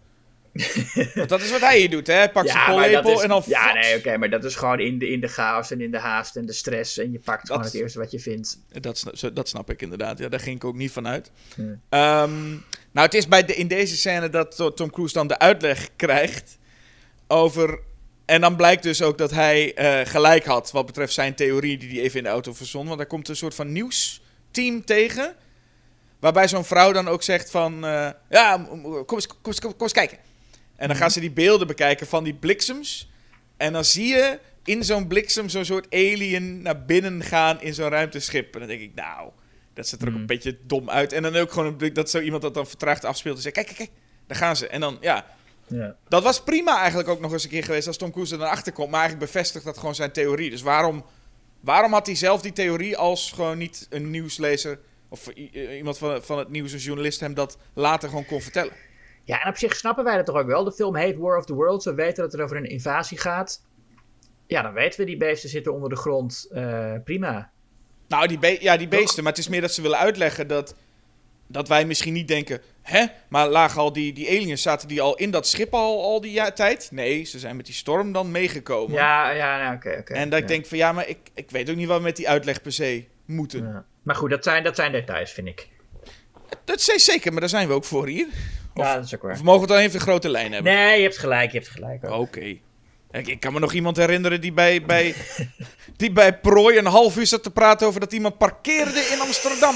Want dat is wat hij hier doet, hè? Hij pakt zijn maar pollepel en dan... Ja, nee, oké, maar dat is gewoon in de, in de chaos en in de haast en de stress. En je pakt gewoon het eerste wat je vindt. Dat, dat snap ik inderdaad. Ja, daar ging ik ook niet van uit. Ja. Ehm, nou, het is bij de, in deze scène dat To- Tom Cruise dan de uitleg krijgt over... En dan blijkt dus ook dat hij eh, gelijk had wat betreft zijn theorie die hij even in de auto verzon. Want daar komt een soort van nieuwsteam tegen. Waarbij zo'n vrouw dan ook zegt van... eh, ja, kom eens, kom, eens, kom, kom eens kijken. En dan gaan ze die beelden bekijken van die bliksems. En dan zie je in zo'n bliksem zo'n soort alien naar binnen gaan in zo'n ruimteschip. En dan denk ik, nou, dat ziet er ook Hmm. een beetje dom uit. En dan ook gewoon een- dat zo iemand dat dan vertraagd afspeelt en zegt, kijk, kijk, kijk, daar gaan ze. En dan, ja, Ja. dat was prima eigenlijk ook nog eens een keer geweest als Tom Cruise er dan achter komt. Maar eigenlijk bevestigt dat gewoon zijn theorie. Dus waarom, waarom had hij zelf die theorie als gewoon niet een nieuwslezer... of iemand van, van het nieuws, een journalist, hem dat later gewoon kon vertellen? Ja, en op zich snappen wij dat toch ook wel. De film heet War of the Worlds. We weten dat het over een invasie gaat. Ja, dan weten we, die beesten zitten onder de grond. Eh, prima. Nou, die, be- ja, die beesten. Maar het is meer dat ze willen uitleggen dat, dat wij misschien niet denken... Hè? Maar lagen al die, die aliens, zaten die al in dat schip al, al die ja- tijd? Nee, ze zijn met die storm dan meegekomen. Ja, ja, nou, oké, oké. en dat ja. ik denk van ja, maar ik, ik weet ook niet wat we met die uitleg per se moeten. Ja. Maar goed, dat zijn, dat zijn details, vind ik. Dat is zeker, maar daar zijn we ook voor hier. Of- ja, dat is ook waar. Of mogen we het dan even de grote lijn hebben? Nee, je hebt gelijk, je hebt gelijk. Oké. Ik, ik kan me nog iemand herinneren die bij, bij, die bij Prooi een half uur zat te praten over dat iemand parkeerde in Amsterdam.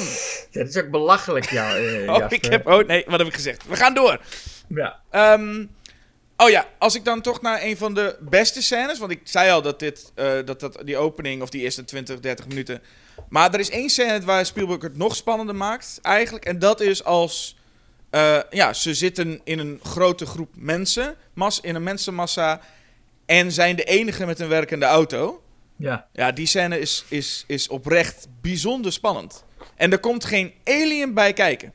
Dat is ook belachelijk, ja, eh, Oh, ik heb, oh nee, wat heb ik gezegd? We gaan door. Ja. Ehm, oh ja, als ik dan toch naar een van de beste scènes. Want ik zei al dat, dit, eh, dat, dat die opening of die eerste 20, 30 minuten. Maar er is één scène waar Spielberg het nog spannender maakt, eigenlijk. En dat is als eh, ja, ze zitten in een grote groep mensen, mas, in een mensenmassa, en zijn de enige met een werkende auto. Ja. Ja, die scène is, is, is oprecht bijzonder spannend. En er komt geen alien bij kijken.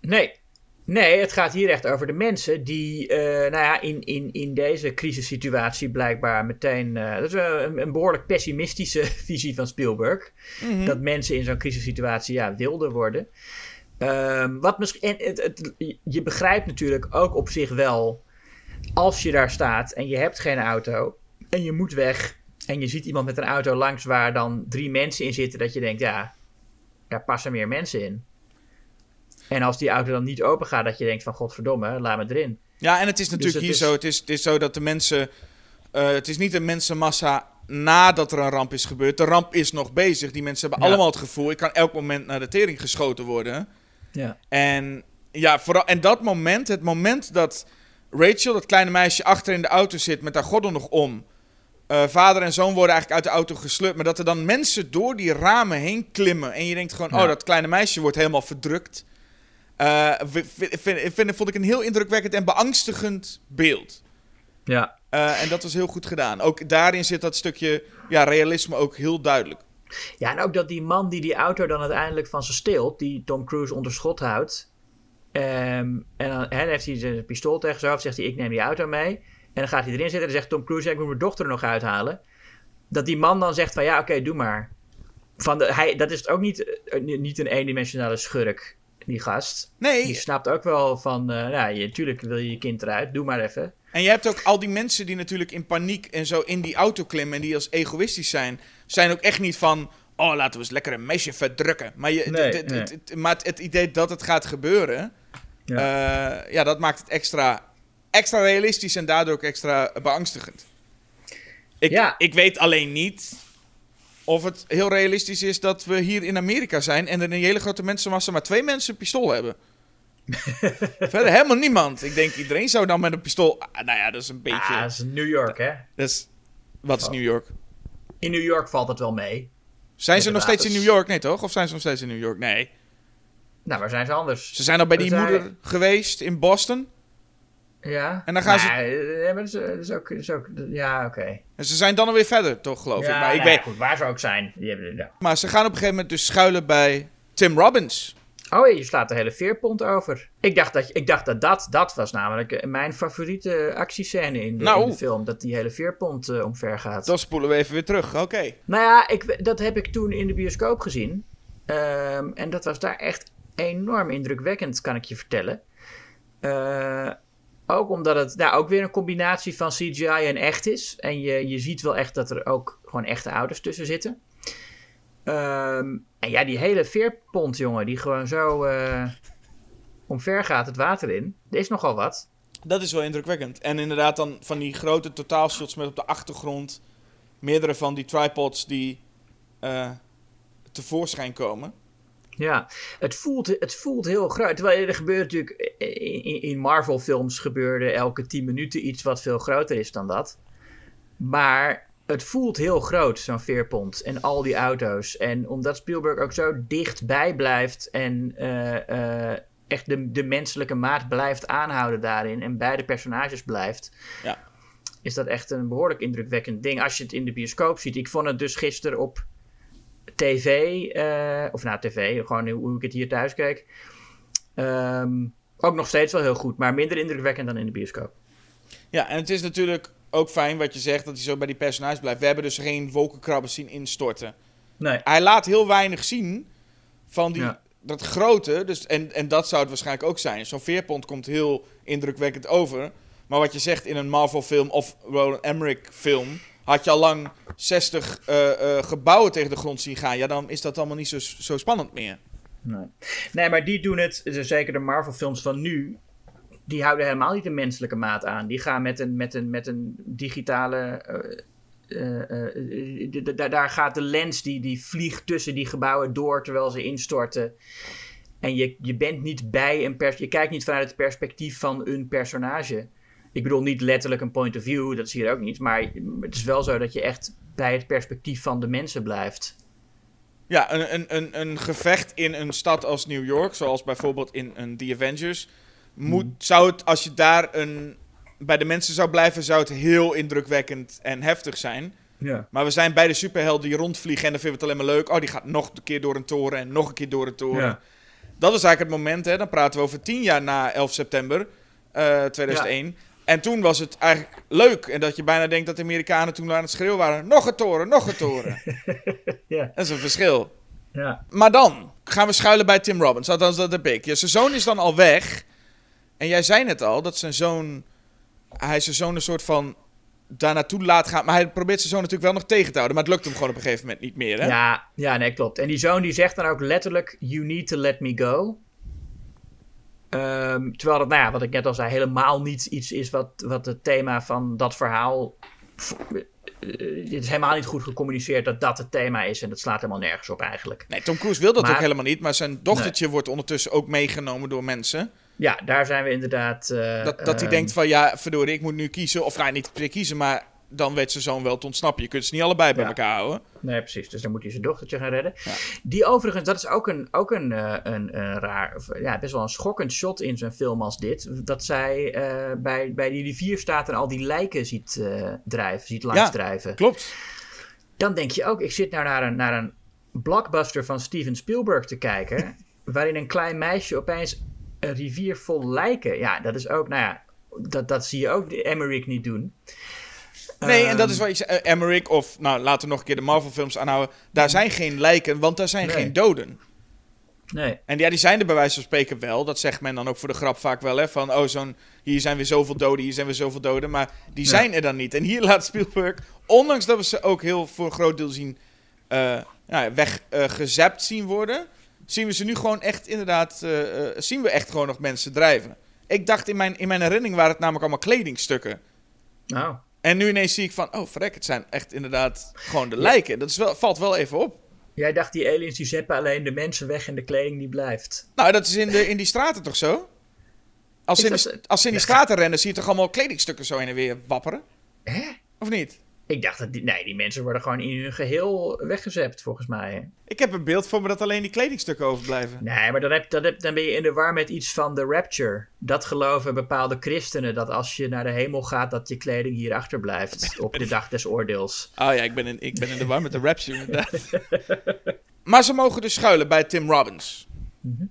Nee. Nee, het gaat hier echt over de mensen die eh, nou ja, in, in, in deze crisissituatie blijkbaar meteen. eh, dat is een, een behoorlijk pessimistische visie van Spielberg. Mhm. Dat mensen in zo'n crisissituatie ja, wilder worden. Ehm, wat misschien, en het, het, je begrijpt natuurlijk ook op zich wel. Als je daar staat en je hebt geen auto. En je moet weg. En je ziet iemand met een auto langs waar dan drie mensen in zitten. Dat je denkt, ja, daar passen meer mensen in. En als die auto dan niet open gaat, dat je denkt van godverdomme, laat me erin. Ja, en het is natuurlijk het hier is- zo. Het is, het is zo dat de mensen. eh, het is niet een mensenmassa nadat er een ramp is gebeurd. De ramp is nog bezig. Die mensen hebben Ja. allemaal het gevoel. Ik kan elk moment naar de tering geschoten worden. Ja. En ja, vooral. En dat moment, het moment dat Rachel, dat kleine meisje, achter in de auto zit met haar gordel nog om. eh, vader en zoon worden eigenlijk uit de auto gesleurd. Maar dat er dan mensen door die ramen heen klimmen. En je denkt gewoon, Ja. oh, dat kleine meisje wordt helemaal verdrukt. Eh, vind, vind, vind, vond ik een heel indrukwekkend en beangstigend beeld. Ja. Eh, en dat was heel goed gedaan. Ook daarin zit dat stukje ja, realisme ook heel duidelijk. Ja, en ook dat die man die die auto dan uiteindelijk van ze steelt, die Tom Cruise onder schot houdt. ehm, en dan, heeft hij zijn pistool tegen zijn hoofd, zegt hij: Ik neem die auto mee. En dan gaat hij erin zitten en zegt Tom Cruise: Ik moet mijn dochter er nog uithalen. Dat die man dan zegt: van ja, oké, doe maar. Van de, hij, dat is ook niet, eh, niet een eendimensionale schurk, die gast. Die Nee, snapt ook wel van: eh ja, je, tuurlijk wil je je kind eruit, doe maar even. en je hebt ook al die mensen die natuurlijk in paniek en zo in die auto klimmen en die als egoïstisch zijn, zijn ook echt niet van, oh laten we eens lekker een meisje verdrukken. Maar, je, Nee, het, het- nee. het- het- maar het, het idee dat het gaat gebeuren, ja. ja, dat maakt het extra, extra realistisch en daardoor ook extra beangstigend. Ik, Ja. ik weet alleen niet of het heel realistisch is dat we hier in Amerika zijn en er in een hele grote mensenmassa maar twee mensen een pistool hebben. Verder helemaal niemand. Ik denk iedereen zou dan met een pistool. Ah, nou ja, dat is een beetje. Ah, dat is New York, hè? dat is, wat is New York? In New York valt het wel mee. Zijn ze nog steeds in. New York? Nee, toch? Of zijn ze nog steeds in New York? Nee. Nou, waar zijn ze anders? Ze zijn al bij die zijn- moeder geweest in Boston. Ja. En dan gaan ze- eh, ja, maar dat is, dat is ook, dat is ook... Ja, oké. En ze zijn dan alweer verder, toch, geloof Ja, ik. Maar, ik nou weet, goed, waar ze ook zijn. Ja. maar ze gaan op een gegeven moment dus schuilen bij Tim Robbins. Oh, je slaat de hele veerpont over. Ik dacht dat, ik dacht dat, dat dat was namelijk eh, mijn favoriete actiescène in de, Nou. in de film. Dat die hele veerpont eh, omver gaat. Dan spoelen we even weer terug. Oké. Nou ja, ik, dat heb ik toen in de bioscoop gezien. Ehm, en dat was daar echt enorm indrukwekkend, kan ik je vertellen. Eh, ook omdat het nou, ook weer een combinatie van CGI en echt is. En je, je ziet wel echt dat er ook gewoon echte ouders tussen zitten. Ehm, en ja, die hele veerpont, jongen, die gewoon zo eh, omver gaat het water in. Er is nogal wat. Dat is wel indrukwekkend. En inderdaad dan van die grote totaalshots met op de achtergrond meerdere van die tripods die eh, tevoorschijn komen. Ja, het voelt, het voelt heel groot. Terwijl er gebeurt natuurlijk in, in- in Marvel-films gebeurde elke 10 minuten iets wat veel groter is dan dat. Maar het voelt heel groot, zo'n veerpont en al die auto's. En omdat Spielberg ook zo dichtbij blijft en eh, eh, echt de, de menselijke maat blijft aanhouden daarin en bij de personages blijft, Ja. is dat echt een behoorlijk indrukwekkend ding. Als je het in de bioscoop ziet. Ik vond het dus gisteren op tv, eh, of nou tv, gewoon hoe ik het hier thuis keek. Ehm, ook nog steeds wel heel goed, maar minder indrukwekkend dan in de bioscoop. Ja, en het is natuurlijk ook fijn wat je zegt, dat hij zo bij die personages blijft. We hebben dus geen wolkenkrabbers zien instorten. Nee. Hij laat heel weinig zien van die, Ja. dat grote. Dus, en, en dat zou het waarschijnlijk ook zijn. Zo'n veerpont komt heel indrukwekkend over. Maar wat je zegt in een Marvel-film of Roland Emmerich-film... had je al lang 60 eh, eh, gebouwen tegen de grond zien gaan. Ja, dan is dat allemaal niet zo, zo spannend meer. Nee. nee, maar die doen het, dus zeker de Marvel-films van nu, die houden helemaal niet de menselijke maat aan. Die gaan met een, met een, met een digitale. eh, eh, eh, d- daar gaat de lens die, die vliegt tussen die gebouwen door terwijl ze instorten. En je, je bent niet bij een pers je kijkt niet vanuit het perspectief van een personage. Ik bedoel niet letterlijk een point of view, dat is hier ook niet. Maar het is wel zo dat je echt bij het perspectief van de mensen blijft. Ja, een, een, een, een gevecht in een stad als New York, zoals bijvoorbeeld in een The Avengers, moet, Hmm. zou het, als je daar een, bij de mensen zou blijven, zou het heel indrukwekkend en heftig zijn. Ja. Maar we zijn bij de superhelden die rondvliegen en dan vinden we het alleen maar leuk. Oh, die gaat nog een keer door een toren en nog een keer door een toren. Ja. Dat was eigenlijk het moment, hè. Dan praten we over tien jaar na 11 september eh 2001. En toen was het eigenlijk leuk. En dat je bijna denkt dat de Amerikanen toen aan het schreeuwen waren. Nog een toren, nog een toren. Ja. Dat is een verschil. Ja. Maar dan gaan we schuilen bij Tim Robbins. Althans, dat heb ik. Ja, zijn zoon is dan al weg. En jij zei net al dat zijn zoon... Hij zijn zoon een soort van daar naartoe laat gaan. Maar hij probeert zijn zoon natuurlijk wel nog tegen te houden. Maar het lukt hem gewoon op een gegeven moment niet meer, hè? Ja, ja, nee, klopt. En die zoon die zegt dan ook letterlijk: You need to let me go. Ehm, terwijl dat, nou ja, wat ik net al zei, helemaal niet iets is wat, wat het thema van dat verhaal. eh, Het is helemaal niet goed gecommuniceerd dat dat het thema is. En dat slaat helemaal nergens op eigenlijk. Nee, Tom Cruise wil dat Maar- ook helemaal niet. Maar zijn dochtertje wordt ondertussen ook meegenomen door mensen. Ja, daar zijn we inderdaad. eh, Dat, dat hij ehm, denkt van, ja, verdorie, ik moet nu kiezen. Of nou, niet kiezen, maar dan weet zijn zoon wel te ontsnappen. Je kunt ze niet allebei bij Ja. elkaar houden. Nee, precies. Dus dan moet hij zijn dochtertje gaan redden. Ja. Die overigens, dat is ook een, ook een, eh, een, een raar, of, ja, best wel een schokkend shot in zo'n film als dit. Dat zij eh, bij, bij die rivier staat en al die lijken ziet eh, drijven, ziet langsdrijven. Klopt. Dan denk je ook, ik zit nou naar een, naar een blockbuster van Steven Spielberg te kijken. waarin een klein meisje opeens een rivier vol lijken. Ja, dat is ook, nou ja, dat, dat zie je ook de Emmerich niet doen. Nee, en dat Ehm, is wat je zei. eh, Emmerich, of nou, laten we nog een keer de Marvel-films aanhouden. Daar zijn geen lijken, want daar zijn Nee. geen doden. Nee. En ja, die zijn er bij wijze van spreken wel. Dat zegt men dan ook voor de grap vaak wel, hè. Van, oh, zo'n, hier zijn weer zoveel doden, hier zijn weer zoveel doden. Maar die Ja. zijn er dan niet. En hier laat Spielberg, ondanks dat we ze ook heel voor een groot deel zien... eh ja, weggezapt zien worden... zien we ze nu gewoon echt inderdaad... eh, eh, zien we echt gewoon nog mensen drijven. Ik dacht in mijn, in mijn herinnering waren het namelijk allemaal kledingstukken. Nou, En nu ineens zie ik van, oh verrek, het zijn echt inderdaad gewoon de lijken. Dat is wel, valt wel even op. Jij dacht die aliens die zeppen alleen de mensen weg en de kleding die blijft. Nou, dat is in, de, in die straten toch zo? Als ze, in die, als in die straten rennen, zie je toch allemaal kledingstukken zo heen en weer wapperen? Hè? Of niet? Ik dacht dat die, nee, die mensen worden gewoon in hun geheel weggezept, volgens mij. Ik heb een beeld voor me dat alleen die kledingstukken overblijven. Nee, maar dan, heb, dan, heb, dan ben je in de war met iets van de rapture. Dat geloven bepaalde christenen, dat als je naar de hemel gaat, dat je kleding hier achterblijft op de dag des oordeels. Oh ja, ik ben in, ik ben in de war met de rapture inderdaad. maar ze mogen dus schuilen bij Tim Robbins. Mhm.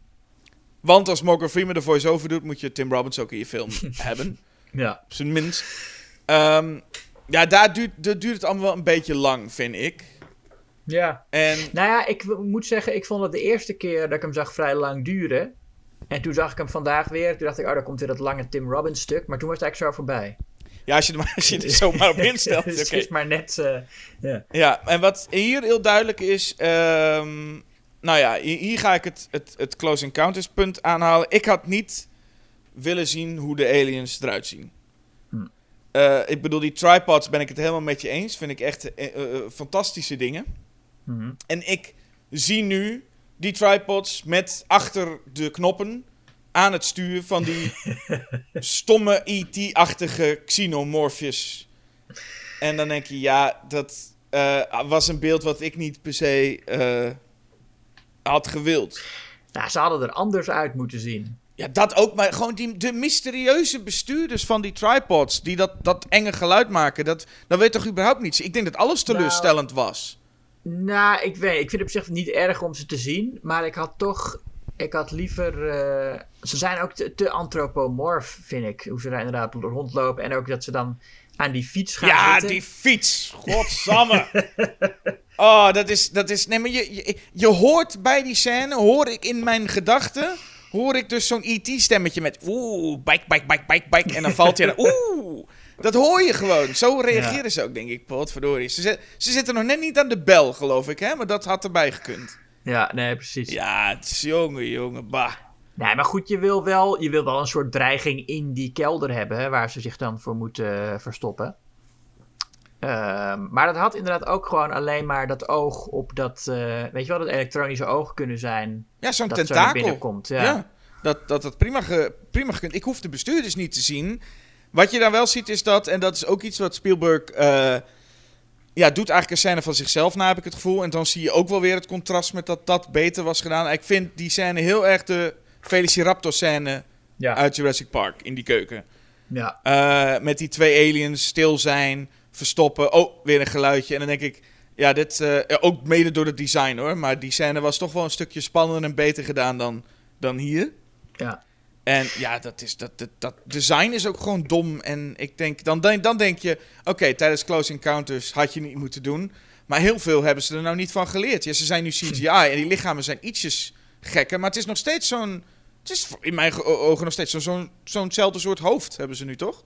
Want als Morgan Freeman de voice-over doet, moet je Tim Robbins ook in je film hebben. Ja. Op zijn minst. Ehm, ja, daar duurt, duurt het allemaal wel een beetje lang, vind ik. Ja. En Nou ja, ik moet zeggen, ik vond het de eerste keer dat ik hem zag vrij lang duren. En toen zag ik hem vandaag weer. Toen dacht ik, oh, daar komt weer dat lange Tim Robbins stuk. Maar toen was het eigenlijk zo voorbij. ja, als je, er maar, als je er zomaar op instelt. het is maar net... eh, ja. Ja, en wat hier heel duidelijk is. ehm, nou ja, hier, hier ga ik het, het, het Close Encounters punt aanhalen. Ik had niet willen zien hoe de aliens eruit zien. Eh, ik bedoel, die tripods ben ik het helemaal met je eens. Vind ik echt eh, eh, fantastische dingen. Mhm. En ik zie nu die tripods met achter de knoppen aan het stuur van die stomme ET-achtige xenomorphjes. En dan denk je, ja, dat was een beeld wat ik niet per se had gewild. Nou, ze hadden er anders uit moeten zien. Ja, dat ook, maar gewoon die, de mysterieuze bestuurders van die tripods, die dat, dat enge geluid maken, dat, dat weet toch überhaupt niets. Ik denk dat alles teleurstellend was. Nou, ik weet Ik vind het op zich niet erg om ze te zien. Maar ik had toch... Ik had liever... eh, ze zijn ook te, te antropomorf, vind ik. Hoe ze daar inderdaad rondlopen. En ook dat ze dan aan die fiets gaan Ja, zitten. die fiets. Godsamme. oh, dat is, dat is... Nee, maar je, je, je hoort bij die scène, hoor ik in mijn gedachten... Hoor ik dus zo'n E.T.-stemmetje met... Oeh, bike, bike, bike, bike, bike. En dan valt hij... en Oeh. Dat hoor je gewoon. Zo reageren ze ook, denk ik. Potverdorie. Ze, ze zitten nog net niet aan de bel, geloof ik, hè? Maar dat had erbij gekund. Ja, nee, precies. Ja, het is jongen, jongen, bah. Nee, maar goed, je wil, wel, je wil wel een soort dreiging in die kelder hebben, hè, waar ze zich dan voor moeten eh, verstoppen. Ehm, maar dat had inderdaad ook gewoon alleen maar dat oog op dat, eh, weet je wel, dat elektronische oog kunnen zijn. Ja, zo'n zo tentakel. binnen komt. Ja. Ja, dat dat, dat prima, ge, prima gekund. Ik hoef de bestuurders niet te zien. Wat je dan wel ziet is dat, en dat is ook iets wat Spielberg eh, ja, doet eigenlijk een scène van zichzelf na, heb ik het gevoel. En dan zie je ook wel weer het contrast met dat dat beter was gedaan. Ik vind die scène heel erg de Velociraptor scène Ja. uit Jurassic Park in die keuken. ja. Eh, met die twee aliens stil zijn, verstoppen. Oh, weer een geluidje. En dan denk ik, ja, dit ja, ook mede door het design hoor. Maar die scène was toch wel een stukje spannender en beter gedaan dan, dan hier. ja. En ja, dat, is, dat, dat, dat design is ook gewoon dom. En ik denk, dan, dan, denk je, oké, tijdens Close Encounters had je niet moeten doen. Maar heel veel hebben ze er nou niet van geleerd. Ja, ze zijn nu CGI en die lichamen zijn ietsjes gekker. Maar het is nog steeds zo'n... Het is in mijn ge- ogen nog steeds zo- zo'n zo'nzelfde soort hoofd hebben ze nu, toch?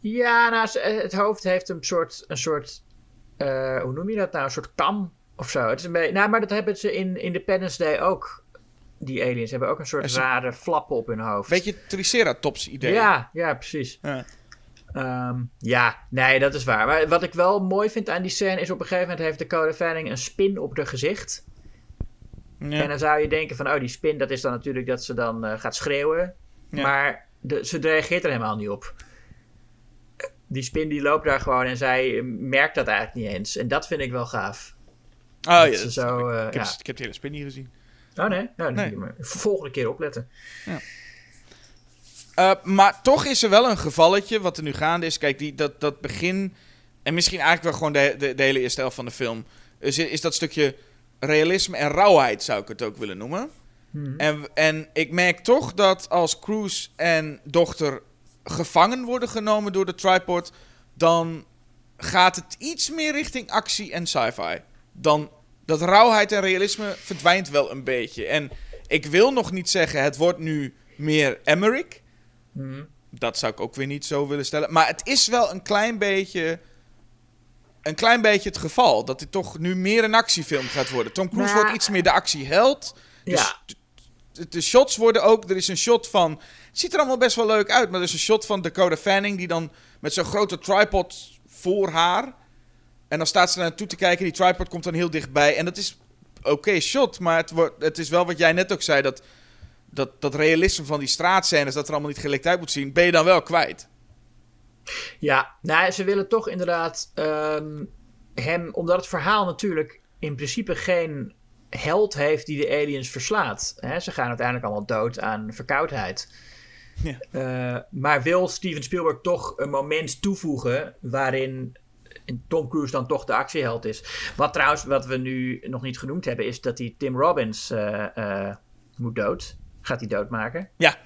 Ja, nou, ze- het hoofd heeft een soort, een soort eh, hoe noem je dat nou? Een soort kam of zo. Het is een beetje, nou, maar dat hebben ze in Independence Day ook. Die aliens hebben ook een soort ze- rare flappen op hun hoofd. Beetje Triceratops idee. Ja, ja, precies. Ja. Ehm, ja, nee, dat is waar. Maar wat ik wel mooi vind aan die scène is op een gegeven moment heeft Dakota Fanning een spin op haar gezicht. Ja. En dan zou je denken van, oh, die spin, dat is dan natuurlijk dat ze dan eh, gaat schreeuwen. Ja. Maar de, ze reageert er helemaal niet op. Die spin die loopt daar gewoon en zij eh, merkt dat eigenlijk niet eens. En dat vind ik wel gaaf. Oh ja, dat zo, ik. eh, ik, heb, ja. ik heb de hele spin niet gezien. Oh nee? Nou, Nee. Volgende keer opletten. Eh, maar toch is er wel een gevalletje wat er nu gaande is. Kijk, die, dat, dat begin. En misschien eigenlijk wel gewoon de, de, de hele eerste helft van de film. Is, is dat stukje realisme en rauwheid, zou ik het ook willen noemen. Mhm. En, en ik merk toch dat als Cruise en dochter gevangen worden genomen door de tripod. dan gaat het iets meer richting actie en sci-fi. Dan dat rauwheid en realisme verdwijnt wel een beetje. En ik wil nog niet zeggen, het wordt nu meer Emmerich. Mhm. Dat zou ik ook weer niet zo willen stellen. Maar het is wel een klein beetje. Een klein beetje het geval. Dat dit toch nu meer een actiefilm gaat worden. Tom Cruise Nou, wordt iets meer de actieheld. Dus Ja. De, shots worden ook. Er is een shot van. Het ziet er allemaal best wel leuk uit. Maar er is een shot van Dakota Fanning. Die dan met zo'n grote tripod voor haar. En dan staat ze naar naartoe te kijken. Die tripod komt dan heel dichtbij. En dat is oké shot. Maar het, wordt, het is wel wat jij net ook zei. Dat, dat, dat realisme van die straatscènes. Dat er allemaal niet gelikt uit moet zien. Ben je dan wel kwijt. Ja, nou, ze willen toch inderdaad ehm, hem, omdat het verhaal natuurlijk in principe geen held heeft die de aliens verslaat. Ze gaan uiteindelijk allemaal dood aan verkoudheid. Ja. Eh, maar wil Steven Spielberg toch een moment toevoegen waarin Tom Cruise dan toch de actieheld is. Wat trouwens, wat we nu nog niet genoemd hebben, is dat hij Tim Robbins eh, eh, moet dood. Gaat hij doodmaken. Ja.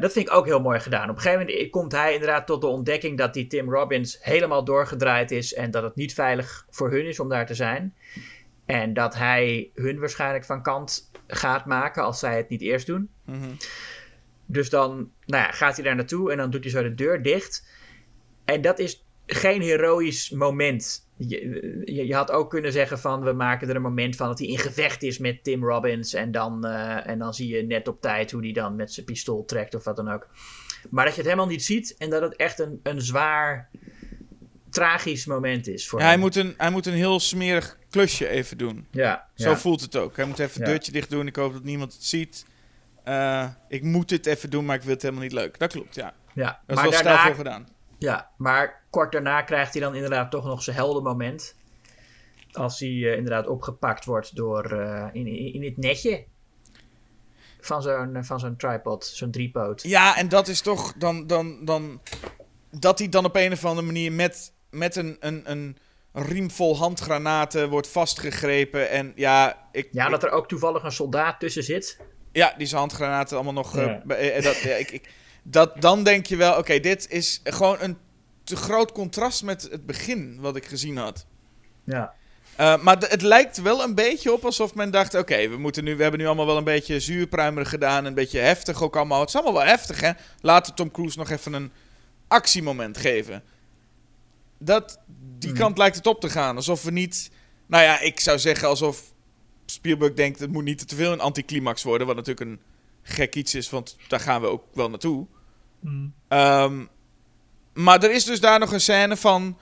Dat vind ik ook heel mooi gedaan. Op een gegeven moment komt hij inderdaad tot de ontdekking dat die Tim Robbins helemaal doorgedraaid is en dat het niet veilig voor hun is om daar te zijn. En dat hij hun waarschijnlijk van kant gaat maken als zij het niet eerst doen. Mhm. Dus dan nou ja, gaat hij daar naartoe en dan doet hij zo de deur dicht. En dat is geen heroïsch moment. Je, je, je had ook kunnen zeggen van we maken er een moment van dat hij in gevecht is met Tim Robbins. En dan, eh, en dan zie je net op tijd hoe hij dan met zijn pistool trekt of wat dan ook. Maar dat je het helemaal niet ziet en dat het echt een, een zwaar tragisch moment is voor Ja, hij, hem. moet een, hij moet een heel smerig klusje even doen. Ja, Zo ja. voelt het ook. Hij moet even het deurtje dicht doen. Ik hoop dat niemand het ziet. Eh, ik moet dit even doen, maar ik vind het helemaal niet leuk. Dat klopt, ja. ja. Dat is Maar wel daarna, stijlvol gedaan. Ja, maar kort daarna krijgt hij dan inderdaad toch nog zijn heldenmoment. Als hij eh, inderdaad opgepakt wordt door in, in, in het netje van zo'n van zo'n tripod, zo'n driepoot. Ja, en dat is toch dan, dan, dan... Dat hij dan op een of andere manier met, met een, een, een riem vol handgranaten wordt vastgegrepen. En ja, ik... Ja, dat er ook toevallig een soldaat tussen zit. Ja, die zijn handgranaten allemaal nog. eh, Ja. eh, dat, ja, ik, ik, dat, dan denk je wel, oké, dit is gewoon een te groot contrast met het begin wat ik gezien had. Ja. Eh, maar het lijkt wel een beetje op alsof men dacht: oké, we moeten nu, we hebben nu allemaal wel een beetje zuurpruimerig gedaan, een beetje heftig ook allemaal. Het is allemaal wel heftig, hè? Laten Tom Cruise nog even een actiemoment geven. Dat, die Mhm. kant lijkt het op te gaan. Alsof we niet. Nou ja, ik zou zeggen alsof Spielberg denkt: het moet niet te veel een anticlimax worden. Wat natuurlijk een gek iets is, want daar gaan we ook wel naartoe. Ehm, maar er is dus daar nog een scène van.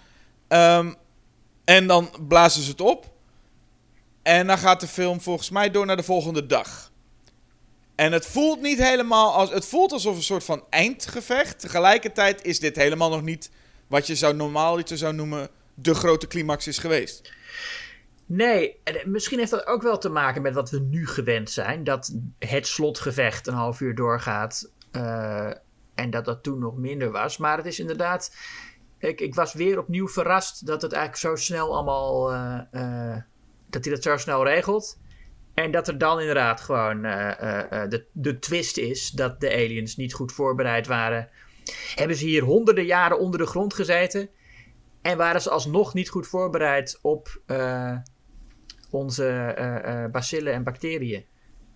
ehm, en dan blazen ze het op. En dan gaat de film volgens mij door naar de volgende dag. En het voelt niet helemaal als. Het voelt alsof een soort van eindgevecht. Tegelijkertijd is dit helemaal nog niet wat je zou normaal iets zou noemen de grote climax is geweest. Nee, eh, misschien heeft dat ook wel te maken met wat we nu gewend zijn. Dat het slotgevecht een half uur doorgaat. Uh, en dat dat toen nog minder was. Maar het is inderdaad. Ik, ik was weer opnieuw verrast dat het eigenlijk zo snel allemaal. Uh, dat hij dat zo snel regelt. En dat er dan inderdaad gewoon de, de twist is dat de aliens niet goed voorbereid waren. Hebben ze hier honderden jaren onder de grond gezeten? En waren ze alsnog niet goed voorbereid op onze uh, bacillen en bacteriën.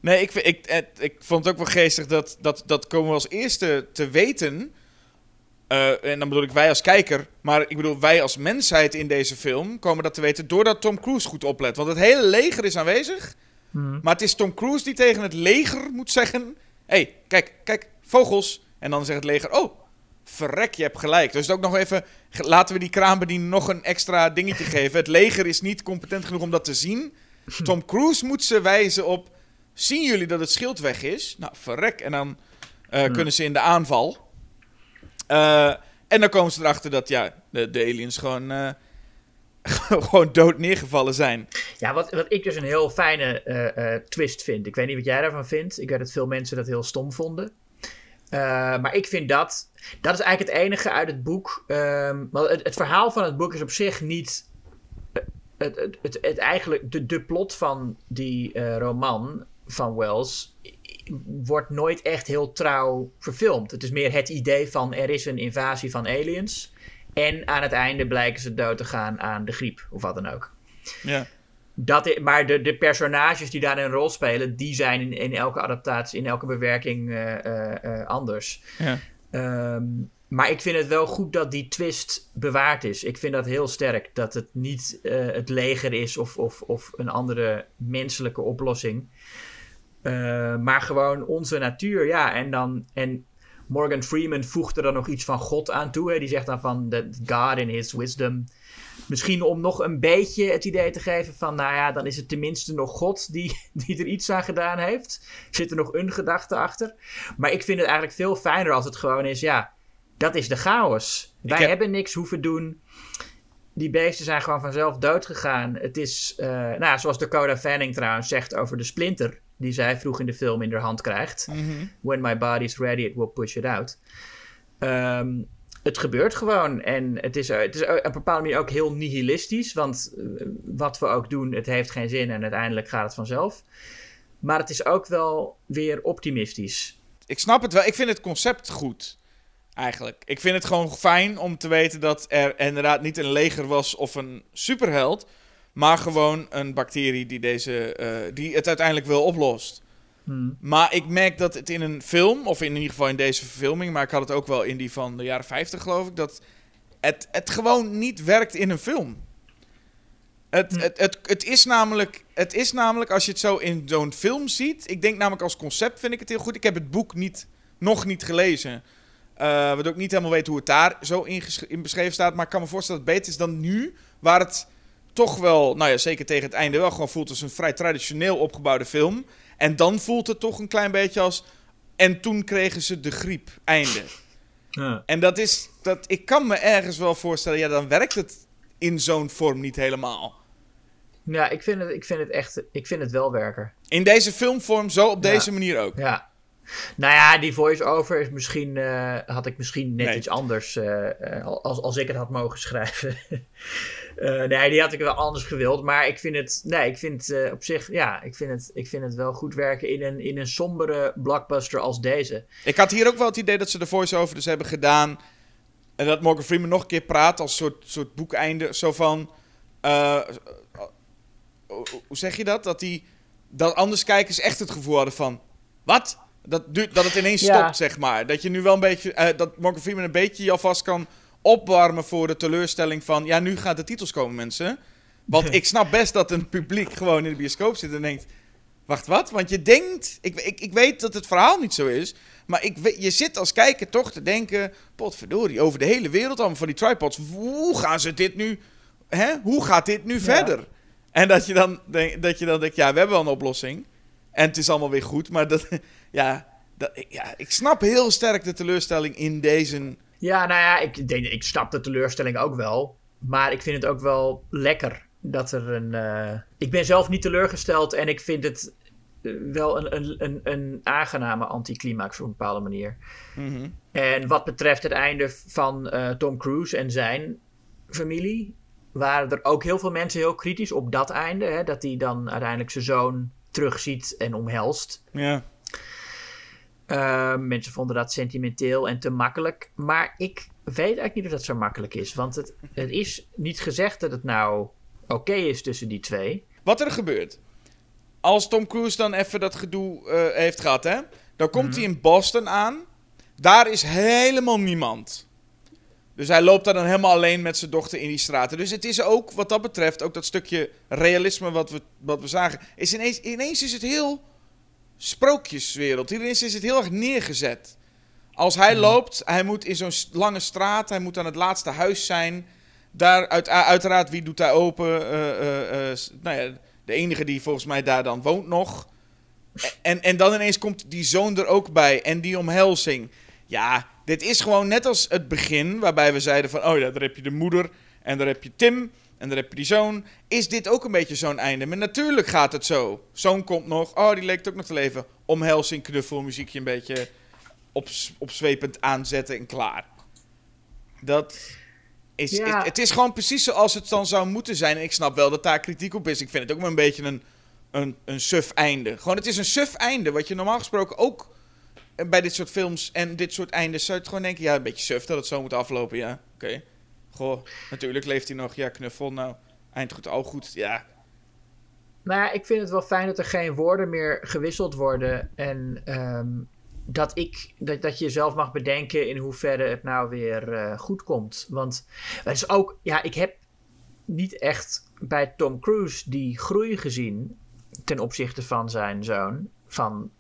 Nee, ik, ik, ik vond het ook wel geestig dat, dat, dat komen we als eerste te weten. Uh, en dan bedoel ik wij als kijker, maar ik bedoel wij als mensheid in deze film komen dat te weten doordat Tom Cruise goed oplet. Want het hele leger is aanwezig, hmm. maar het is Tom Cruise die tegen het leger moet zeggen: hé, hey, kijk, kijk, vogels. En dan zegt het leger: oh, verrek, je hebt gelijk. Dus ook nog even, laten we die kraambediener nog een extra dingetje geven. Het leger is niet competent genoeg om dat te zien. Tom Cruise moet ze wijzen op, zien jullie dat het schild weg is? Nou, verrek. En dan uh, kunnen ze in de aanval. Uh, en dan komen ze erachter dat, ja, de, de aliens gewoon... Uh, gewoon dood neergevallen zijn. Ja, wat, wat ik dus een heel fijne twist vind. Ik weet niet wat jij daarvan vindt. Ik weet dat veel mensen dat heel stom vonden. Uh, maar ik vind dat. Dat is eigenlijk het enige uit het boek. Um, het, het, verhaal van het boek is op zich niet. Eh, het, het, het, eigenlijk. De, de plot van die uh, roman van Wells. wordt nooit echt heel trouw verfilmd. Het is meer het idee van er is een invasie van aliens. En aan het einde blijken ze dood te gaan aan de griep of wat dan ook. Ja. Dat, maar de, de personages die daar een rol spelen, die zijn in, in elke adaptatie, in elke bewerking uh, anders. Ja. Um, maar ik vind het wel goed dat die twist bewaard is. Ik vind dat heel sterk. Dat het niet uh, het leger is of, of, of een andere menselijke oplossing. Uh, maar gewoon onze natuur. Ja, en dan. En Morgan Freeman voegt er dan nog iets van God aan toe. Hè. Die zegt dan van that God in his wisdom Misschien om nog een beetje het idee te geven van, nou ja, dan is het tenminste nog God die, die er iets aan gedaan heeft. Zit er nog een gedachte achter. Maar ik vind het eigenlijk veel fijner als het gewoon is, ja, dat is de chaos. Wij hebben niks hoeven doen. Die beesten zijn gewoon vanzelf dood gegaan. Het is, uh, nou, zoals Dakota Fanning trouwens zegt over de splinter, die zij vroeg in de film in haar hand krijgt. Mhm. When my body's ready, it will push it out. Um, het gebeurt gewoon. En het is, het is op een bepaalde manier ook heel nihilistisch. Want eh, wat we ook doen, het heeft geen zin en uiteindelijk gaat het vanzelf. Maar het is ook wel weer optimistisch. Ik snap het wel. Ik vind het concept goed. Eigenlijk. Ik vind het gewoon fijn om te weten dat er inderdaad niet een leger was of een superheld. Maar gewoon een bacterie die, deze, uh, die het uiteindelijk wel oplost. Hmm. Maar ik merk dat het in een film, of in ieder geval in deze verfilming, maar ik had het ook wel in die van de jaren 50 geloof ik, dat het, het gewoon niet werkt in een film. Het, Hmm. het, het, het, is namelijk, het is namelijk, als je het zo in zo'n film ziet, ik denk namelijk als concept vind ik het heel goed. Ik heb het boek niet, nog niet gelezen. Uh, waardoor ik niet helemaal weet hoe het daar zo in, in beschreven staat. Maar ik kan me voorstellen dat het beter is dan nu, waar het toch wel, nou ja, zeker tegen het einde wel gewoon voelt als een vrij traditioneel opgebouwde film. En dan voelt het toch een klein beetje als. En toen kregen ze de griep. Einde. Ja. En dat is. Dat, ik kan me ergens wel voorstellen. Ja, dan werkt het in zo'n vorm niet helemaal. Ja, ik vind het, ik vind het echt. Ik vind het wel werken. In deze filmvorm, zo op Ja. deze manier ook. Ja. Nou ja, die voice-over is misschien. eh, had ik misschien net Nee. iets anders. eh, eh, als, als ik het had mogen schrijven. Eh, nee, die had ik wel anders gewild. Maar ik vind het. Nee, ik vind eh, op zich. Ja, ik vind het, ik vind het wel goed werken in een, in een sombere blockbuster als deze. Ik had hier ook wel het idee dat ze de voice-over dus hebben gedaan. En dat Morgan Freeman nog een keer praat als soort, soort boekeinde. Zo van. eh, hoe zeg je dat? Dat, die, dat anders kijkers echt het gevoel hadden van. Wat? Dat, dat het ineens Ja. stopt, zeg maar. Dat je nu wel een beetje. dat Morgan Freeman een beetje je alvast kan opwarmen voor de teleurstelling van. Ja, nu gaan de titels komen, mensen. Want ik snap best dat een publiek gewoon in de bioscoop zit en denkt. Wacht, wat? Want je denkt. Ik, ik, ik weet dat het verhaal niet zo is. Maar ik, je zit als kijker toch te denken. Potverdorie, over de hele wereld allemaal van die tripods. Hoe gaan ze dit nu. Hè? Hoe gaat dit nu verder? En dat je, dan denk, dat je dan denkt: ja, we hebben wel een oplossing. En het is allemaal weer goed. Maar dat. Ja, dat, ja ik snap heel sterk de teleurstelling in deze. Ja, nou ja, ik, denk, ik snap de teleurstelling ook wel. maar ik vind het ook wel lekker dat er een. eh, ik ben zelf niet teleurgesteld en ik vind het eh, wel een, een, een, een aangename anticlimax op een bepaalde manier. Mhm. En wat betreft het einde van eh, Tom Cruise en zijn familie, waren er ook heel veel mensen heel kritisch op dat einde. Hè, dat hij dan uiteindelijk zijn zoon terugziet en omhelst. Ja. Uh, mensen vonden dat sentimenteel en te makkelijk. Maar ik weet eigenlijk niet of dat zo makkelijk is. Want het, het is niet gezegd dat het nou oké is tussen die twee. Wat er gebeurt. Als Tom Cruise dan even dat gedoe eh, heeft gehad, hè. Dan komt hij in Boston aan. Daar is helemaal niemand. Dus hij loopt daar dan helemaal alleen met zijn dochter in die straten. Dus het is ook, wat dat betreft, ook dat stukje realisme wat we, wat we zagen. Is ineens, ineens is het heel sprookjeswereld. Ineens is het heel erg neergezet. Als hij loopt, hij moet in zo'n lange straat, hij moet aan het laatste huis zijn. Daar, uit, uiteraard, wie doet daar open? S- nou ja, de enige die volgens mij daar dan woont nog. En, en dan ineens komt die zoon er ook bij. En die omhelzing. Ja, dit is gewoon net als het begin. Waarbij we zeiden van... Oh ja, daar heb je de moeder. En daar heb je Tim. En daar heb je die zoon. Is dit ook een beetje zo'n einde? Maar natuurlijk gaat het zo. Zoon komt nog. Oh, die leek ook nog te leven. Omhelzing, knuffel, muziekje een beetje ops, opzwepend aanzetten en klaar. Dat is, Ja. is- het is gewoon precies zoals het dan zou moeten zijn. En ik snap wel dat daar kritiek op is. Ik vind het ook wel een beetje een, een, een suf einde. Gewoon, het is een suf einde. Wat je normaal gesproken ook eh, bij dit soort films en dit soort eindes zou je het gewoon denken. Ja, een beetje suf dat het zo moet aflopen. Ja, oké. Goh, natuurlijk leeft hij nog. Ja, knuffel. Nou, eind goed, al goed. Ja, Nou, ja, ik vind het wel fijn dat er geen woorden meer gewisseld worden. En ehm, dat, ik, dat, dat je zelf mag bedenken in hoeverre het nou weer eh, goed komt. Want het is ook, ja, ik heb niet echt bij Tom Cruise die groei gezien ten opzichte van zijn zoon. Van,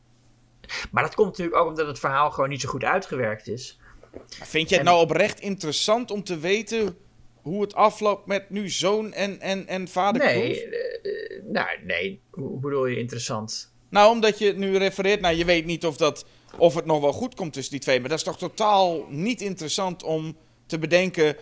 maar dat komt natuurlijk ook omdat het verhaal gewoon niet zo goed uitgewerkt is. Vind je het En- nou oprecht interessant om te weten hoe het afloopt met nu zoon en, en, en vader Nee, eh, eh, nou, nee, hoe bedoel je interessant? Nou, omdat je nu refereert naar, je weet niet of, dat, of het nog wel goed komt tussen die twee. Maar dat is toch totaal niet interessant om te bedenken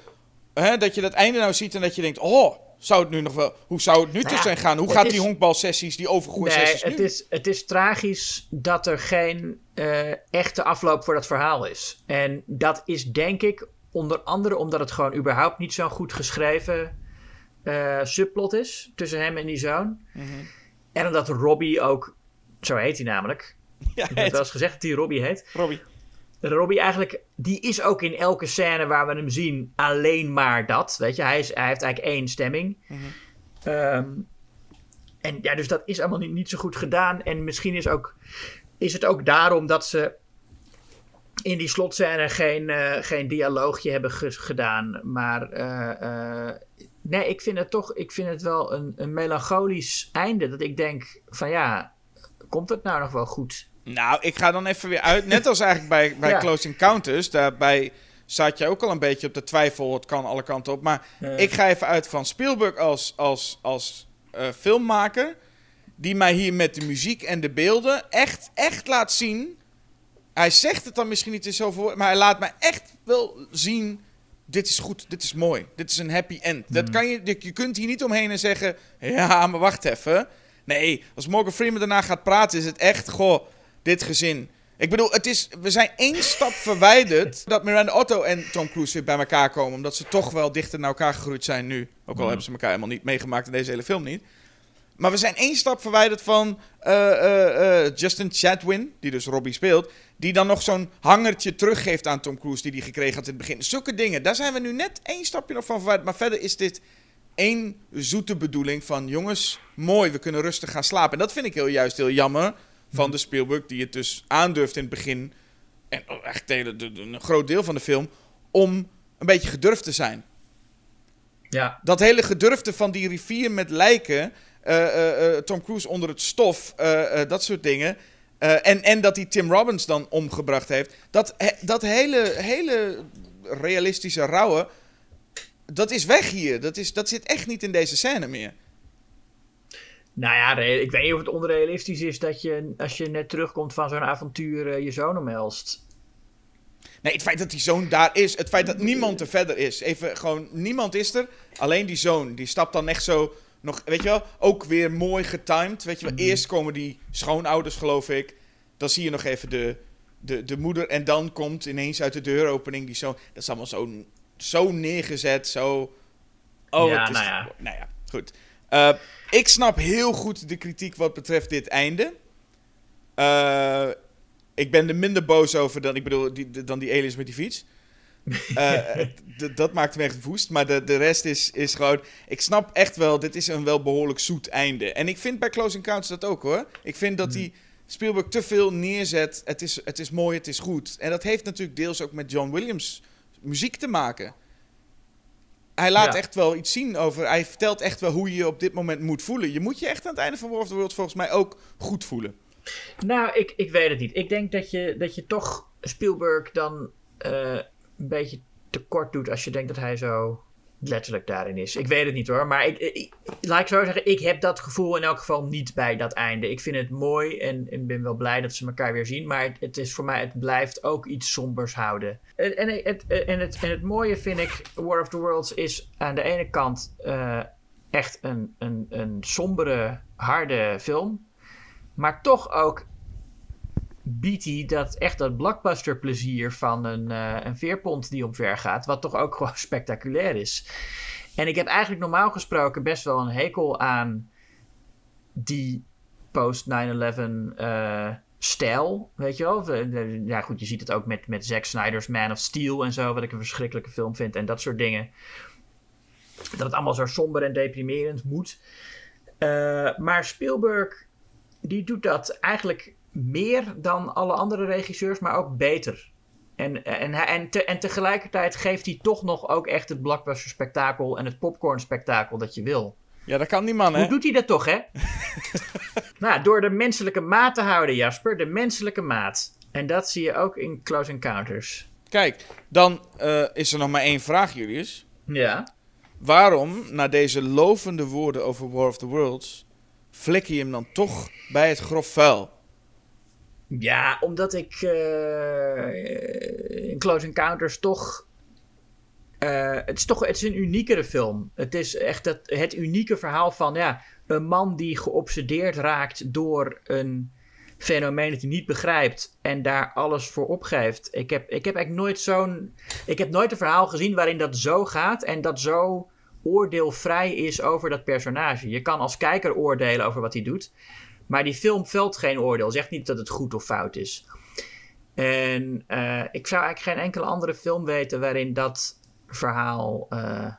hè, dat je dat einde nou ziet en dat je denkt, oh, zou het nu nog wel, hoe zou het nu Nou hen gaan? Hoe het gaat is- die honkbalsessies, die overgooi Nee, sessies het nu? is, het is tragisch dat er geen eh, echte afloop voor dat verhaal is. En dat is denk ik onder andere omdat het gewoon überhaupt niet zo'n goed geschreven eh, subplot is tussen hem en die zoon. Mhm. En omdat Robbie ook, zo heet hij namelijk. Ja, Ik heb wel eens gezegd dat hij Robbie heet. Robbie. Robbie eigenlijk, die is ook in elke scène waar we hem zien alleen maar dat. Weet je, hij, is, hij heeft eigenlijk één stemming. Mhm. Ehm, en ja, dus dat is allemaal niet, niet zo goed gedaan. En misschien is, ook, is het ook daarom dat ze in die slotscène geen, eh, geen dialoogje hebben ge- gedaan. Maar eh, eh, nee, ik vind het toch ik vind het wel een, een melancholisch einde. Dat ik denk van ja, komt het nou nog wel goed? Nou, ik ga dan even weer uit. Net als eigenlijk bij, bij Ja. Close Encounters. Daarbij zat je ook al een beetje op de twijfel. Het kan alle kanten op. Maar Ja. ik ga even uit van Spielberg als, als, als eh, filmmaker. Die mij hier met de muziek en de beelden echt, echt laat zien. Hij zegt het dan misschien niet in zoveel woorden. Maar hij laat mij echt wel zien. Dit is goed, dit is mooi, dit is een happy end. Dat kan je, je kunt hier niet omheen en zeggen: Ja, maar wacht even. Nee, als Morgan Freeman daarna gaat praten, is het echt: Goh, dit gezin. Ik bedoel, het is, we zijn één stap verwijderd dat Miranda Otto en Tom Cruise weer bij elkaar komen. Omdat ze toch wel dichter naar elkaar gegroeid zijn nu. Ook al hebben ze elkaar helemaal niet meegemaakt in deze hele film niet. Maar we zijn één stap verwijderd van eh, eh, eh, Justin Chatwin, die dus Robbie speelt. Die dan nog zo'n hangertje teruggeeft aan Tom Cruise die hij gekregen had in het begin. Zulke dingen, daar zijn we nu net één stapje nog van verwijderd. Maar verder is dit één zoete bedoeling van... jongens, mooi, we kunnen rustig gaan slapen. En dat vind ik heel juist heel jammer van de Spielberg... die het dus aandurft in het begin... en echt de hele- de- de- een groot deel van de film... om een beetje gedurfd te zijn. Ja, Dat hele gedurfde van die rivier met lijken. eh, eh, eh, Tom Cruise onder het stof. dat soort dingen. en, en dat hij Tim Robbins dan omgebracht heeft. Dat, he- dat hele, hele realistische rauwe. Dat is weg hier. Dat, is, dat zit echt niet in deze scène meer. Nou ja, ik weet niet of het onrealistisch is dat je als je net terugkomt van zo'n avontuur eh, je zoon omhelst. Nee, het feit dat die zoon daar is. Het feit dat niemand er verder is. Even gewoon, niemand is er. Alleen die zoon. Die stapt dan echt zo nog, weet je wel, ook weer mooi getimed. Weet je wel, eerst komen die schoonouders, geloof ik. Dan zie je nog even de, de, de moeder. En dan komt ineens uit de deuropening die zoon. Dat is allemaal zo, zo neergezet, zo... Oh, Ja, het is, nou ja. Nou ja, goed. Eh, ik snap heel goed de kritiek wat betreft dit einde. Eh, ik ben er minder boos over dan, ik bedoel, die, dan die aliens met die fiets. Eh, dat maakt me echt woest. Maar de, de rest is, is gewoon... Ik snap echt wel, dit is een wel behoorlijk zoet einde. En ik vind bij Close Encounters dat ook hoor. Ik vind dat die Spielberg te veel neerzet. Het is, het is mooi, het is goed. En dat heeft natuurlijk deels ook met John Williams muziek te maken. Hij laat Ja. echt wel iets zien over... Hij vertelt echt wel hoe je je op dit moment moet voelen. Je moet je echt aan het einde van War of the volgens mij ook goed voelen. Nou, ik, ik weet het niet. Ik denk dat je, dat je toch Spielberg dan eh, een beetje tekort doet als je denkt dat hij zo letterlijk daarin is. Ik weet het niet hoor, maar ik, laat ik zo zeggen, ik heb dat gevoel in elk geval niet bij dat einde. Ik vind het mooi en ik ben wel blij dat ze elkaar weer zien, maar het, het is voor mij, het blijft ook iets sombers houden. En, en, het, en, het, en het mooie vind ik, War of the Worlds is aan de ene kant eh, echt een, een, een sombere, harde film. Maar toch ook biedt hij dat echt dat blockbuster plezier van een, eh, een veerpont die omver gaat. Wat toch ook gewoon spectaculair is. En ik heb eigenlijk normaal gesproken best wel een hekel aan die post 9-11 eh, stijl. Weet je wel? De- Ja goed, je ziet het ook met, met Zack Snyder's Man of Steel en zo. Wat ik een verschrikkelijke film vind. En dat soort dingen. Dat het allemaal zo somber en deprimerend moet. Eh, maar Spielberg die doet dat eigenlijk meer dan alle andere regisseurs, maar ook beter. En, en, en, te- en tegelijkertijd geeft hij toch nog ook echt het blockbuster spektakel en het popcorn spektakel dat je wil. Ja, dat kan die man, hè? Hoe doet hij dat toch, hè? nou, door de menselijke maat te houden, Jasper. De menselijke maat. En dat zie je ook in Close Encounters. Kijk, dan eh, is er nog maar één vraag, Julius. Ja. Waarom, na deze lovende woorden over War of the Worlds, flik je hem dan toch bij het grof vuil? Ja, omdat ik eh, in Close Encounters toch. eh, het is toch het is een uniekere film. Het is echt het, het unieke verhaal van ja, een man die geobsedeerd raakt door een fenomeen dat hij niet begrijpt en daar alles voor opgeeft. Ik heb, ik heb eigenlijk nooit zo'n. Ik heb nooit een verhaal gezien waarin dat zo gaat en dat zo oordeelvrij is over dat personage. Je kan als kijker oordelen over wat hij doet. Maar die film velt geen oordeel. Zegt niet dat het goed of fout is. En eh, ik zou eigenlijk geen enkele andere film weten waarin dat verhaal eh,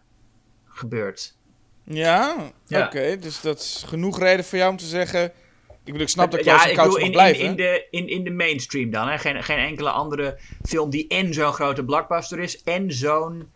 gebeurt. Ja, Ja. oké. dus dat is genoeg reden voor jou om te zeggen... Ik bedoel, ik snap dat ja, ik Encounters bedoel mag in, in, blijven. in, de, in, in de mainstream dan. Hè? Geen, geen enkele andere film die en zo'n grote blockbuster is en zo'n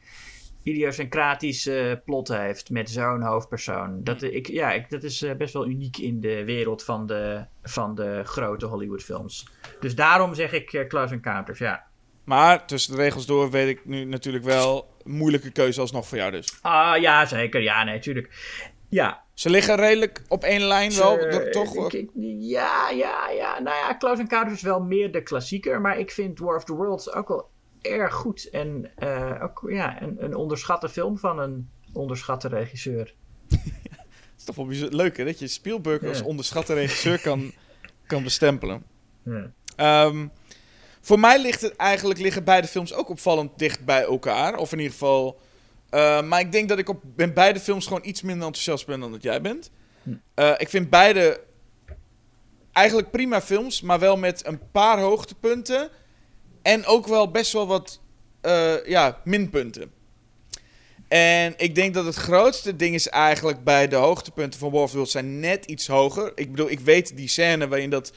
idiosyncratische plot heeft met zo'n hoofdpersoon. Dat, ik, ja, ik, dat is eh, best wel uniek in de wereld van de, van de grote Hollywoodfilms. Dus daarom zeg ik eh, Close Encounters, ja. Maar tussen de regels door weet ik nu natuurlijk wel... Moeilijke keuze alsnog voor jou dus. Ah, ja, zeker. Ja, nee, tuurlijk. Ja. Ze liggen redelijk op één lijn wel, Eh, toch? ik- ja, ja, ja. Nou ja, Close Encounters is wel meer de klassieker. Maar ik vind War of the Worlds ook wel erg goed. En eh, ook ja, een, een onderschatte film van een onderschatte regisseur. Het is toch wel bijzonder- leuk hè, dat je Spielberg als Ja. onderschatte regisseur kan, kan bestempelen. Ja. Ehm, voor mij ligt het eigenlijk, liggen beide films ook opvallend dicht bij elkaar. Of in ieder geval... eh, maar ik denk dat ik op in beide films gewoon iets minder enthousiast ben dan dat jij bent. Hm. Eh, ik vind beide eigenlijk prima films, maar wel met een paar hoogtepunten. En ook wel best wel wat eh, ja, minpunten. En ik denk dat het grootste ding is eigenlijk bij de hoogtepunten van War of zijn net iets hoger. Ik bedoel, ik weet die scène waarin dat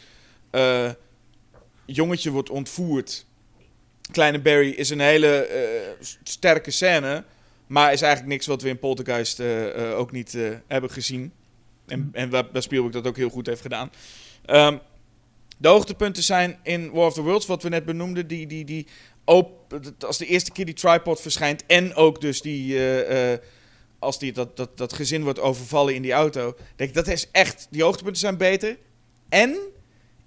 eh, jongetje wordt ontvoerd. Kleine Barry is een hele eh, sterke scène. Maar is eigenlijk niks wat we in Poltergeist ook niet hebben gezien. En, en waar, waar Spielberg dat ook heel goed heeft gedaan. Ehm, de hoogtepunten zijn in War of the Worlds, wat we net benoemden. Die, die, die op, als de eerste keer die tripod verschijnt. En ook dus die... eh, eh, als die, dat, dat, dat gezin wordt overvallen in die auto. Denk ik, dat is echt... Die hoogtepunten zijn beter. En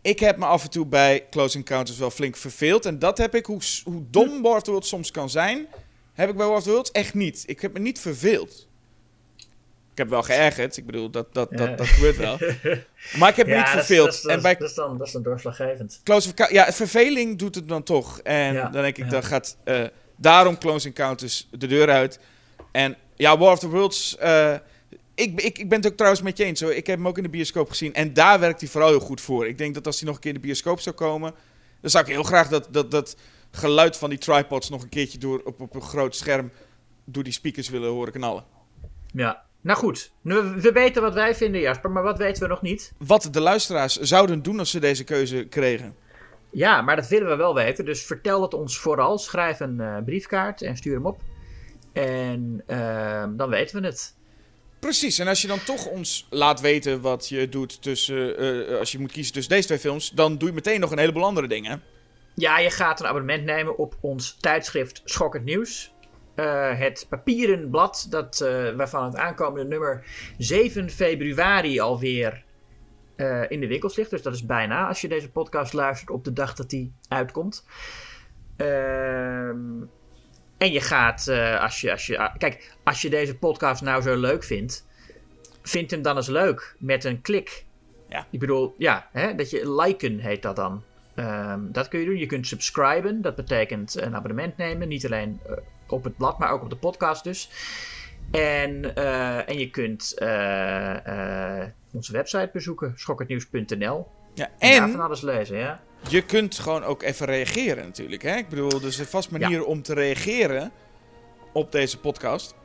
ik heb me af en toe bij Close Encounters wel flink verveeld. En dat heb ik, hoe, hoe dom War of the Worlds soms kan zijn, heb ik bij War of the Worlds echt niet. Ik heb me niet verveeld. Ik heb wel geërgerd. Ik bedoel, dat, dat, dat, dat gebeurt wel. Maar ik heb me niet dat is- verveeld. Dat is, en bij dat, is dan, dat is dan doorslaggevend. Close. Ja, verveling doet het dan toch. En Ja, dan denk ik, dan gaat eh, daarom Close Encounters de deur uit. En ja, War of the Worlds... eh, ik, ik, ik ben het ook trouwens met je eens hoor. Ik heb hem ook in de bioscoop gezien. En daar werkt hij vooral heel goed voor. Ik denk dat als hij nog een keer in de bioscoop zou komen... dan zou ik heel graag dat, dat, dat geluid van die tripods nog een keertje door, op, op een groot scherm... door die speakers willen horen knallen. Ja. Nou goed, we weten wat wij vinden, Jasper, maar wat weten we nog niet? Wat de luisteraars zouden doen als ze deze keuze kregen. Ja, maar dat willen we wel weten. Dus vertel het ons vooral. Schrijf een eh, briefkaart en stuur hem op. En ehm, dan weten we het. Precies, en als je dan toch ons laat weten wat je doet tussen, eh, als je moet kiezen tussen deze twee films, dan doe je meteen nog een heleboel andere dingen. Ja, je gaat een abonnement nemen op ons tijdschrift Schokkend Nieuws. Eh, het papieren blad dat, eh, waarvan het aankomende nummer 7 februari alweer eh, in de winkels ligt. Dus dat is bijna als je deze podcast luistert op de dag dat die uitkomt. Ehm, en je gaat, als je, als je, ah, kijk, als je deze podcast nou zo leuk vindt, vind hem dan eens leuk met een klik. Ja. Ik bedoel, ja, hè, dat je liken heet dat dan. Ehm, dat kun je doen. Je kunt subscriben. Dat betekent een abonnement nemen. Niet alleen op het blad, maar ook op de podcast dus. En, eh, en je kunt eh, eh, onze website bezoeken. schokkendnieuws.nl. Ja, En daar van alles lezen, ja. je kunt gewoon ook even reageren natuurlijk. Hè? Ik bedoel, er is een vast manier om te reageren op deze podcast.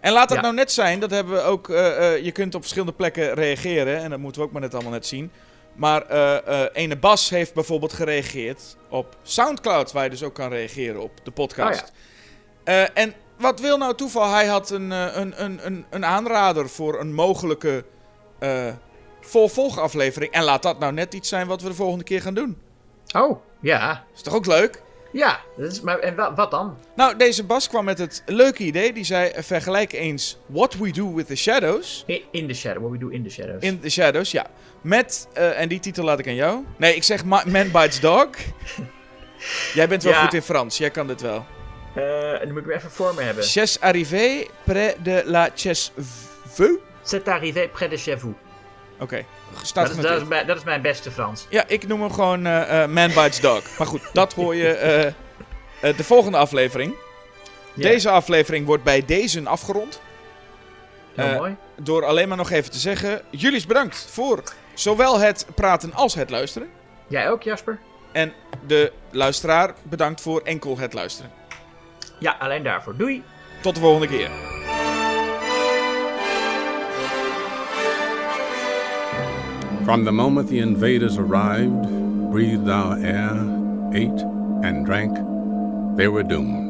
En laat dat Ja. nou net zijn, dat hebben we ook. je kunt op verschillende plekken reageren. En dat moeten we ook maar net allemaal net zien. Maar ene Bas heeft bijvoorbeeld gereageerd op Soundcloud, waar je dus ook kan reageren op de podcast. Eh, en wat wil nou toeval? Hij had een, eh, een, een, een, een aanrader voor een mogelijke volvolgaflevering. En laat dat nou net iets zijn wat we de volgende keer gaan doen. Oh, ja. Is toch ook leuk? Ja, dat is, maar en wa- wat dan? Nou, deze Bas kwam met het leuke idee. Die zei: vergelijk eens What We Do with the Shadows. In, the shadow, what we do in the shadows. In the Shadows, ja. Met, en die titel laat ik aan jou. Nee, ik zeg Ma- Man Bites Dog. Jij bent wel Ja. goed in Frans, jij kan dit wel. Eh, en dan moet ik hem even voor me hebben. Ches arrivé près de la Ches Veu. C'est arrivé près de chez vous. Oké, staat Dat is, dat, genoteerd. is mijn, dat is mijn beste Frans. Ja, ik noem hem gewoon eh, eh, Man Bites Dog. Maar goed, dat hoor je de volgende aflevering. Ja. Deze aflevering wordt bij deze afgerond. Heel eh, mooi. Door alleen maar nog even te zeggen: jullie is bedankt voor zowel het praten als het luisteren. Jij ook, Jasper? En de luisteraar bedankt voor enkel het luisteren. Ja, alleen daarvoor. Doei! Tot de volgende keer. From the moment the invaders arrived, breathed our air, ate, and drank, they were doomed.